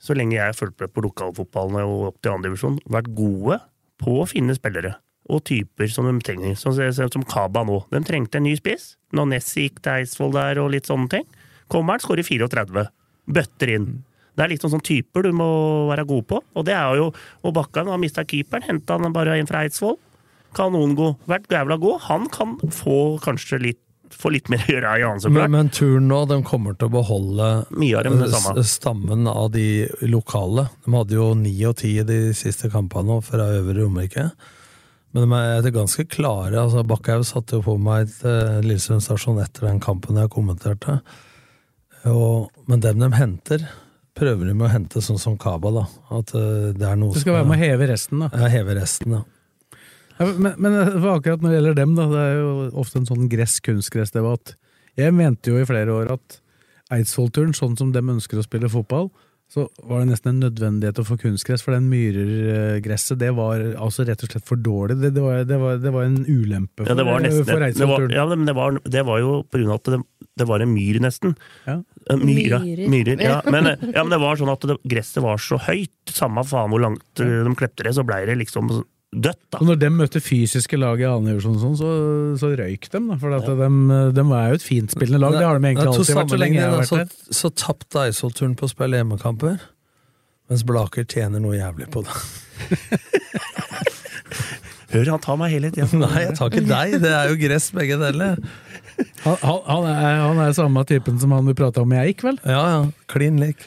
så lenge jeg har fulgt med på lokalfotballen og opp til andredivisjon, vært gode på å finne spillere. og typer som de trenger. Som, som Kaba nå. De trengte en ny spiss. Når Nessie gikk til Eidsvoll der og litt sånne ting. Kommer han, skårer 34. Bøtter inn. Det er litt sånn, sånn typer du må være god på. Og det er jo Og Bakkan har mista keeperen, henta han bare inn fra Eidsvoll. Kanongod. Vært jævla god. Han kan få kanskje litt få litt mer å gjøre i annen, så Men, men turen nå, de kommer til å beholde Mye av dem det samme. stammen av de lokale. De hadde jo ni og ti i de siste kampene nå fra Øvre Romerike. Men de er ganske klare. altså Bakkhaug satte jo på meg et uh, Lillestrøm stasjon etter den kampen jeg kommenterte. Og, men dem de henter, prøver de med å hente sånn som Kaba, da. At eh, det er noe Du skal være med å heve resten, da. Ja, heve resten, ja. Men, men akkurat når det gjelder dem, da, det er jo ofte en sånn gress-kunstgress-debatt. Jeg mente jo i flere år at Eidsvoll-turen, sånn som dem ønsker å spille fotball, så var det nesten en nødvendighet å få kunstgress, for den myrergresset, det var altså rett og slett for dårlig. Det, det, var, det, var, det var en ulempe for, Ja, det var nesten for Eidsvollturen. Det var, Eidsvoll-turen. ja, men det var, det var jo på grunn av at det, det var en myr, nesten. Ja. Eh, Myra. Myrer. Myrer. Ja. Men, eh, ja, men det var sånn at det, gresset var så høyt. Samme faen hvor langt eh, de klepte det, så blei det liksom dødt, da. Og når de møtte fysiske lag i annen divisjon, sånn, så, så røyk de. Da, for ja. de, de er jo et fintspillende lag. Det har de egentlig det alltid vært så lenge jeg har vært der. da, Så, så tapte Eidsvoll-turen på å spille hjemmekamper, mens Blaker tjener noe jævlig på det. Hør, han tar meg hele tida. Nei, jeg tar ikke deg, det er jo gress begge deler. Han, han, han, er, han er samme typen som han du prata om i Eik, vel? Ja, ja. Klin lik.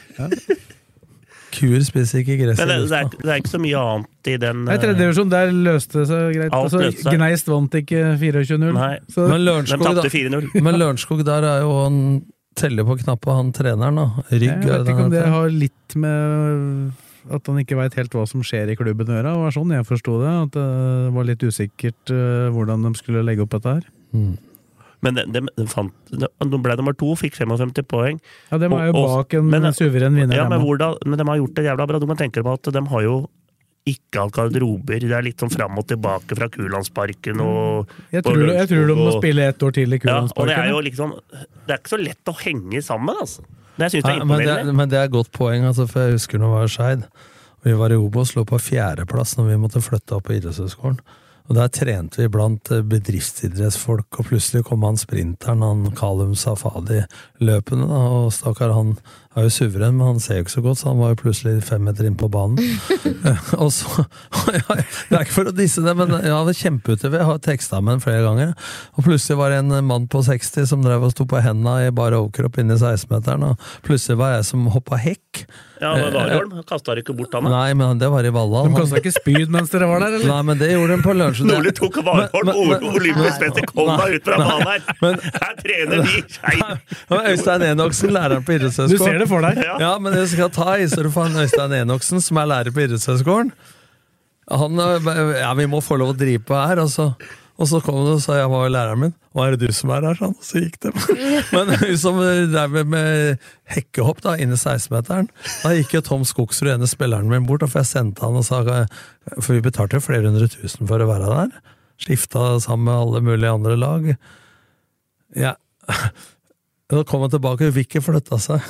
Kuer spiser ikke gress Men det, det, er, det er ikke så mye annet i den Nei, tredje divisjon, der løste det seg greit. Altså, løste seg. Gneist vant ikke 24-0. Nei. Men Lørenskog, De tapte 4-0. Men Lørenskog, der er jo han teller på knappa, han treneren, da. Rygg, Jeg vet ikke om det har litt med at han ikke veit helt hva som skjer i klubben å gjøre. Det var sånn jeg forsto det. At det var litt usikkert eh, hvordan de skulle legge opp dette her. Mm. Men de, de, de, fant, de, de ble nummer to, fikk 55 poeng. Ja, De er jo Og- og- bak en men- suveren vinner. Ja, men, hvordan, men de har gjort det jævla bra. Du må tenke på at de har jo ikke hatt garderober. Det er litt sånn fram og tilbake fra Kulandsparken og jeg, tror, jeg tror de må og- spille ett år til i Ja, og det er Kulandsparken. jo liksom Det er ikke så lett å henge sammen, altså. Det syns jeg er men, det, imponerende. men det er godt poeng, altså, for jeg husker når vi var Skeid. Vi var i Obos, lå på fjerdeplass når vi måtte flytte opp på idrettshøyskolen. Og der trente vi blant eh, bedriftsidrettsfolk, og plutselig kom han sprinteren, han Kalum Safadi, løpende, og stakkar, han er jo suveren, men han ser jo ikke så godt, så han var jo plutselig fem meter inn på banen. og så, ja, Det er ikke for å disse det, men jeg hadde kjempeutøver. jeg har teksta med ham flere ganger, og plutselig var det en mann på 60 som drev og sto på henda i bare overkropp inne i 16-meteren, og plutselig var jeg som hoppa hekk. Ja, men Warholm kasta ikke bort han. Nei, men det var i Valhall. De kasta ikke spyd mens dere var der, eller? Nei, men det gjorde de på lunsjen. Nordli tok Warholm, og olympisk mester, deg ut fra banen her! men- Her trener vi Nei. Øystein Enoksen, læreren på idrettshøyskolen. Det for deg. Ja. Ja, men jeg skal ta han Øystein Enoksen, som er lærer på idrettshøyskolen. Han øh, Ja, vi må få lov å drive på her, og så, og så kom det og sa jeg var jo læreren min. Hva er det du som er her, sånn? Og så gikk det. Men hun som drev med, med hekkehopp da, inn i 16-meteren, da gikk jo Tom Skogsrud, ene spilleren min, bort, for jeg sendte han og sa For vi betalte jo flere hundre tusen for å være der. Skifta sammen med alle mulige andre lag. Ja. Da kom han tilbake, og ikke flytta seg.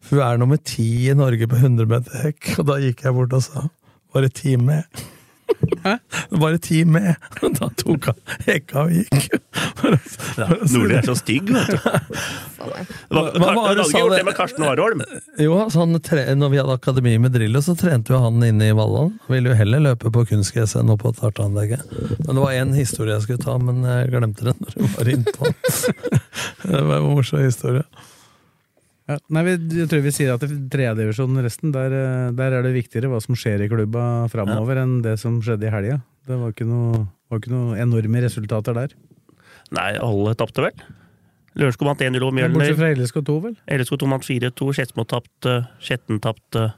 For hun er nummer ti i Norge på 100 meter hekk, og da gikk jeg bort og sa bare ti med. Bare ti med! Da tok han hekka og gikk. Nordli er så stygg, vet du. Hva- du du ikke gjort det? med Karsten Warholm? Jo, altså han tre, når vi hadde akademi med Drillo, så trente jo han inne i Valland. Ville jo heller løpe på kunstgress enn på tartanlegget. Men det var én historie jeg skulle ta, men jeg glemte den når du var innpå. det var en morsom historie. Ja. Nei, vi, jeg tror vi sier at i tredjedivisjonen resten, der, eh, der er det viktigere hva som skjer i klubba framover, enn det som skjedde i helga. Det var ikke noe, var ikke noe enorme resultater der. Nei, alle tapte vel? Lørenskog vant 1-0 over Mjølner. Bortsett fra LSK 2, vel? LSK 2 vant 4-2. Skedsmo tapte. Skjetten tapte.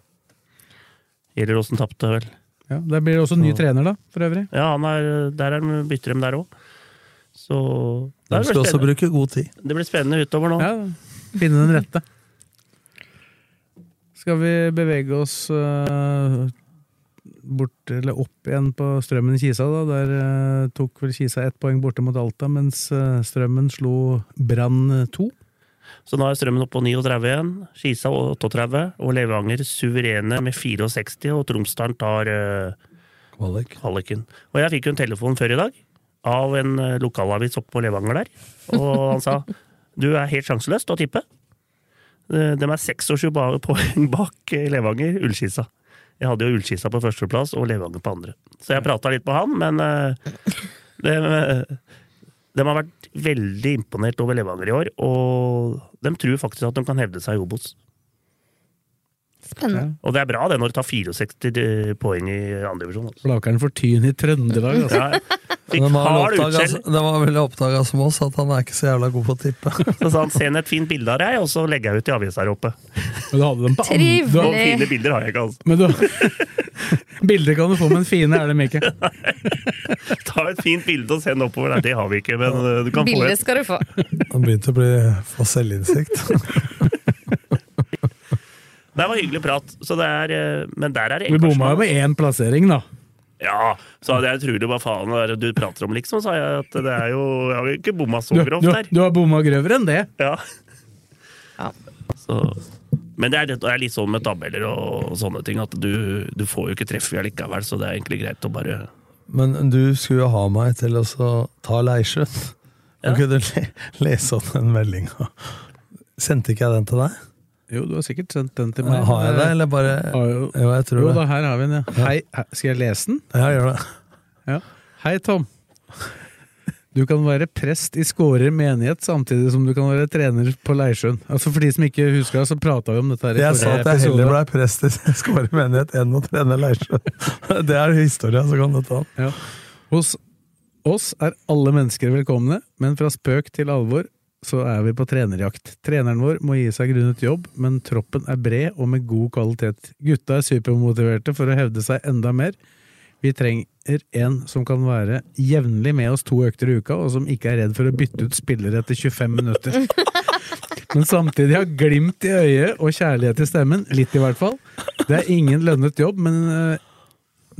Gjelleråsen tapte vel. Ja, Der blir det også ny trener, da, for øvrig. Ja, han er, der er, bytter de der òg. Så De det skal også bruke god tid. Det blir spennende utover nå. Ja, finne den rette. Skal vi bevege oss uh, bort, eller opp igjen på Strømmen Kisa, da. Der uh, tok vel Kisa ett poeng borte mot Alta, mens uh, Strømmen slo Brann 2. Så nå er Strømmen oppe på 39 igjen. Kisa 38, og Levanger suverene med 64, og Tromsdalen tar, Kvalik. Kvaliken. Og jeg fikk jo en telefon før i dag av en lokalavis oppe på Levanger der. Og han sa du er helt sjanseløs til å tippe. Eh, De er 26 ba- poeng bak eh, Levanger, Ullskisa. Jeg hadde jo Ullskisa på førsteplass og Levanger på andre. Så jeg prata litt med han, men eh, de, de har vært veldig imponert over Levanger i år. Og de tror faktisk at de kan hevde seg i Obos. Spennende. Og det er bra det når du tar 64 poeng i andre divisjon. Altså. Blakeren for Tyn i Trøndelag, altså. Ja, fikk hard utskjell. Det var vel oppdaga som oss at han er ikke så jævla god på å tippe. Så sa han 'send et fint bilde av deg', og så legger jeg ut i avisa her oppe. Men du hadde dem på Trivelig. Noen fine bilder har jeg ikke, altså. Men du Bilder kan du få, men fine er dem ikke. Ta et fint bilde og send oppover. Nei, det har vi ikke, men uh, du kan få Bildet et. skal du få. Han begynte å bli, få selvinnsikt. Det var hyggelig prat, så det er, eh, men der er det Vi bomma jo med én plassering, da. Ja, så hadde jeg tror det hva faen det du prater om, liksom, sa jeg at det er jo Jeg har ikke bomma så grovt grovt du, der. du har bomma grøvere enn det. Ja. Ja. Så, men det er, det er litt sånn med tabeller og sånne ting, at du, du får jo ikke treff likevel, så det er egentlig greit å bare Men du skulle jo ha meg til å ta Leirsjøen. Ja. Kan ikke du le, lese opp den meldinga? Sendte ikke jeg den til deg? Jo, du har sikkert sendt den til meg. Har jeg det, eller bare Har jo, Jo, jeg tror jo det. da, her har vi den, ja. Hei, hei, skal jeg lese den? Ja, gjør det. Ja. Hei, Tom. Du kan være prest i Skårer menighet samtidig som du kan være trener på Leirsjøen. Altså For de som ikke husker det, så prata vi om dette her i Jeg sa at jeg heller ble prest i Skårer menighet enn å trene Leirsjøen. Det er historia, som kan du ta. Ja. Hos oss er alle mennesker velkomne, men fra spøk til alvor så er vi på trenerjakt. Treneren vår må gi seg grunnet jobb, men troppen er bred og med god kvalitet. Gutta er supermotiverte for å hevde seg enda mer. Vi trenger en som kan være jevnlig med oss to økter i uka, og som ikke er redd for å bytte ut spillere etter 25 minutter. Men samtidig har glimt i øyet og kjærlighet i stemmen, litt i hvert fall. Det er ingen lønnet jobb, men øh,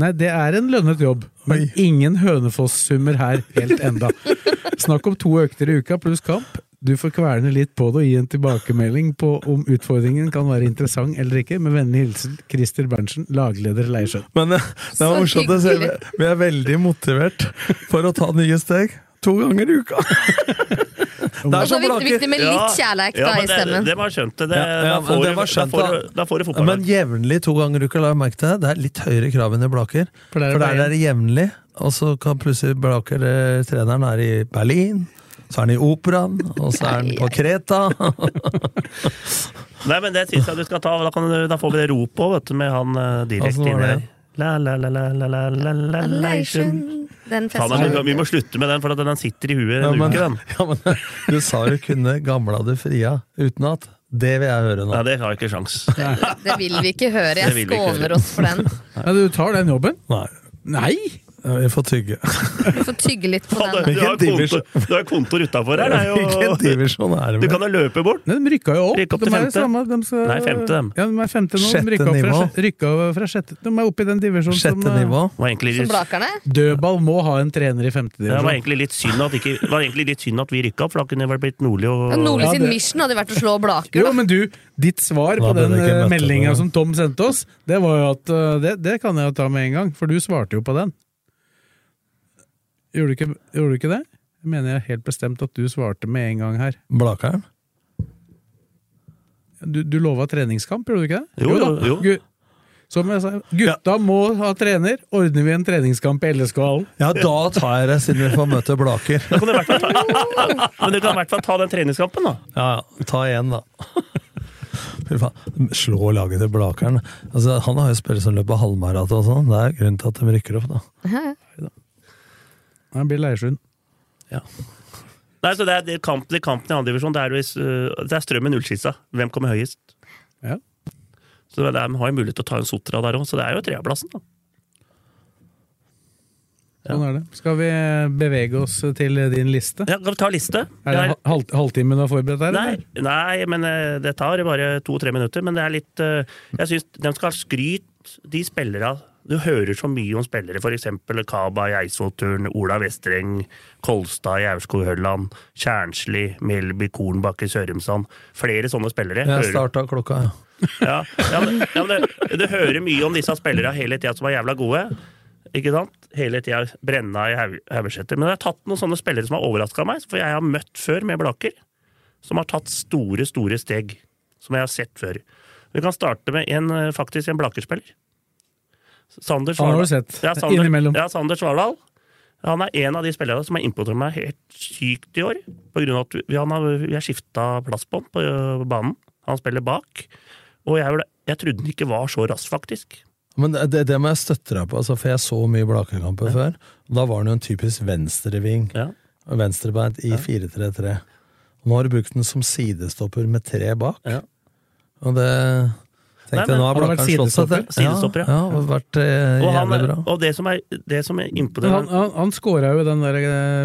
Nei, det er en lønnet jobb, men ingen Hønefoss-summer her helt enda. Snakk om to økter i uka pluss kamp. Du får kverne litt på det og gi en tilbakemelding på om utfordringen kan være interessant eller ikke. Med vennlig hilsen Christer Berntsen, lagleder Leirsjøen. Men eh, det var morsomt å se. Vi er veldig motivert for å ta nye steg. To ganger i uka! Det er så viktig, viktig med litt Ja, ja, da i stemmen. Det, det var skjønt det. det Ja, ja, da, får du, du Men jevnlig to ganger i uka, la jeg merke til det. Det er litt høyere krav enn i Blaker. For der er det der er jevnlig, og så kan plutselig Blaker, eh, treneren, er i Berlin. Så er han i operaen, og så er han på Kreta. Nei, men det syns jeg du skal ta. Da, kan du, da får vi det ropet òg, vet du, med han uh, direkte inni det? her. La, la, la, la, la, la, la, la, Leisjøen. Den festen. vi, vi må slutte med den, for at den sitter i huet en uke, den. ja, men du sa du kunne gamla du fria utenat. Det vil jeg høre nå. Nei, det har jeg ikke sjans. Det vil vi ikke høre. Det Jeg skåner oss for den. Ja, du tar den jobben? Nei, Nei! Vi får tygge. Vi får tygge litt på den. Du har kontor, du har kontor utafor her. Det er Hvilken divisjon er det du kan jo løpe bort. Nei, de rykka jo opp. Opp til de er femte. Samme, de skal, Nei, femte, dem. Ja, de er femte nå. Sjette de rykka opp, fra, nivå. rykka fra sjette. De er oppe i den divisjonen som Sjette som, nivå. Var egentlig, Som Blakerne? Dødball må ha en trener i femte det var egentlig litt synd at, ikke, var egentlig litt synd at vi rykka opp, for da kunne det vel blitt Nordli og Ja, Nordli Ja, sin det- mission hadde vært å slå Blaker, Jo, men du, ditt svar på ble den møtt meldinga som Tom sendte oss, det var jo at eh, det, det kan jeg jo ta med en gang, for du svarte jo på den. Gjorde du ikke, gjorde du ikke det? Jeg mener jeg helt bestemt at du svarte med en gang her. Blakheim? Du, du lova treningskamp, gjorde du ikke det? Jo, jo, jo. Gu- Som jeg sa, gutta må ha trener. Ordner vi en treningskamp i LSK-hallen? Ja, da tar jeg det, siden vi får møte Blaker. Da kan du men du kan i hvert fall ta den treningskampen, da. Ja, ja. Ta én, da. Slå laget til Blakeren. Altså, han har jo spilt som løper halvmaraton og sånn. Det er grunnen til at de rykker opp, da. Det blir Leirsund. Nei, så det er, det er kampen, kampen i andre divisjon, det er, øh, det er Strømmen Ullskissa. Hvem kommer høyest? Ja. Så det er, de har jo mulighet til å ta en Sotra der òg, så det er jo tredjeplassen, da. Sånn er det. Skal vi bevege oss til din liste? Ja, kan vi ta liste? Er det halv, halvtimen du har forberedt her? Nei, nei, men eh, det tar bare to-tre minutter. Men det er litt eh, Jeg syns de skal ha skryt, de spillere Du hører så mye om spillere, f.eks. Kaba i Eidsvollturen, Ola Vestreng, Kolstad i Aurskog-Hølland, Kjernsli, Melby, Kornbakke, Sørumsand. Flere sånne spillere. Jeg starta klokka, ja. ja, ja, men, ja, men det, du hører mye om disse spillerne hele tida som er jævla gode. ikke sant? Hele tida brenna i Haugeseter. Men jeg har tatt noen sånne spillere som har overraska meg, for jeg har møtt før med Blaker. Som har tatt store, store steg. Som jeg har sett før. Vi kan starte med en, eh, faktisk en Blaker-spiller. Sander Han har du sett, Ja, Sander, innimellom. Ja, Sander Svardal. Han er en av de spillerne som har imponert meg helt sykt i år. På grunn av at vi, han har, vi har skifta plass på han på banen. Han spiller bak. Og jeg, jeg trodde han ikke var så rask, faktisk. Men det, det, det må jeg støtte deg på, altså, for jeg så mye Blakerkamper før. Da var han jo en typisk venstreving. Venstrebeint i 4-3-3. Nå har du brukt den som sidestopper med tre bak. Og det Nei, men- nå har Han har vært Blakkaren slått sidestopper. Ja. ja. ja og vært eh, Og, han, bra. og det som er, det som er imponerende han, han, han skåra jo den der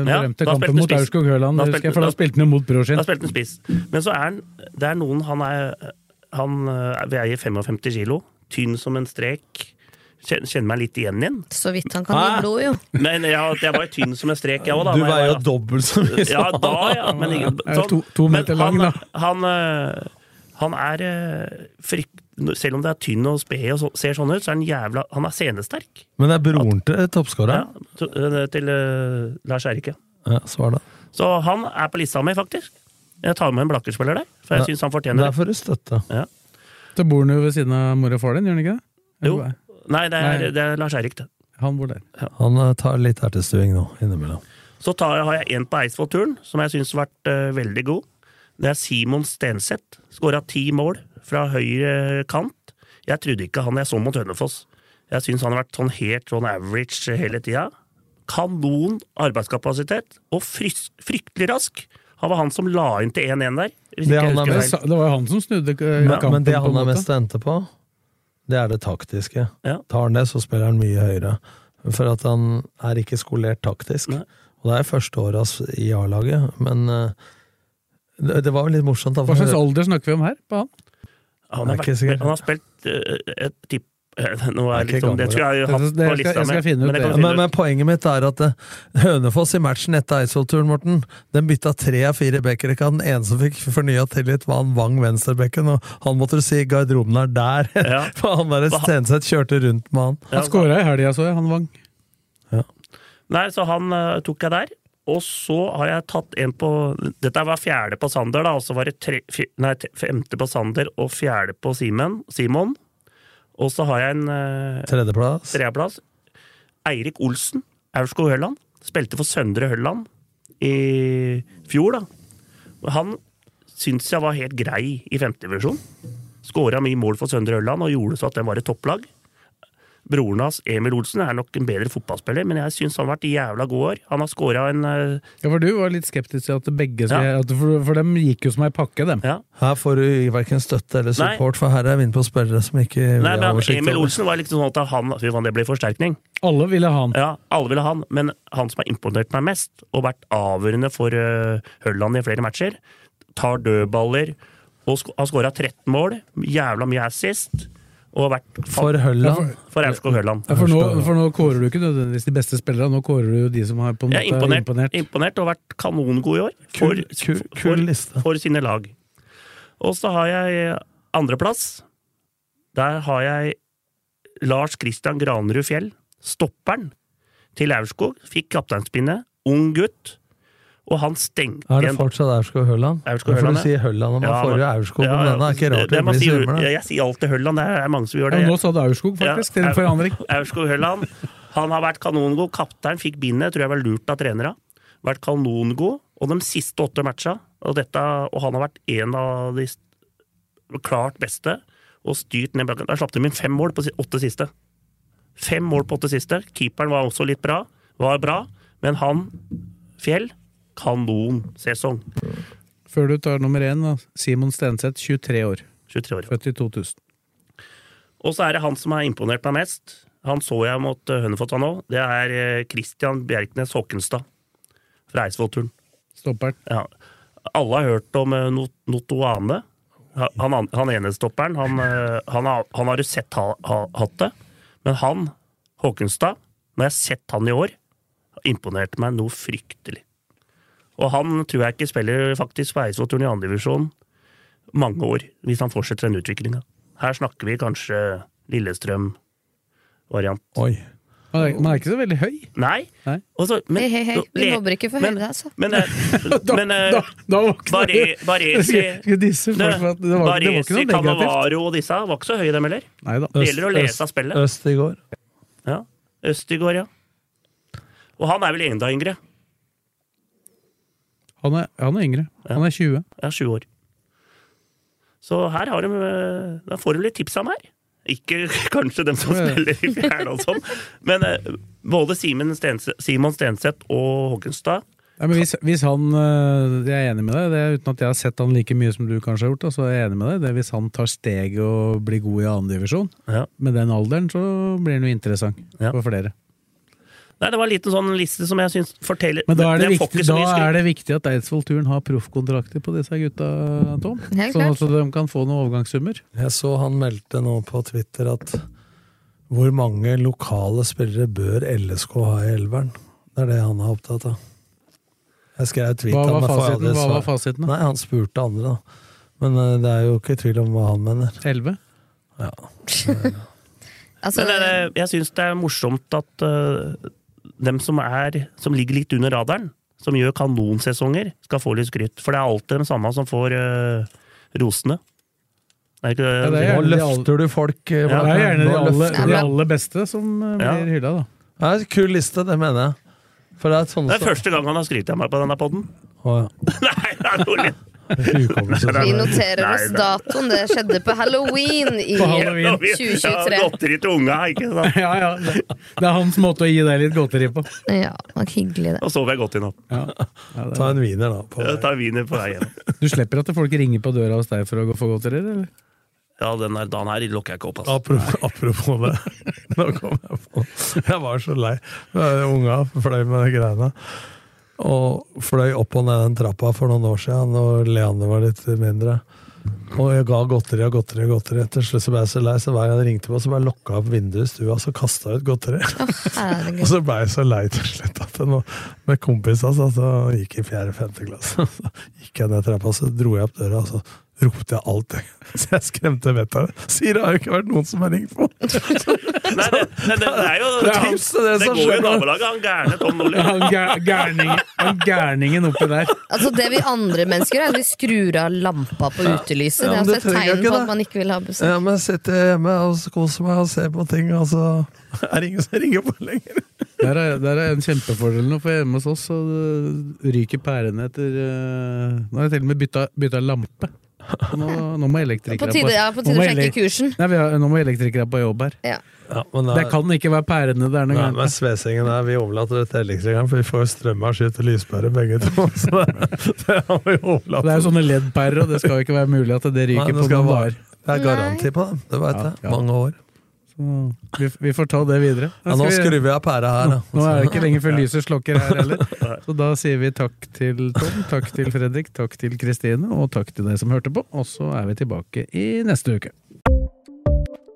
berømte Ja, kampen mot. Aurskog Høland, for da spilte han jo mot bror sin. Da spilte han spiss. Men så er han Det er noen Han er Han eh, veier 55 kilo. Tynn som en strek. Kjen- Kjenner meg litt igjen igjen. Så vidt han kan gi blod, jo. Men ja, jeg var jo tynn som en strek, jeg òg, da. Du veier var- jo dobbelt så mye som Ja, da, ja. Men, jo to- meter men meter lang, han, da. Han, han, han er eh, frykt... Selv om det er tynn og sped og så, ser sånn ut, så er han jævla Han er scenesterk. Men det er broren til toppskåreren. Ja, til, uh, eh, Lars Eirike. Ja, svar da. Så han er på lista mi, faktisk. Jeg tar med en Blakker-spiller der, for jeg Ja, syns han fortjener det. Der får du støtte. Ja. Så bor han jo ved siden av mor og far din, gjør han ikke det? Jo. Nei, det er, Nei. det er Lars Eirik, det. Han bor der. Han eh, tar litt ertestuing nå, innimellom. Så tar, har jeg en på Eidsvoll-turen, som jeg syns har vært uh, veldig god. Det er Simon Stenseth. Skåra ti mål fra høyre kant. Jeg trodde ikke han jeg så mot Hønefoss. Jeg syns han har vært sånn helt sånn average hele tida. Kanon arbeidskapasitet, og frys, fryktelig rask. Han var han som la inn til 1-1 der. Hvis Det mest- Det var jo han som snudde kampen. Ja, men det han er mest ente på, det er det taktiske. Ja. Tar han det, så spiller han mye høyere. For at han er ikke skolert taktisk. Og det er første året hans i A-laget, men eh, det, det var jo litt morsomt. Da, Hva slags alder snakker vi om her på han? Han, har er ikke vært, han har spilt eh, et tipp... Nå er er litt sånn, det skulle jeg hatt gammel, på det. lista ut men men, men poenget mitt er at eh, Hønefoss i matchen etter Eidsvoll-turen, Morten, den bytta tre av fire backere. Ikke Den eneste som fikk fornya tillit, var han Wang venstrebekken, og han måtte du si garderoben er der. Ja. For han der Stenseth kjørte rundt med han. Han skåra i helga, så jeg, han Wang. Nei, så han uh, tok jeg der. Og så har jeg tatt en på Dette var fjerde på Sander, da, og så var det tre, nei, femte på Sander og fjerde på Simon. Simon. Og så har jeg en eh, Tredjeplass. tredjeplass. Eirik Olsen, Aurskog-Høland. Spilte for Søndre Hølland i fjor, da. Han syns jeg var helt grei i femtedivisjon. Skåra mye mål for Søndre Hølland og gjorde så at den var et topplag. Broren hans, Emil Olsen, er nok en bedre fotballspiller, men jeg syns han har vært jævla god år. Han har skåra en uh... Ja, for du var litt skeptisk til at begge Ja. at, for, for dem gikk jo som ei pakke, dem. Ja. Her får du verken støtte eller Nei. support, for her er vi inne på spillere som ikke Nei, men oversikt Emil. Olsen var liksom sånn at han Fy faen, det ble forsterkning. Alle ville han. Ja, alle ville han, men han som har imponert meg mest, og vært avgjørende for uh, Hølland i flere matcher, tar dødballer, og sk har skåra 13 mål, jævla mye assist, og har vært For Hølland? For Aurskog Hølland. Ja, for, nå, for nå kårer du ikke nødvendigvis de beste spillerne, nå kårer du jo de som har på en måte imponert, imponert. imponert. og vært kanongod i år. For, Kul- kul- kul for, for sine lag. Og så har jeg andreplass. Der har jeg Lars Christian Granerud Fjell. Stopperen til Aurskog. Fikk kapteinspinnet. Ung gutt. Og han stengte Er det igjen- fortsatt Aurskog-Høland? Aurskog For Høland, du sier Hølland, og man får jo Aurskog om denne. Det er ikke rart det det blir si- svømmende. Jeg sier alltid Hølland, det er mange som gjør det. Ja, nå sa du Aurskog, faktisk, til en forandring. Aurskog Hølland. Han har vært kanongod. Kaptein fikk bindet, tror jeg var lurt av trenere. Vært kanongod. Og de siste åtte matcha, og, dette, og han har vært en av de klart beste, og styrt ned bakken. Der slapp de inn fem mål på åtte siste. Fem mål på åtte siste. Keeperen var også litt bra, var bra, men han, Fjell, kanonsesong. Før du tar nummer én, da. Simon Stenseth, 23 år. 23 år. Født i 2000. Og så er det han som har imponert meg mest. Han så jeg mot eh, Hønefoss nå. Det er eh, Christian Bjerknes Håkenstad fra Eidsvoll-turen. Stopperen. Ja. Alle har hørt om eh, Not- Notoane. Han, an- han enestopperen. han, han, har, han har du sett ha, ha, hatt det. Men han, Håkenstad, når jeg har sett han i år, har imponert meg noe fryktelig. Og han tror jeg ikke spiller faktisk på Eidsvoll-turen i andredivisjon mange år, hvis han fortsetter den utviklinga. Her snakker vi kanskje Lillestrøm-variant. Oi. Man er, ikke så veldig høy. Nei. Og så- men- Hei, hei, hei. Vi mobber ikke for høyde, altså. Men, eh, men eh, Da, da Baresi. Cannavaro og disse var ikke så høye, dem heller. Det gjelder å lese av spillet. Øst i går. Ja. Østigård, ja. Og han er vel enda yngre. Han er, han er yngre. Han er 20. Ja, 20 år. Så her har de eh, Da får du litt tips av meg. Ikke kanskje dem som Ja, ja. spiller i fjerde og sånn, men eh, både Simon Stenseth, Simon Stenseth og Håkenstad Ja, men hvis, hvis han øh, Jeg er enig med deg, det er uten at jeg har sett han like mye som du kanskje har gjort. Så er jeg enig med deg. Det er Hvis han tar steget og blir god i annendivisjon, Ja. med den alderen, så blir han jo interessant for flere. Nei, det var en liten sånn liste som jeg syns forteller Men da er det, viktig, da er det viktig at Eidsvoll-turen har proffkontrakter på disse gutta, Tom. Sånn at de kan få noen overgangssummer. Jeg så han meldte nå på Twitter at hvor mange lokale spillere bør LSK ha i elveren? Det er det han er opptatt av. Jeg skrev tweet Hva var fasiten? Hva var fasiten, da? Nei, han spurte andre, da. Men eh, det er jo ikke tvil om hva han mener. Elleve? Ja. Altså, Men det, jeg syns det er morsomt at eh, dem som, er, som ligger litt under radaren, som gjør kanonsesonger, skal få litt skryt. For det er alltid de samme som får uh, rosene. Er ikke Ja, det er gjerne nå løfter du folk. eh, Ja, det er gjerne de aller, de aller beste som Ja. blir hylla, da. Det er en kul liste, det mener jeg. For det er Det er første gang han har skrytt av meg på denne poden. Oh, ja. Nei, det er noe litt Hukommelse. vi noterer oss datoen. Det skjedde på halloween i På halloween. 2023. Ja, godteri til unga, ikke sant? Ja, ja, det, er hans måte å gi deg litt godteri på. Ja, det var hyggelig, det. Og sover jeg godt i natt. Ja. Ja, Ta en wiener, da. På ta en wiener på vei hjem. Du slipper at folk ringer på døra hos deg for å få godteri, eller? Ja, den der dagen her lukker jeg ikke opp, altså. Apropos, apropos det. Nå kom jeg på Jeg var så lei. Unga fløy med de greiene. Og fløy opp og ned den trappa for noen år siden, når Leander var litt mindre. Og jeg ga godteri og godteri og godteri. Til slutt så ble jeg så lei, så hver gang jeg ringte på, så bare lokka opp vinduet i stua, så kasta jeg ut godteri. Oh, Og så ble jeg så lei til slutt at nå, med kompisene så, så gikk jeg i fjerde-femte klasse. Så gikk jeg ned trappa, så dro jeg opp døra, og så ropte jeg alt. jeg. Så jeg skremte vettet av det. Sier det har jo ikke vært noen som har ringt på! Nei, det, det, det, er jo Det er tips det det går jo i nabolaget, han gærne Tom Nordli. Han gær- gærningen, han gærningen oppi der. Altså Det vi andre mennesker gjør, er at vi skrur av lampa på utelyset. Ja, det er altså et tegn på at man ikke vil ha besøk. Ja, men sitter jeg hjemme og koser meg og ser på ting, og så er det ingen som ringer på lenger. Der er, der er en kjempefordel nå, for hjemme hos oss så ryker pærene etter øh, Nå har jeg til og med bytta, bytta lampe. Nå, nå må elektrikere På ja, på tide å sjekke kursen. Nei, har, nå må elektrikere på jobb her. Ja. Ja, men Det kan ikke være pærene der noen gang. Men svesingen er, vi overlater det til elektrikeren, for vi får strømmaskin til lyspære begge to. Så det, det har vi overlatt. Det er jo sånne leddpærer, og det skal jo ikke være mulig at det Nei, ryker det på noen dager. Det er garanti på dem, det veit Ja, jeg. ja. Mange år. Så vi, vi får ta det videre. Ja, nå skrur vi av pæra her, da. Nå er det ikke lenger før lyset slokker her heller. Så da sier vi takk til Tom, takk til Fredrik, takk til Kristine, og takk til deg som hørte på. Og så er vi tilbake i neste uke.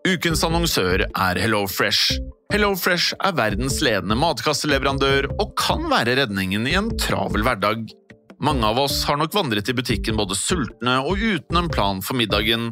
Ukens annonsør er HelloFresh. HelloFresh er verdens ledende matkasseleverandør og kan være redningen i en travel hverdag. Mange av oss har nok vandret i butikken både sultne og uten en plan for middagen,